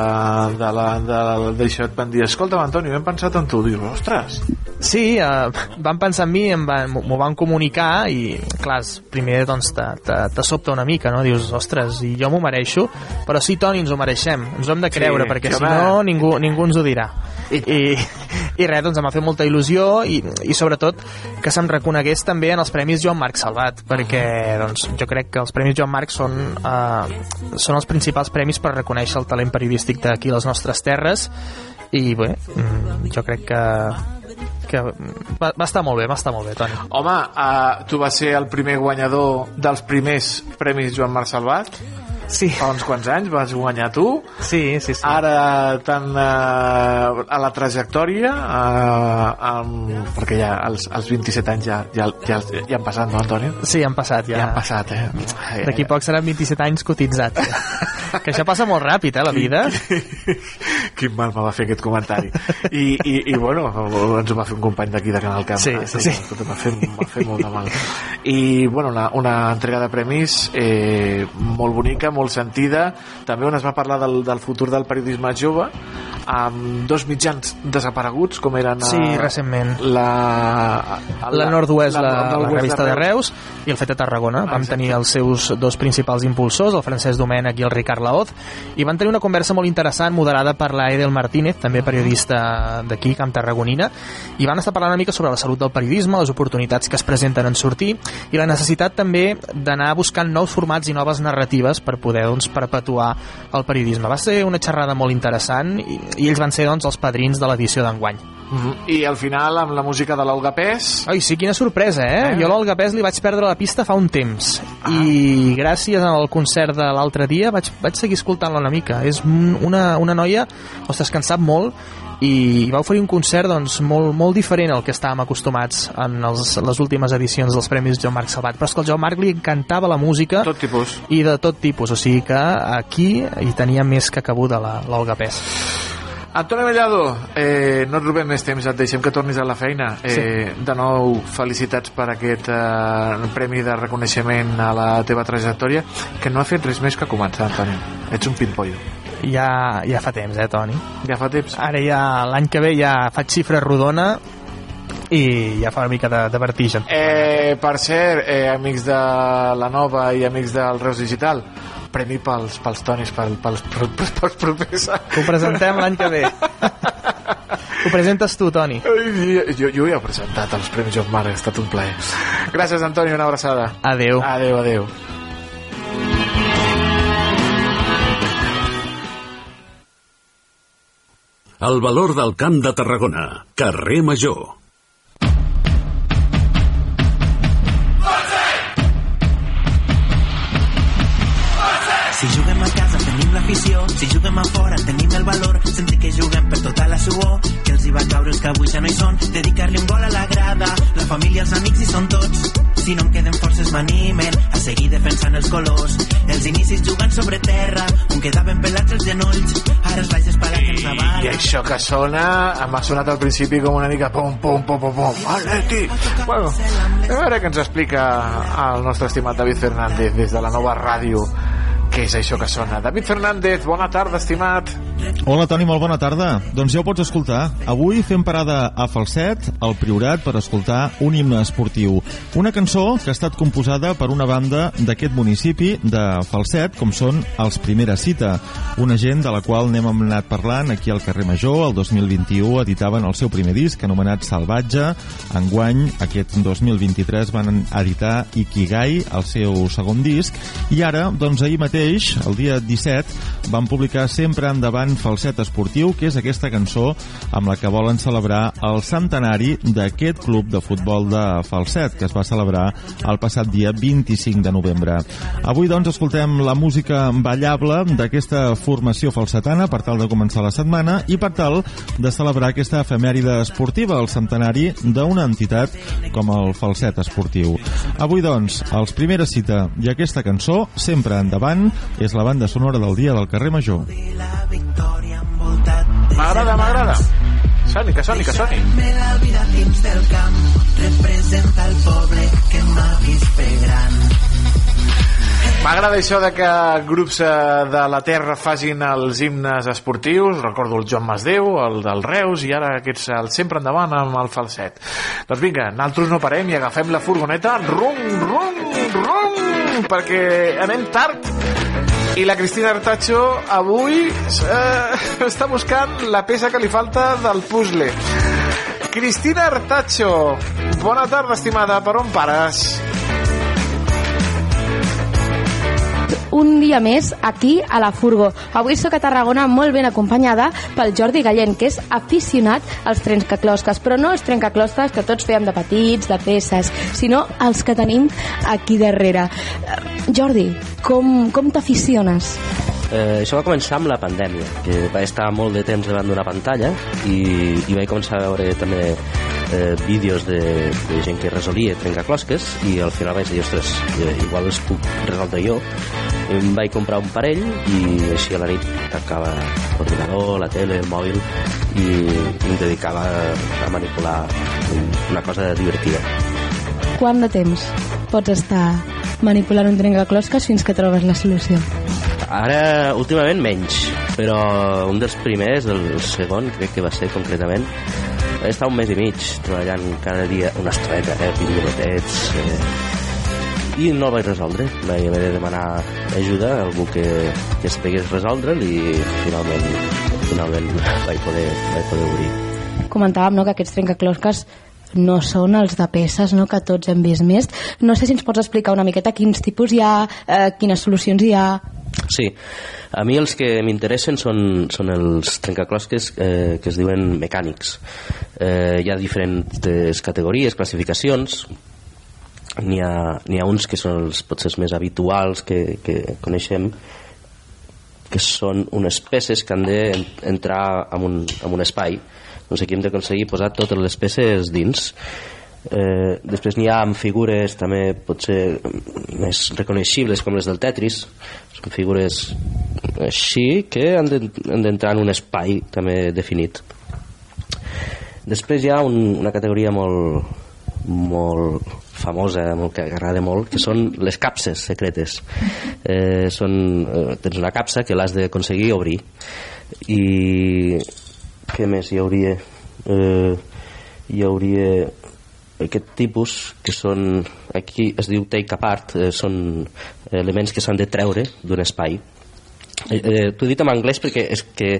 de la, de, d'això? Et van dir, escolta, Antoni, hem pensat en tu. Dius, ostres, Sí, eh, van pensar en mi, em van- m'ho van comunicar i, clar, primer doncs te, te, te sobta una mica, no? Dius, ostres, i jo m'ho mereixo, però sí, Toni, ens ho mereixem, ens ho hem de creure, Sí, perquè si va. no ningú, ningú ens ho dirà. I, i res, doncs em va fer molta il·lusió i, i sobretot que se'm reconegués també en els Premis Joan Marc Salvat, perquè doncs, jo crec que els Premis Joan Marc són, eh, són els principals premis per reconèixer el talent periodístic d'aquí les nostres terres i bé, mm, jo crec que que va, va estar molt bé, va estar molt bé, Toni. Home, uh, tu vas ser el primer guanyador dels primers Premis Joan Marc Salvat? Sí. Fa uns quants anys vas guanyar tu? Sí, sí, sí. Ara, tant uh, a la trajectòria, uh, um, perquè ja als, als 27 anys ja, ja, ja, ja han passat, no, Antoni? Sí, han passat, ja. Ja han passat, eh? D'aquí poc seran 27 anys cotitzats. que això passa molt ràpid, eh, la vida. Quin mal me va fer aquest comentari. I, i, i bueno, ens ho va fer un company d'aquí de Canal Camp. Sí, sí, sí. Escolta, Va fer, va fer molt de mal. I, bueno, una, una entrega de premis eh, molt bonica, molt sentida. També on es va parlar del, del futur del periodisme jove amb dos mitjans desapareguts, com eren... Sí, eh, recentment. La, La Nord-Oest, la, la, Nord-Oest revista de Reus, i el Fet de Tarragona. Vam tenir els seus dos principals impulsors, el Francesc Domènech i el Ricard Laoz, i van tenir una conversa molt interessant, moderada per la Edel Martínez, també periodista d'aquí, Camp Tarragonina, i van estar parlant una mica sobre la salut del periodisme, les oportunitats que es presenten en sortir, i la necessitat també d'anar buscant nous formats i noves narratives per poder doncs, perpetuar el periodisme. Va ser una xerrada molt interessant i, i ells van ser doncs, els padrins de l'edició d'enguany. Mhm. I al final amb la música de l'Olga Pes Ai, sí, quina sorpresa, eh? Eh? Jo l'Olga Pes li vaig perdre la pista fa un temps i gràcies al concert de l'altre dia vaig, vaig seguir escoltant-la una mica. És un- una, una noia, ostres, que en sap molt i va oferir un concert doncs, molt, molt diferent al que estàvem acostumats en els, les últimes edicions dels Premis Joan Marc Salvat. Però és que al Joan Marc li encantava la música tot tipus. i de tot tipus, o sigui que aquí hi tenia més que cabuda la- l'Olga Pes. Antoni Mellado, eh, no et robem més temps, et deixem que tornis a la feina. Eh, De nou, felicitats per aquest eh, premi de reconeixement a la teva trajectòria, que no ha fet res més que començar, Antoni. Ets un pimpollo. Ja, ja fa temps, eh, Toni? Ja fa temps. Ara ja, l'any que ve ja faig xifra rodona i ja fa una mica de, de vertigen. Eh, per cert, eh, amics de la Nova i amics del Reus Digital, premi pels, pels tonis, pels, pels, pels, pels propers Ho presentem l'any que ve. Ho presentes tu, Toni. Jo, jo ja he presentat els Premis Joan Marc, ha estat un plaer. Gràcies, Antoni, una abraçada. Adeu. Adeu, adeu. El valor del camp de Tarragona. Carrer Major. Si juguem a casa tenim l'afició, si juguem a fora tenim el valor, sentir que juguem per tota la suor, que els hi va caure els que avui ja no hi són, dedicar-li un gol a la grada, la família, els amics hi són tots, si no em queden forces m'animen a seguir defensant els colors, els inicis jugant sobre terra, on quedaven pelats els genolls, ara els baix espalats ens I això que sona, m'ha sonat al principi com una mica pum, pum, pum, pum, pum, Atleti! Bueno, a veure què ens explica el nostre estimat David Fernández des de la nova ràdio què és això que sona. David Fernández, bona tarda, estimat. Hola Toni, molt bona tarda. Doncs ja ho pots escoltar. Avui fem parada a Falset, al Priorat, per escoltar un himne esportiu. Una cançó que ha estat composada per una banda d'aquest municipi de Falset, com són els Primera Cita, una gent de la qual n'hem anat parlant aquí al carrer Major. El 2021 editaven el seu primer disc, anomenat Salvatge. Enguany, aquest 2023, van editar Ikigai, el seu segon disc. I ara, doncs ahir mateix, el dia 17, van publicar Sempre endavant Falset Esportiu, que és aquesta cançó amb la que volen celebrar el centenari d'aquest club de futbol de Falset, que es va celebrar el passat dia 25 de novembre. Avui, doncs, escoltem la música ballable d'aquesta formació falsetana per tal de començar la setmana i per tal de celebrar aquesta efemèride esportiva, el centenari d'una entitat com el Falset Esportiu. Avui, doncs, els primera cita i aquesta cançó, sempre endavant, és la banda sonora del dia del carrer Major. M'agrada, m'agrada. Soni, que soni, que soni. Me la vida dins del camp representa el poble que m'ha vist fer gran. M'agrada això de que grups eh, de la Terra facin els himnes esportius, recordo el Joan Masdeu, el del Reus, i ara aquests el sempre endavant amb el falset. Doncs vinga, nosaltres no parem i agafem la furgoneta, rum, rum, rum, perquè anem tard. I la Cristina Artacho avui eh, està buscant la peça que li falta del puzzle. Cristina Artacho, bona tarda, estimada, per on pares? Un dia més aquí a la Furgo. Avui sóc a Tarragona molt ben acompanyada pel Jordi Gallent, que és aficionat als trencaclosques, però no els trencaclosques que tots fèiem de petits, de peces, sinó els que tenim aquí darrere. Eh, Jordi, com, com t'aficiones? Eh, això va començar amb la pandèmia, que va estar molt de temps davant d'una pantalla i, i vaig començar a veure també eh, vídeos de, de gent que resolia trencaclosques i al final vaig dir, ostres, eh, igual els puc resoldre jo. Em vaig comprar un parell i així a la nit tancava l'ordinador, la tele, el mòbil i, i em dedicava a manipular una cosa divertida. Quant de temps pots estar manipulant un trencaclosques fins que trobes la solució? Ara, últimament menys, però un dels primers, el segon, crec que va ser concretament, he estat un mes i mig treballant cada dia una estreta, eh, 20 minutets, eh, i no el vaig resoldre. Vaig haver de demanar ajuda a algú que, que sabés resoldre'l i finalment, finalment vaig poder, vaig poder obrir. Comentàvem no, que aquests trencaclosques no són els de peces no, que tots hem vist més. No sé si ens pots explicar una miqueta quins tipus hi ha, eh, quines solucions hi ha... Sí, a mi els que m'interessen són, són els trencaclosques eh, que es diuen mecànics. Eh, hi ha diferents categories, classificacions, n'hi ha, ha uns que són els potser més habituals que, que coneixem, que són unes peces que han d'entrar en, un, en un espai. Doncs aquí hem d'aconseguir posar totes les peces dins. Eh, després n'hi ha amb figures també potser més reconeixibles com les del Tetris són figures així que han d'entrar en un espai també definit després hi ha un, una categoria molt molt famosa, molt que agrada molt, que són les capses secretes. Eh, són, eh, tens una capsa que l'has d'aconseguir obrir. I què més hi hauria? Eh, hi hauria aquest tipus que són aquí es diu take apart eh, són elements que s'han de treure d'un espai eh, eh, t'ho he dit en anglès perquè és que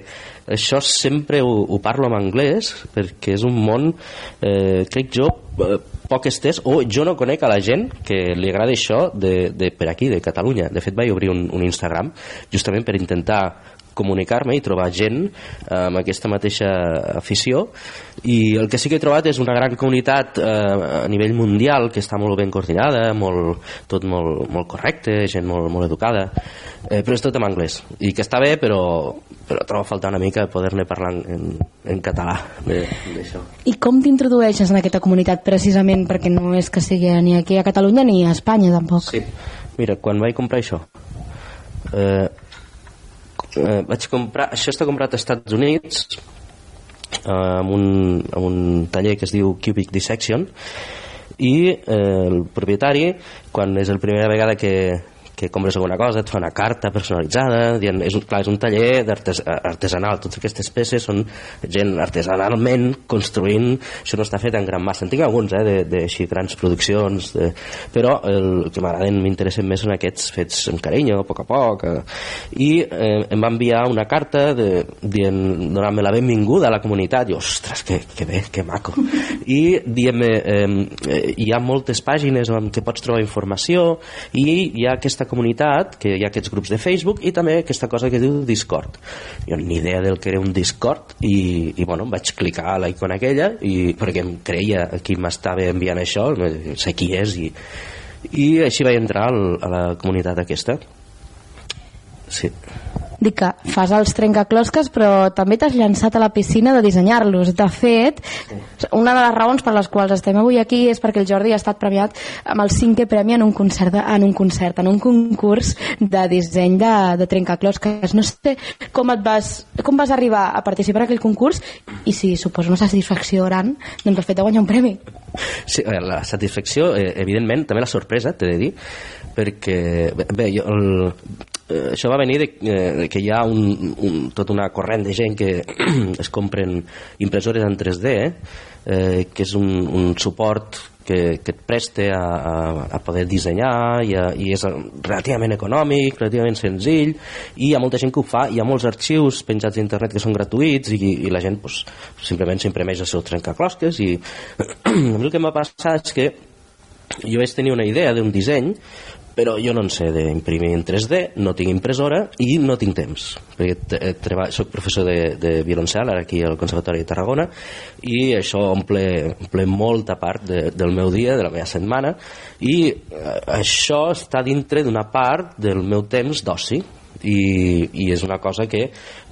això sempre ho, ho parlo en anglès perquè és un món eh, crec jo eh, poc estès o jo no conec a la gent que li agrada això de, de per aquí, de Catalunya de fet vaig obrir un, un Instagram justament per intentar comunicar-me i trobar gent eh, amb aquesta mateixa afició. I el que sí que he trobat és una gran comunitat eh, a nivell mundial que està molt ben coordinada, molt, tot molt, molt correcte, gent molt, molt educada. Eh, però és tot en anglès. I que està bé però, però trobo a faltar una mica poder-ne parlar en, en català. D'això. I com t'introdueixes en aquesta comunitat precisament perquè no és que sigui ni aquí a Catalunya ni a Espanya tampoc? Sí, mira, quan vaig comprar això eh, eh, vaig comprar, això està comprat als Estats Units eh, amb, un, amb un taller que es diu Cubic Dissection i eh, el propietari quan és la primera vegada que, que compres alguna cosa, et fa una carta personalitzada, dient, és un, clar, és un taller d'artes- artesanal, totes aquestes peces són gent artesanalment construint, això no està fet en gran massa, en tinc alguns, eh, de, de així grans produccions, de, però el que m'agraden, m'interessen més són aquests fets amb carinyo, a poc a poc, eh, i eh, em va enviar una carta de, dient, donant-me la benvinguda a la comunitat, i ostres, que, que bé, que maco, i dient-me, eh, hi ha moltes pàgines on que pots trobar informació, i hi ha aquesta comunitat, que hi ha aquests grups de Facebook, i també aquesta cosa que diu Discord. Jo ni idea del que era un Discord, i, i bueno, vaig clicar a la icona aquella, i, perquè em creia qui m'estava enviant això, sé qui és, i, i així vaig entrar al, a la comunitat aquesta. Sí. Dic que fas els trencaclosques, però també t'has llançat a la piscina de dissenyar-los. De fet, una de les raons per les quals estem avui aquí és perquè el Jordi ha estat premiat amb el cinquè premi en un concert, de, en un concert, en un concurs de disseny de, de trencaclosques. No sé com et vas, com vas arribar a participar en aquell concurs i si suposo una satisfacció gran doncs el fet de guanyar un premi. Sí, la satisfacció, eh, evidentment, també la sorpresa, t'he de dir, perquè, bé jo, el, eh, això va venir de, eh, de que hi ha un, un, tota una corrent de gent que es compren impressores en 3D, eh, que és un, un suport que, que et preste a, a, a poder dissenyar i, a, i és relativament econòmic, relativament senzill i hi ha molta gent que ho fa, hi ha molts arxius penjats a internet que són gratuïts i, i la gent pues, simplement s'imprimeix els seus trencaclosques i el que em va passar és que jo vaig tenir una idea d'un disseny però jo no en sé d'imprimir en 3D, no tinc impressora i no tinc temps, perquè t- treba, soc professor de, de violoncel ara aquí al Conservatori de Tarragona i això omple, omple molta part de, del meu dia, de la meva setmana i eh, això està dintre d'una part del meu temps d'oci i, i és una cosa que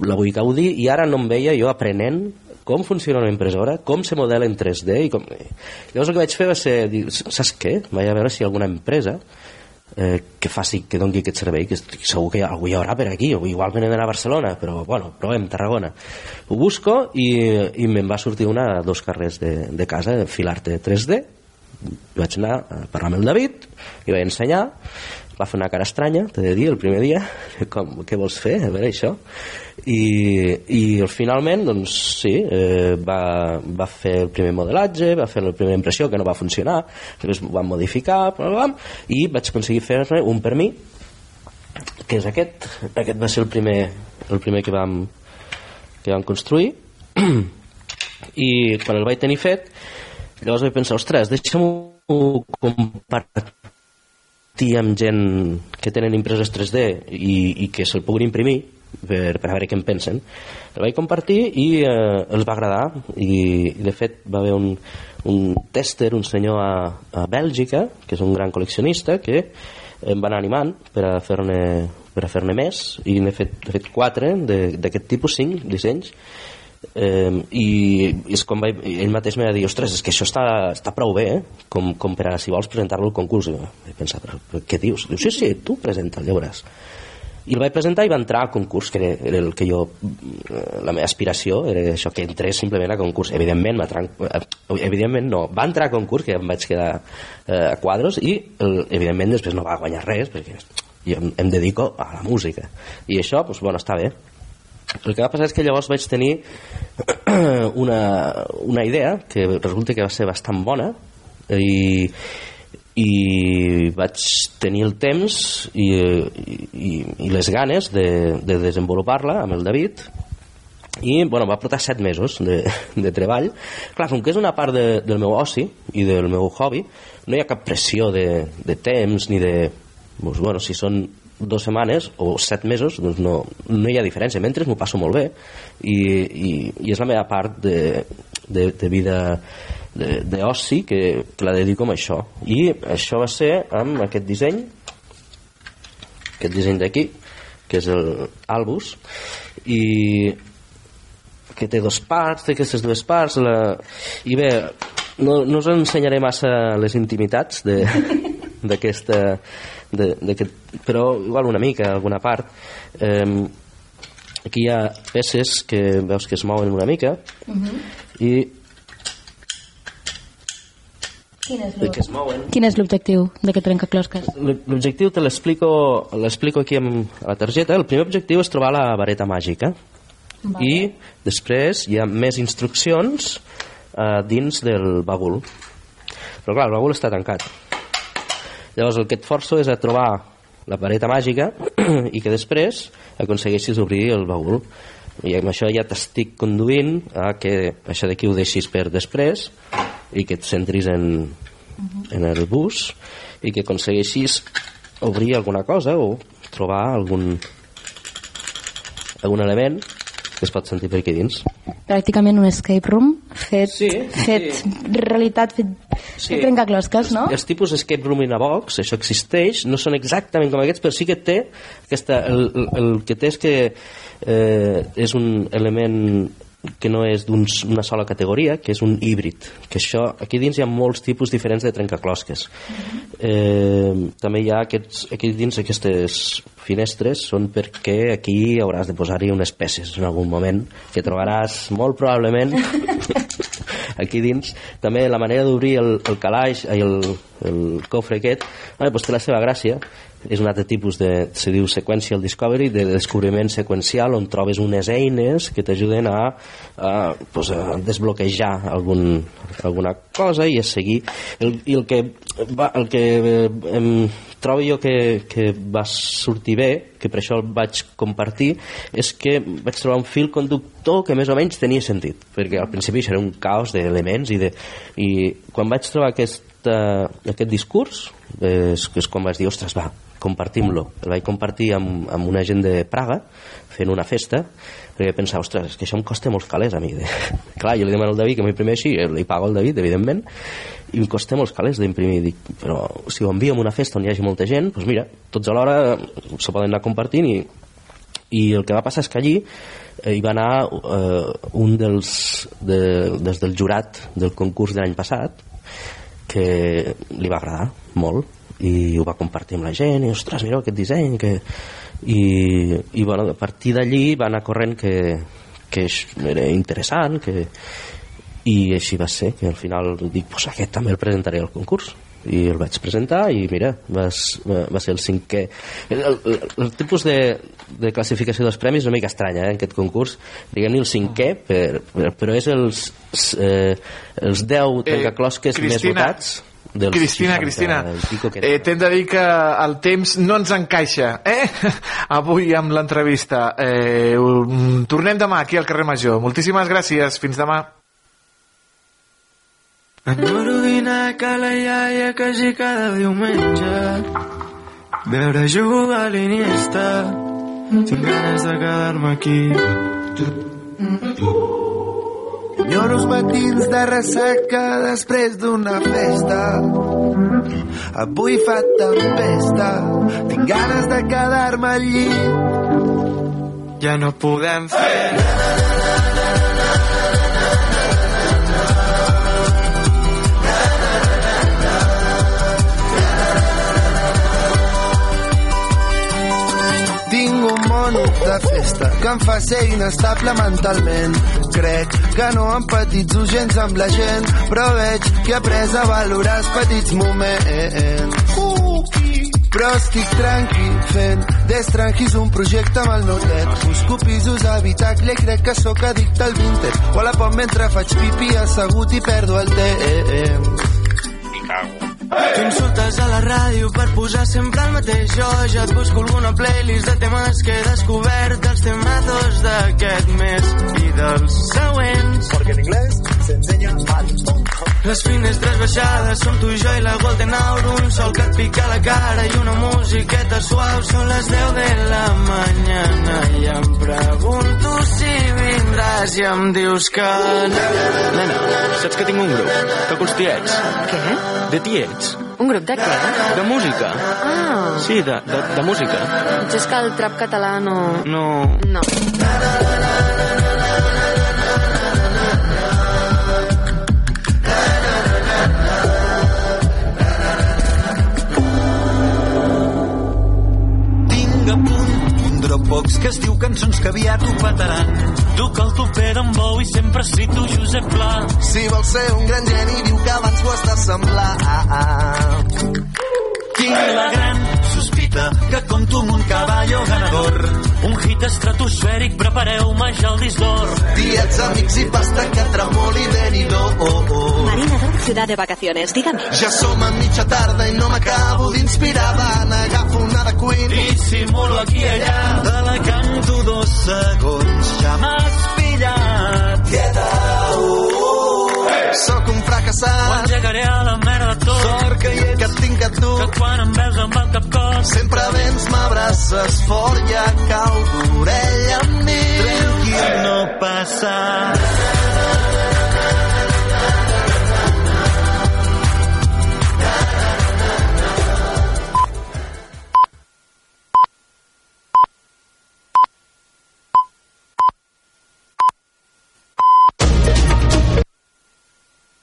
la vull gaudir i ara no em veia jo aprenent com funciona una impressora, com se modela en 3D i com... llavors el que vaig fer va ser dir, saps què? vaig a veure si alguna empresa eh, que faci, que doni aquest servei que segur que algú hi haurà per aquí o igual d'anar a Barcelona, però bueno, provem Tarragona. Ho busco i, i me'n va sortir una a dos carrers de, de casa Filarte 3D vaig anar a parlar amb el David i vaig ensenyar va fer una cara estranya, t'he de dir, el primer dia com, què vols fer, a veure això. I, i finalment doncs sí, eh, va, va fer el primer modelatge va fer la primera impressió que no va funcionar després ho vam modificar bla, bla, i vaig aconseguir fer-ne un per mi que és aquest. Aquest va ser el primer, el primer que vam que vam construir. I quan el vaig tenir fet llavors vaig pensar, ostres, deixa'm-ho compartir amb gent que tenen impreses 3D i, i que se'l puguin imprimir per, per a veure què en pensen. El vaig compartir i eh, els va agradar i, de fet va haver un, un tester, un senyor a, a Bèlgica que és un gran col·leccionista que em va anar animant per a fer-ne per a fer-ne més i n'he fet, fet quatre d'aquest tipus, cinc dissenys eh, i, és com vaig, ell mateix m'ha dir ostres, és que això està, està prou bé eh? com, com per a si vols presentar-lo al concurs. I vaig pensar, però, però què dius? Diu, sí, sí, tu presenta, ja veuràs. I el vaig presentar i va entrar al concurs que era, el que jo la meva aspiració era això, que entrés simplement a concurs. Evidentment, va eh, evidentment no va entrar a concurs, que em vaig quedar eh, a quadros i el, evidentment després no va guanyar res perquè jo em, em dedico a la música. I això, doncs, bueno, està bé el que va passar és que llavors vaig tenir una, una idea que resulta que va ser bastant bona i, i vaig tenir el temps i, i, i les ganes de, de desenvolupar-la amb el David. I bueno, va portar set mesos de, de treball. Clar, com que és una part de, del meu oci i del meu hobby no hi ha cap pressió de, de temps ni de doncs, bueno, si són dues setmanes o set mesos doncs no, no hi ha diferència. Mentre m'ho passo molt bé i, i, i és la meva part de, de, de vida d'oci que, que la dedico a això. I això va ser amb aquest disseny aquest disseny d'aquí que és el Albus i que té dos parts, té aquestes dues parts la... i bé no, no us ensenyaré massa les intimitats d'aquesta de, d'aquest- però igual una mica alguna part eh, aquí hi ha peces que veus que es mouen una mica i que es mouen. Quin és l'objectiu d'aquest trencaclosques? L'objectiu te l'explico l'explico aquí amb, a la targeta. El primer objectiu és trobar la vareta màgica. Vale. I després hi ha més instruccions eh, dins del bagul. Però clar, el bagul està tancat. Llavors el que et forço és a trobar la vareta màgica i que després aconsegueixis obrir el bagul. I amb això ja t'estic conduint a que això d'aquí ho deixis per després i que et centris en, en el bus i que aconsegueixis obrir alguna cosa o trobar algun algun element que es pot sentir per aquí dins. Pràcticament un escape room fet, Sí, fet sí. realitat, fet, Sí. fet trencaclosques, no? Els tipus escape room in a box, això existeix, no són exactament com aquests, però sí que té aquesta, el, el, el que té és que eh, és un element que no és d'una sola categoria, que és un híbrid, que això, aquí dins hi ha molts tipus diferents de trencaclosques. Eh, també hi ha aquests, aquí dins aquestes finestres són perquè aquí hauràs de posar-hi unes peces en algun moment que trobaràs molt probablement aquí dins també la manera d'obrir el, el calaix el, el cofre aquest eh, doncs té la seva gràcia és un altre tipus de, se diu sequential discovery de descobriment seqüencial on trobes unes eines que t'ajuden a, a, pues, a desbloquejar algun, alguna cosa i a seguir. El, i el que, va, el que eh, em, trobo jo que, que va sortir bé que per això el vaig compartir és que vaig trobar un fil conductor que més o menys tenia sentit perquè al principi era un caos d'elements i, de, i quan vaig trobar aquest, aquest discurs és, és quan vaig dir, ostres, va, compartim-lo. El vaig compartir amb, amb una gent de Praga fent una festa perquè pensava, ostres, és que això em costa molts calés a mi. Clar, jo li demano al David que m'imprimeixi, li pago al David, evidentment, i em costa molts calés d'imprimir. Dic, però si ho envio a una festa on hi hagi molta gent, doncs mira, tots alhora se poden anar compartint i, i el que va passar és que allí eh, hi va anar eh, un dels, de, des del jurat del concurs de l'any passat que li va agradar molt i ho va compartir amb la gent i ostres, mireu aquest disseny que... i, i bueno, a partir d'allí va anar corrent que, que era interessant que... i així va ser que al final dic, pues aquest també el presentaré al concurs i el vaig presentar i mira, va, va ser el cinquè. El, el, el tipus de, de classificació dels premis és una mica estranya eh, en aquest concurs. Diguem-ne el cinquè per, per, però és els eh, els 10 trencaclosques més votats dels Cristina, 60 Cristina, que eh, t'hem de dir que el temps no ens encaixa, eh? Avui amb l'entrevista. Eh, um, tornem demà aquí al carrer Major. Moltíssimes gràcies. Fins demà. Enyoro dinar a cala iaia quasi cada diumenge Veure jugar a l'Iniesta Tinc ganes de quedar-me aquí Enyoro els matins de ressaca després d'una festa. Avui fa tempesta, tinc ganes de quedar-me al llit. Ja no podem fer Tinc un mono de festa que em fa ser inestable mentalment. Crec que no empatitzo gens amb la gent, però veig que he après a valorar els petits moments. Però estic tranqui fent d'estrangis un projecte amb el meu. Busco pisos a habitacle i crec que sóc addicte al vintage. O a la pop mentre faig pipi assegut i perdo el temps. Tu insultes a la ràdio per posar sempre el mateix. Jo ja et busco alguna playlist de temes que he descobert dels temazos d'aquest mes i dels següents. Porque en inglés se enseña mal. Les finestres baixades som tu i jo i la Golden Hour un sol que et pica la cara i una musiqueta suau són les 10 de la mañana i em pregunto si vindràs i em dius que no. Nena, saps que tinc un grup? Toco els tiets. Què? De tiets. Un grup de què? De música. Ah, Sí, de, de, de música. potser és que el trap català no... No... No. Dropbox que es diu cançons que aviat ho petaran. Duc el tupé d'en Bou i sempre cito Josep Pla. Si vols ser un gran geni, diu que abans ho has de semblar. Ah, ah. Tinc la gran sospita que compto amb un caballo ganador. Un hit estratosfèric, prepareu-me ja el disc d'or. Diets, amics i pasta que tremoli venidor. Oh, oh. Marina Dor, ciudad de vacaciones, dígame. Ja som a mitja tarda i no m'acabo d'inspirar. Van, agafo una de Queen. Dissimulo aquí i allà. Te la canto dos segons. Ja m'has pillat. Quieta. Sóc un fracassat. Ho engegaré a la merda tot. Sort que hi ets. Que tinc a tu. Que quan em veus amb el cap cos. Sempre vens, m'abraces fort i a cau d'orella amb mi. Tranquil, no passa Tranquil, no passa.